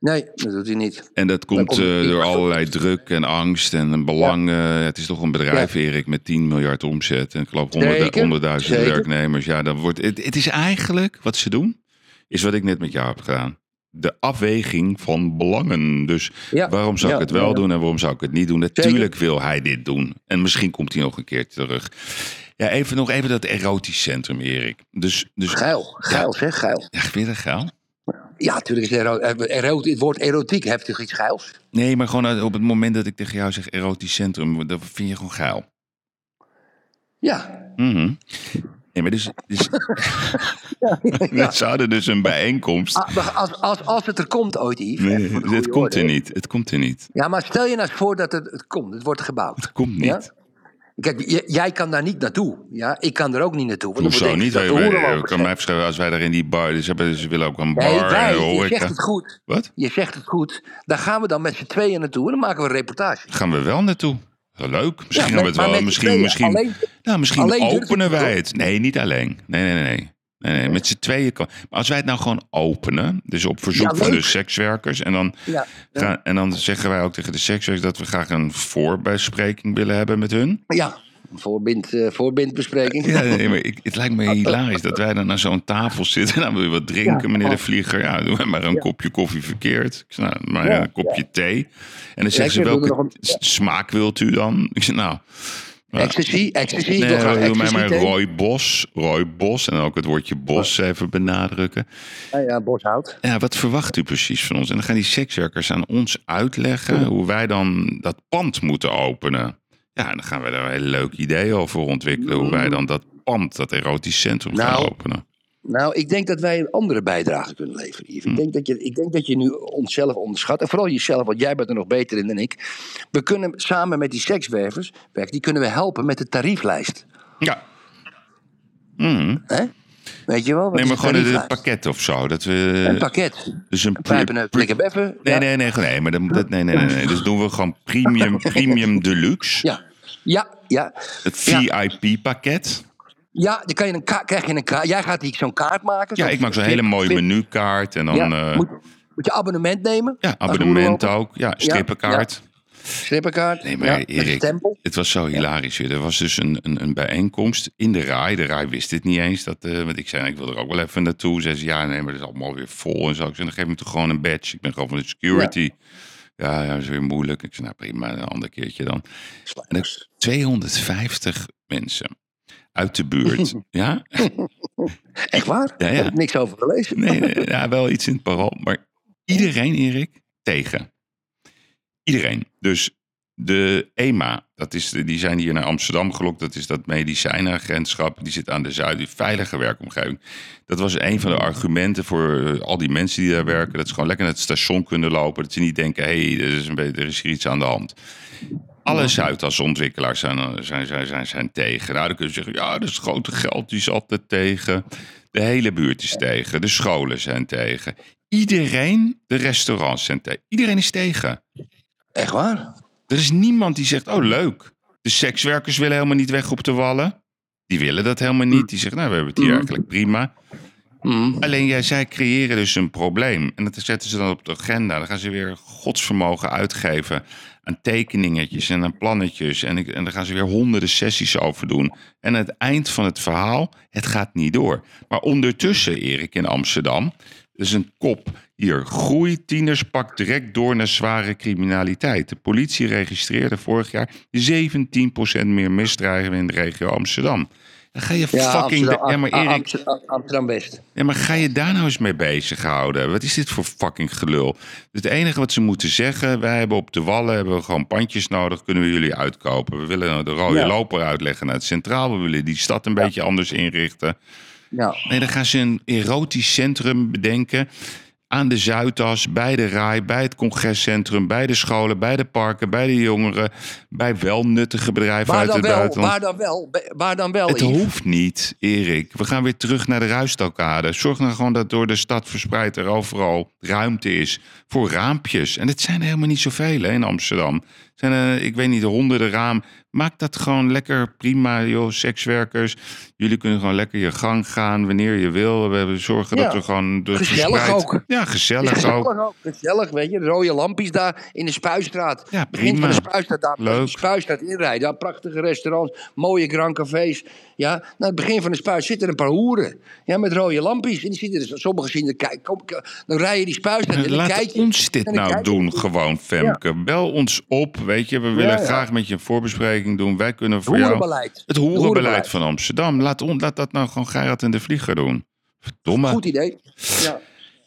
Nee, dat doet hij niet. En dat komt komt- eh, door allerlei druk en angst en een belang. eh, het is toch een bedrijf, Erik, met 10 miljard omzet. En ik geloof Zeker, 100.000 zeker. werknemers. Ja, dan wordt, het, het is eigenlijk, wat ze doen, is wat ik net met jou heb gedaan. De afweging van belangen. Dus Ja, waarom zou ik ja, het wel ja. doen en waarom zou ik het niet doen? Natuurlijk wil hij dit doen. En misschien komt hij nog een keer terug. Ja, even nog even dat erotisch centrum, Erik. Dus, dus, Geil, geil zeg, geil. Ja, weer geil? Ja, natuurlijk is ero ero het woord erotiek heeft toch iets geils? Nee, maar gewoon op het moment dat ik tegen jou zeg erotisch centrum, dan vind je gewoon geil. Ja. Mhm. Nee, maar dus... dus Ze hadden dus een bijeenkomst. Ah, als, als, als het er komt ooit, Yves. Nee, het komt er niet. Het komt er niet. Ja, maar stel je nou eens voor dat het, het komt. Het wordt gebouwd. Het komt niet. Kijk, jij kan daar niet naartoe. Ja, ik kan er ook niet naartoe. want Hoezo niet? dat Wij, kan mij verschuiven als wij daar in die bar... Dus hebben, ze willen ook een bar Nee, wij, en een je zegt het goed. Wat? Je zegt het goed. Daar gaan we dan met z'n tweeën naartoe en dan maken we een reportage. Gaan we wel naartoe. Leuk. Misschien Ja, gaan we het wel. Misschien, misschien. Alleen- nou, misschien alleen openen wij het. Nee, niet alleen. Nee, nee, nee. nee. Nee, nee, met z'n tweeën kan. Maar als wij het nou gewoon openen, dus op verzoek Ja, van de sekswerkers, en dan, Ja, ja. gaan, en dan zeggen wij ook tegen de sekswerkers dat we graag een voorbespreking willen hebben met hun. Ja, voorbind, eh, voorbindbespreking. Ja, nee, maar ik, het lijkt me hilarisch dat wij dan aan zo'n tafel zitten. En dan wil je wat drinken, meneer de Vlieger. Ja, doe maar een kopje koffie verkeerd. Ik zeg, nou, maar Ja, een kopje thee. En dan zeggen ze, welke nog een- s- smaak wilt u dan? Ik zeg, nou... Ecstasy, ecstasy. Nee, mij ecstasy maar. Roy Bos. Roy Bos. En ook het woordje Bos even benadrukken. Ja, ja, boshout. Ja, wat verwacht u precies van ons? En dan gaan die sekswerkers aan ons uitleggen hoe wij dan dat pand moeten openen. Ja, en dan gaan wij daar een leuk idee over ontwikkelen. Hoe wij dan dat pand, dat erotisch centrum gaan Nou, openen. Nou, ik denk dat wij een andere bijdrage kunnen leveren, Yves. Hm. Ik, denk dat je, ik denk dat je nu onszelf onderschat. En vooral jezelf, want jij bent er nog beter in dan ik. We kunnen samen met die sekswervers, die kunnen we helpen met de tarieflijst. Ja. Hè? Weet je wel? Wat Nee, maar gewoon een pakket of zo. Dat we, Een pakket. Dus een beffen. Nee, Ja. nee, nee, nee, maar dat, nee, nee, nee, nee. Dus doen we gewoon premium, premium deluxe. Ja, ja, ja. Het VIP-pakket. Ja, dan kan je een krijg je een kaart. Jij gaat zo'n kaart maken. Ja, ik maak zo'n hele mooie menukaart. En dan Ja, eh, moet, moet je abonnement nemen? ja, abonnement ook. Ja, strippenkaart. Ja, Strippenkaart. Nee, maar Erik, het was zo hilarisch. Er was dus een, een, een bijeenkomst in de RAI. De RAI wist dit niet eens. Dat, eh, want ik zei, ik wil er ook wel even naartoe. Ze zei, ja, nee, maar dat is allemaal weer vol en zo. Ik zei, dan geef me toch gewoon een badge. Ik ben gewoon van de security. Ja, ja, dat is weer moeilijk. Ik zei, nou prima, een ander keertje dan. En ik, 250 mensen uit de buurt. ja? Echt waar? Ja, ja. Heb ik niks over gelezen. Nee, nee, ja, wel iets in het parool. Maar iedereen, Erik, tegen. Iedereen. Dus de EMA, dat is, die zijn hier naar Amsterdam gelokt. Dat is dat medicijnenagentschap. Die zit aan de Zuid, die veilige werkomgeving. Dat was een van de argumenten voor eh, al die mensen die daar werken. Dat ze gewoon lekker naar het station kunnen lopen. Dat ze niet denken, hé, hey, er, is een er is hier iets aan de hand. Alle Zuidas-ontwikkelaars zijn, eh, zijn, zijn, zijn, zijn tegen. Nou, dan kun je zeggen, ja, dat is grote geld, die is altijd tegen. De hele buurt is tegen. De scholen zijn tegen. Iedereen, de restaurants zijn tegen. Iedereen is tegen. Echt waar? Er is niemand die zegt, oh leuk. De sekswerkers willen helemaal niet weg op de wallen. Die willen dat helemaal niet. Die zeggen, nou, we hebben het hier eigenlijk prima. Alleen jij, zij creëren dus een probleem. En dat zetten ze dan op de agenda. Dan gaan ze weer godsvermogen uitgeven aan tekeningetjes en aan plannetjes. En, ik, en daar gaan ze weer honderden sessies over doen. En aan het eind van het verhaal, het gaat niet door. Maar ondertussen, Erik, in Amsterdam, is een kop hier. Groei tieners pakt direct door naar zware criminaliteit. De politie registreerde vorig jaar 17% meer misdrijven in de regio Amsterdam. Dan ga je Ja, fucking... Amsterdam, ja, maar Erik, Amsterdam, West. ja, maar ga je daar nou eens mee bezighouden? Wat is dit voor fucking gelul? Dus het enige wat ze moeten zeggen... wij hebben op de Wallen hebben we gewoon pandjes nodig... kunnen we jullie uitkopen. We willen de rode Ja. loper uitleggen naar het centraal. We willen die stad een beetje anders inrichten. Ja. Nee, dan gaan ze een erotisch centrum bedenken... aan de Zuidas, bij de RAI, bij het congrescentrum... bij de scholen, bij de parken, bij de jongeren... bij wel nuttige bedrijven Waar uit het wel, buitenland. waar dan wel? Waar dan wel? Het Yves? hoeft niet, Erik. We gaan weer terug naar de ruistalkade. Zorg nou gewoon dat door de stad verspreid er overal ruimte is voor raampjes. En het zijn er helemaal niet zoveel hè, in Amsterdam. Zijn er, ik weet niet, honderden raam. Maak dat gewoon lekker prima, joh, sekswerkers. Jullie kunnen gewoon lekker je gang gaan wanneer je wil. We hebben zorgen dat we gewoon... de Gezellig verspreid- ook. Ja, gezellig, Gezellig ook. ook. Gezellig, weet je. De rode lampjes daar in de Spuistraat. Ja, Begint van prima. de Spuistraat daar. Leuk. De Spuistraat inrijden. Prachtige restaurants. Mooie grand cafés. Ja, nou, het begin van de Spuis zitten een paar hoeren. Ja, met rode lampjes. En die zitten er, sommigen zien er kijk, kom, dan rij je die Spuistraat en dan Laat kijk je. ons dit en nou doen, gewoon, Femke. Bel ons op, weet je. We willen Ja, ja. graag met je een voorbespreking doen. Wij kunnen voor jou... Het hoerenbeleid Hoerenbeleid. van Amsterdam. Laat, on, laat dat nou gewoon Gerard en de Vlieger doen. Verdomme. Goed idee. Ja.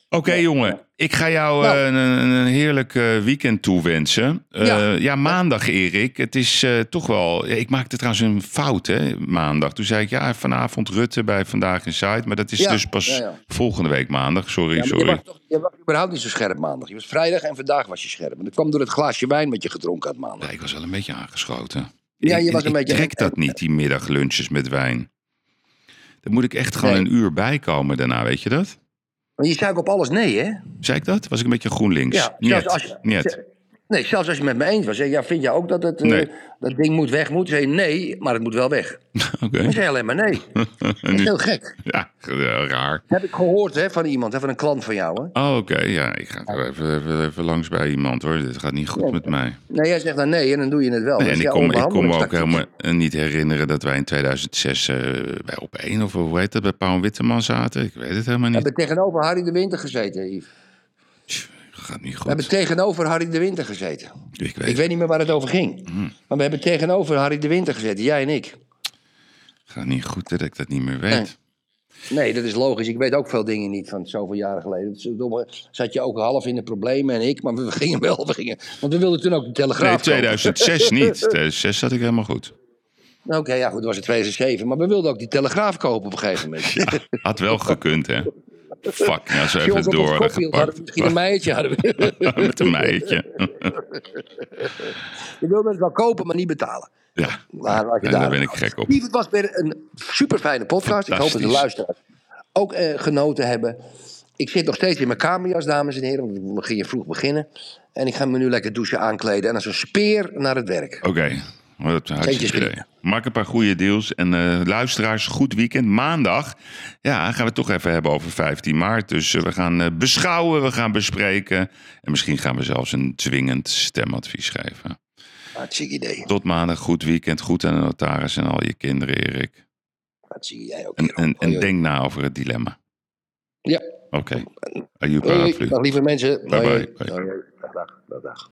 Oké, jongen. Ik ga jou Nou. eh, een, een, heerlijk eh, weekend toewensen. Eh, ja. Ja. maandag, Erik. Het is toch wel... Ik maakte trouwens een fout, hè, maandag. Toen zei ik, ja, vanavond Rutte bij Vandaag in Zuid. Maar dat is Ja, dus pas ja, volgende week maandag. Sorry, sorry. Je was, toch, je was überhaupt niet zo scherp maandag. Je was vrijdag en vandaag was je scherp. En dat kwam door het glaasje wijn wat je gedronken had maandag. Ja, ik was wel een beetje aangeschoten. Ja, Ik- je was ik een beetje... trek dat niet, die middaglunches met wijn. Dan moet ik echt gewoon Nee. een uur bijkomen daarna, weet je dat? Maar je zei ook op alles nee, hè? Zei ik dat? Was ik een beetje GroenLinks? Ja, als je- Niet. Nee, zelfs als je het met me eens was. Zeg, ja, vind jij ook dat het, eh, dat ding moet weg? Moet zei nee, maar het moet wel weg. Oké. Dan zei alleen maar nee. Dat is heel gek. Ja, raar. Dat heb ik gehoord hè, van iemand, hè, van een klant van jou. Hè? Oh, oké. Ja, ik ga er even, even, even langs bij iemand hoor. Dit gaat niet goed met mij. Nee, jij zegt dan nee en dan doe je het wel. Nee, en ik kom, ik kom me ook helemaal niet herinneren dat wij in 2006 eh, bij op één of hoe heet dat, bij Paul Witteman zaten. Ik weet het helemaal We niet. hebben tegenover Harry de Winter gezeten, Yves. Gaat niet We hebben tegenover Harry de Winter gezeten. Ik weet, Ik weet niet meer waar het over ging. Hmm. Maar we hebben tegenover Harry de Winter gezeten, jij en ik. gaat niet goed dat ik dat niet meer weet. Nee, dat is logisch. Ik weet ook veel dingen niet van zoveel jaren geleden. Domme, zat je ook half in de problemen en ik, maar we gingen wel. We gingen, want we wilden toen ook de Telegraaf. Nee, kopen. 2006 niet. 2006 zat ik helemaal goed. Oké, ja goed, dat was in 2007. Maar we wilden ook die Telegraaf kopen op een gegeven moment. Had wel gekund, hè? Fuck, nou zo je even door. hadden we misschien een meidje. Hadden we. Met een meidje. we wilden het wel kopen, maar niet betalen. Ja, Maar als je nee, daar, ben ik gek op. Het was weer een super fijne podcast. Ik hoop dat de luisteraars ook eh, genoten hebben. Ik zit nog steeds in mijn kamerjas, dames en heren. Want we gingen vroeg beginnen. En ik ga me nu lekker douchen, aankleden. En als een speer naar het werk. Oké, wat een hartstikke idee. Maak een paar goede deals. En eh, luisteraars, goed weekend. Maandag ja, gaan we het toch even hebben over 15 maart. Dus eh, we gaan eh, beschouwen, we gaan bespreken. En misschien gaan we zelfs een dwingend stemadvies geven. Hartstikke idee. Tot maandag, goed weekend. Goed aan de notaris en al je kinderen, Erik. Hartstikke jij ook. En, en, en denk na over het dilemma. Ja. Oké. Paraplu. dag lieve mensen. Bye bye. Dag, dag, dag,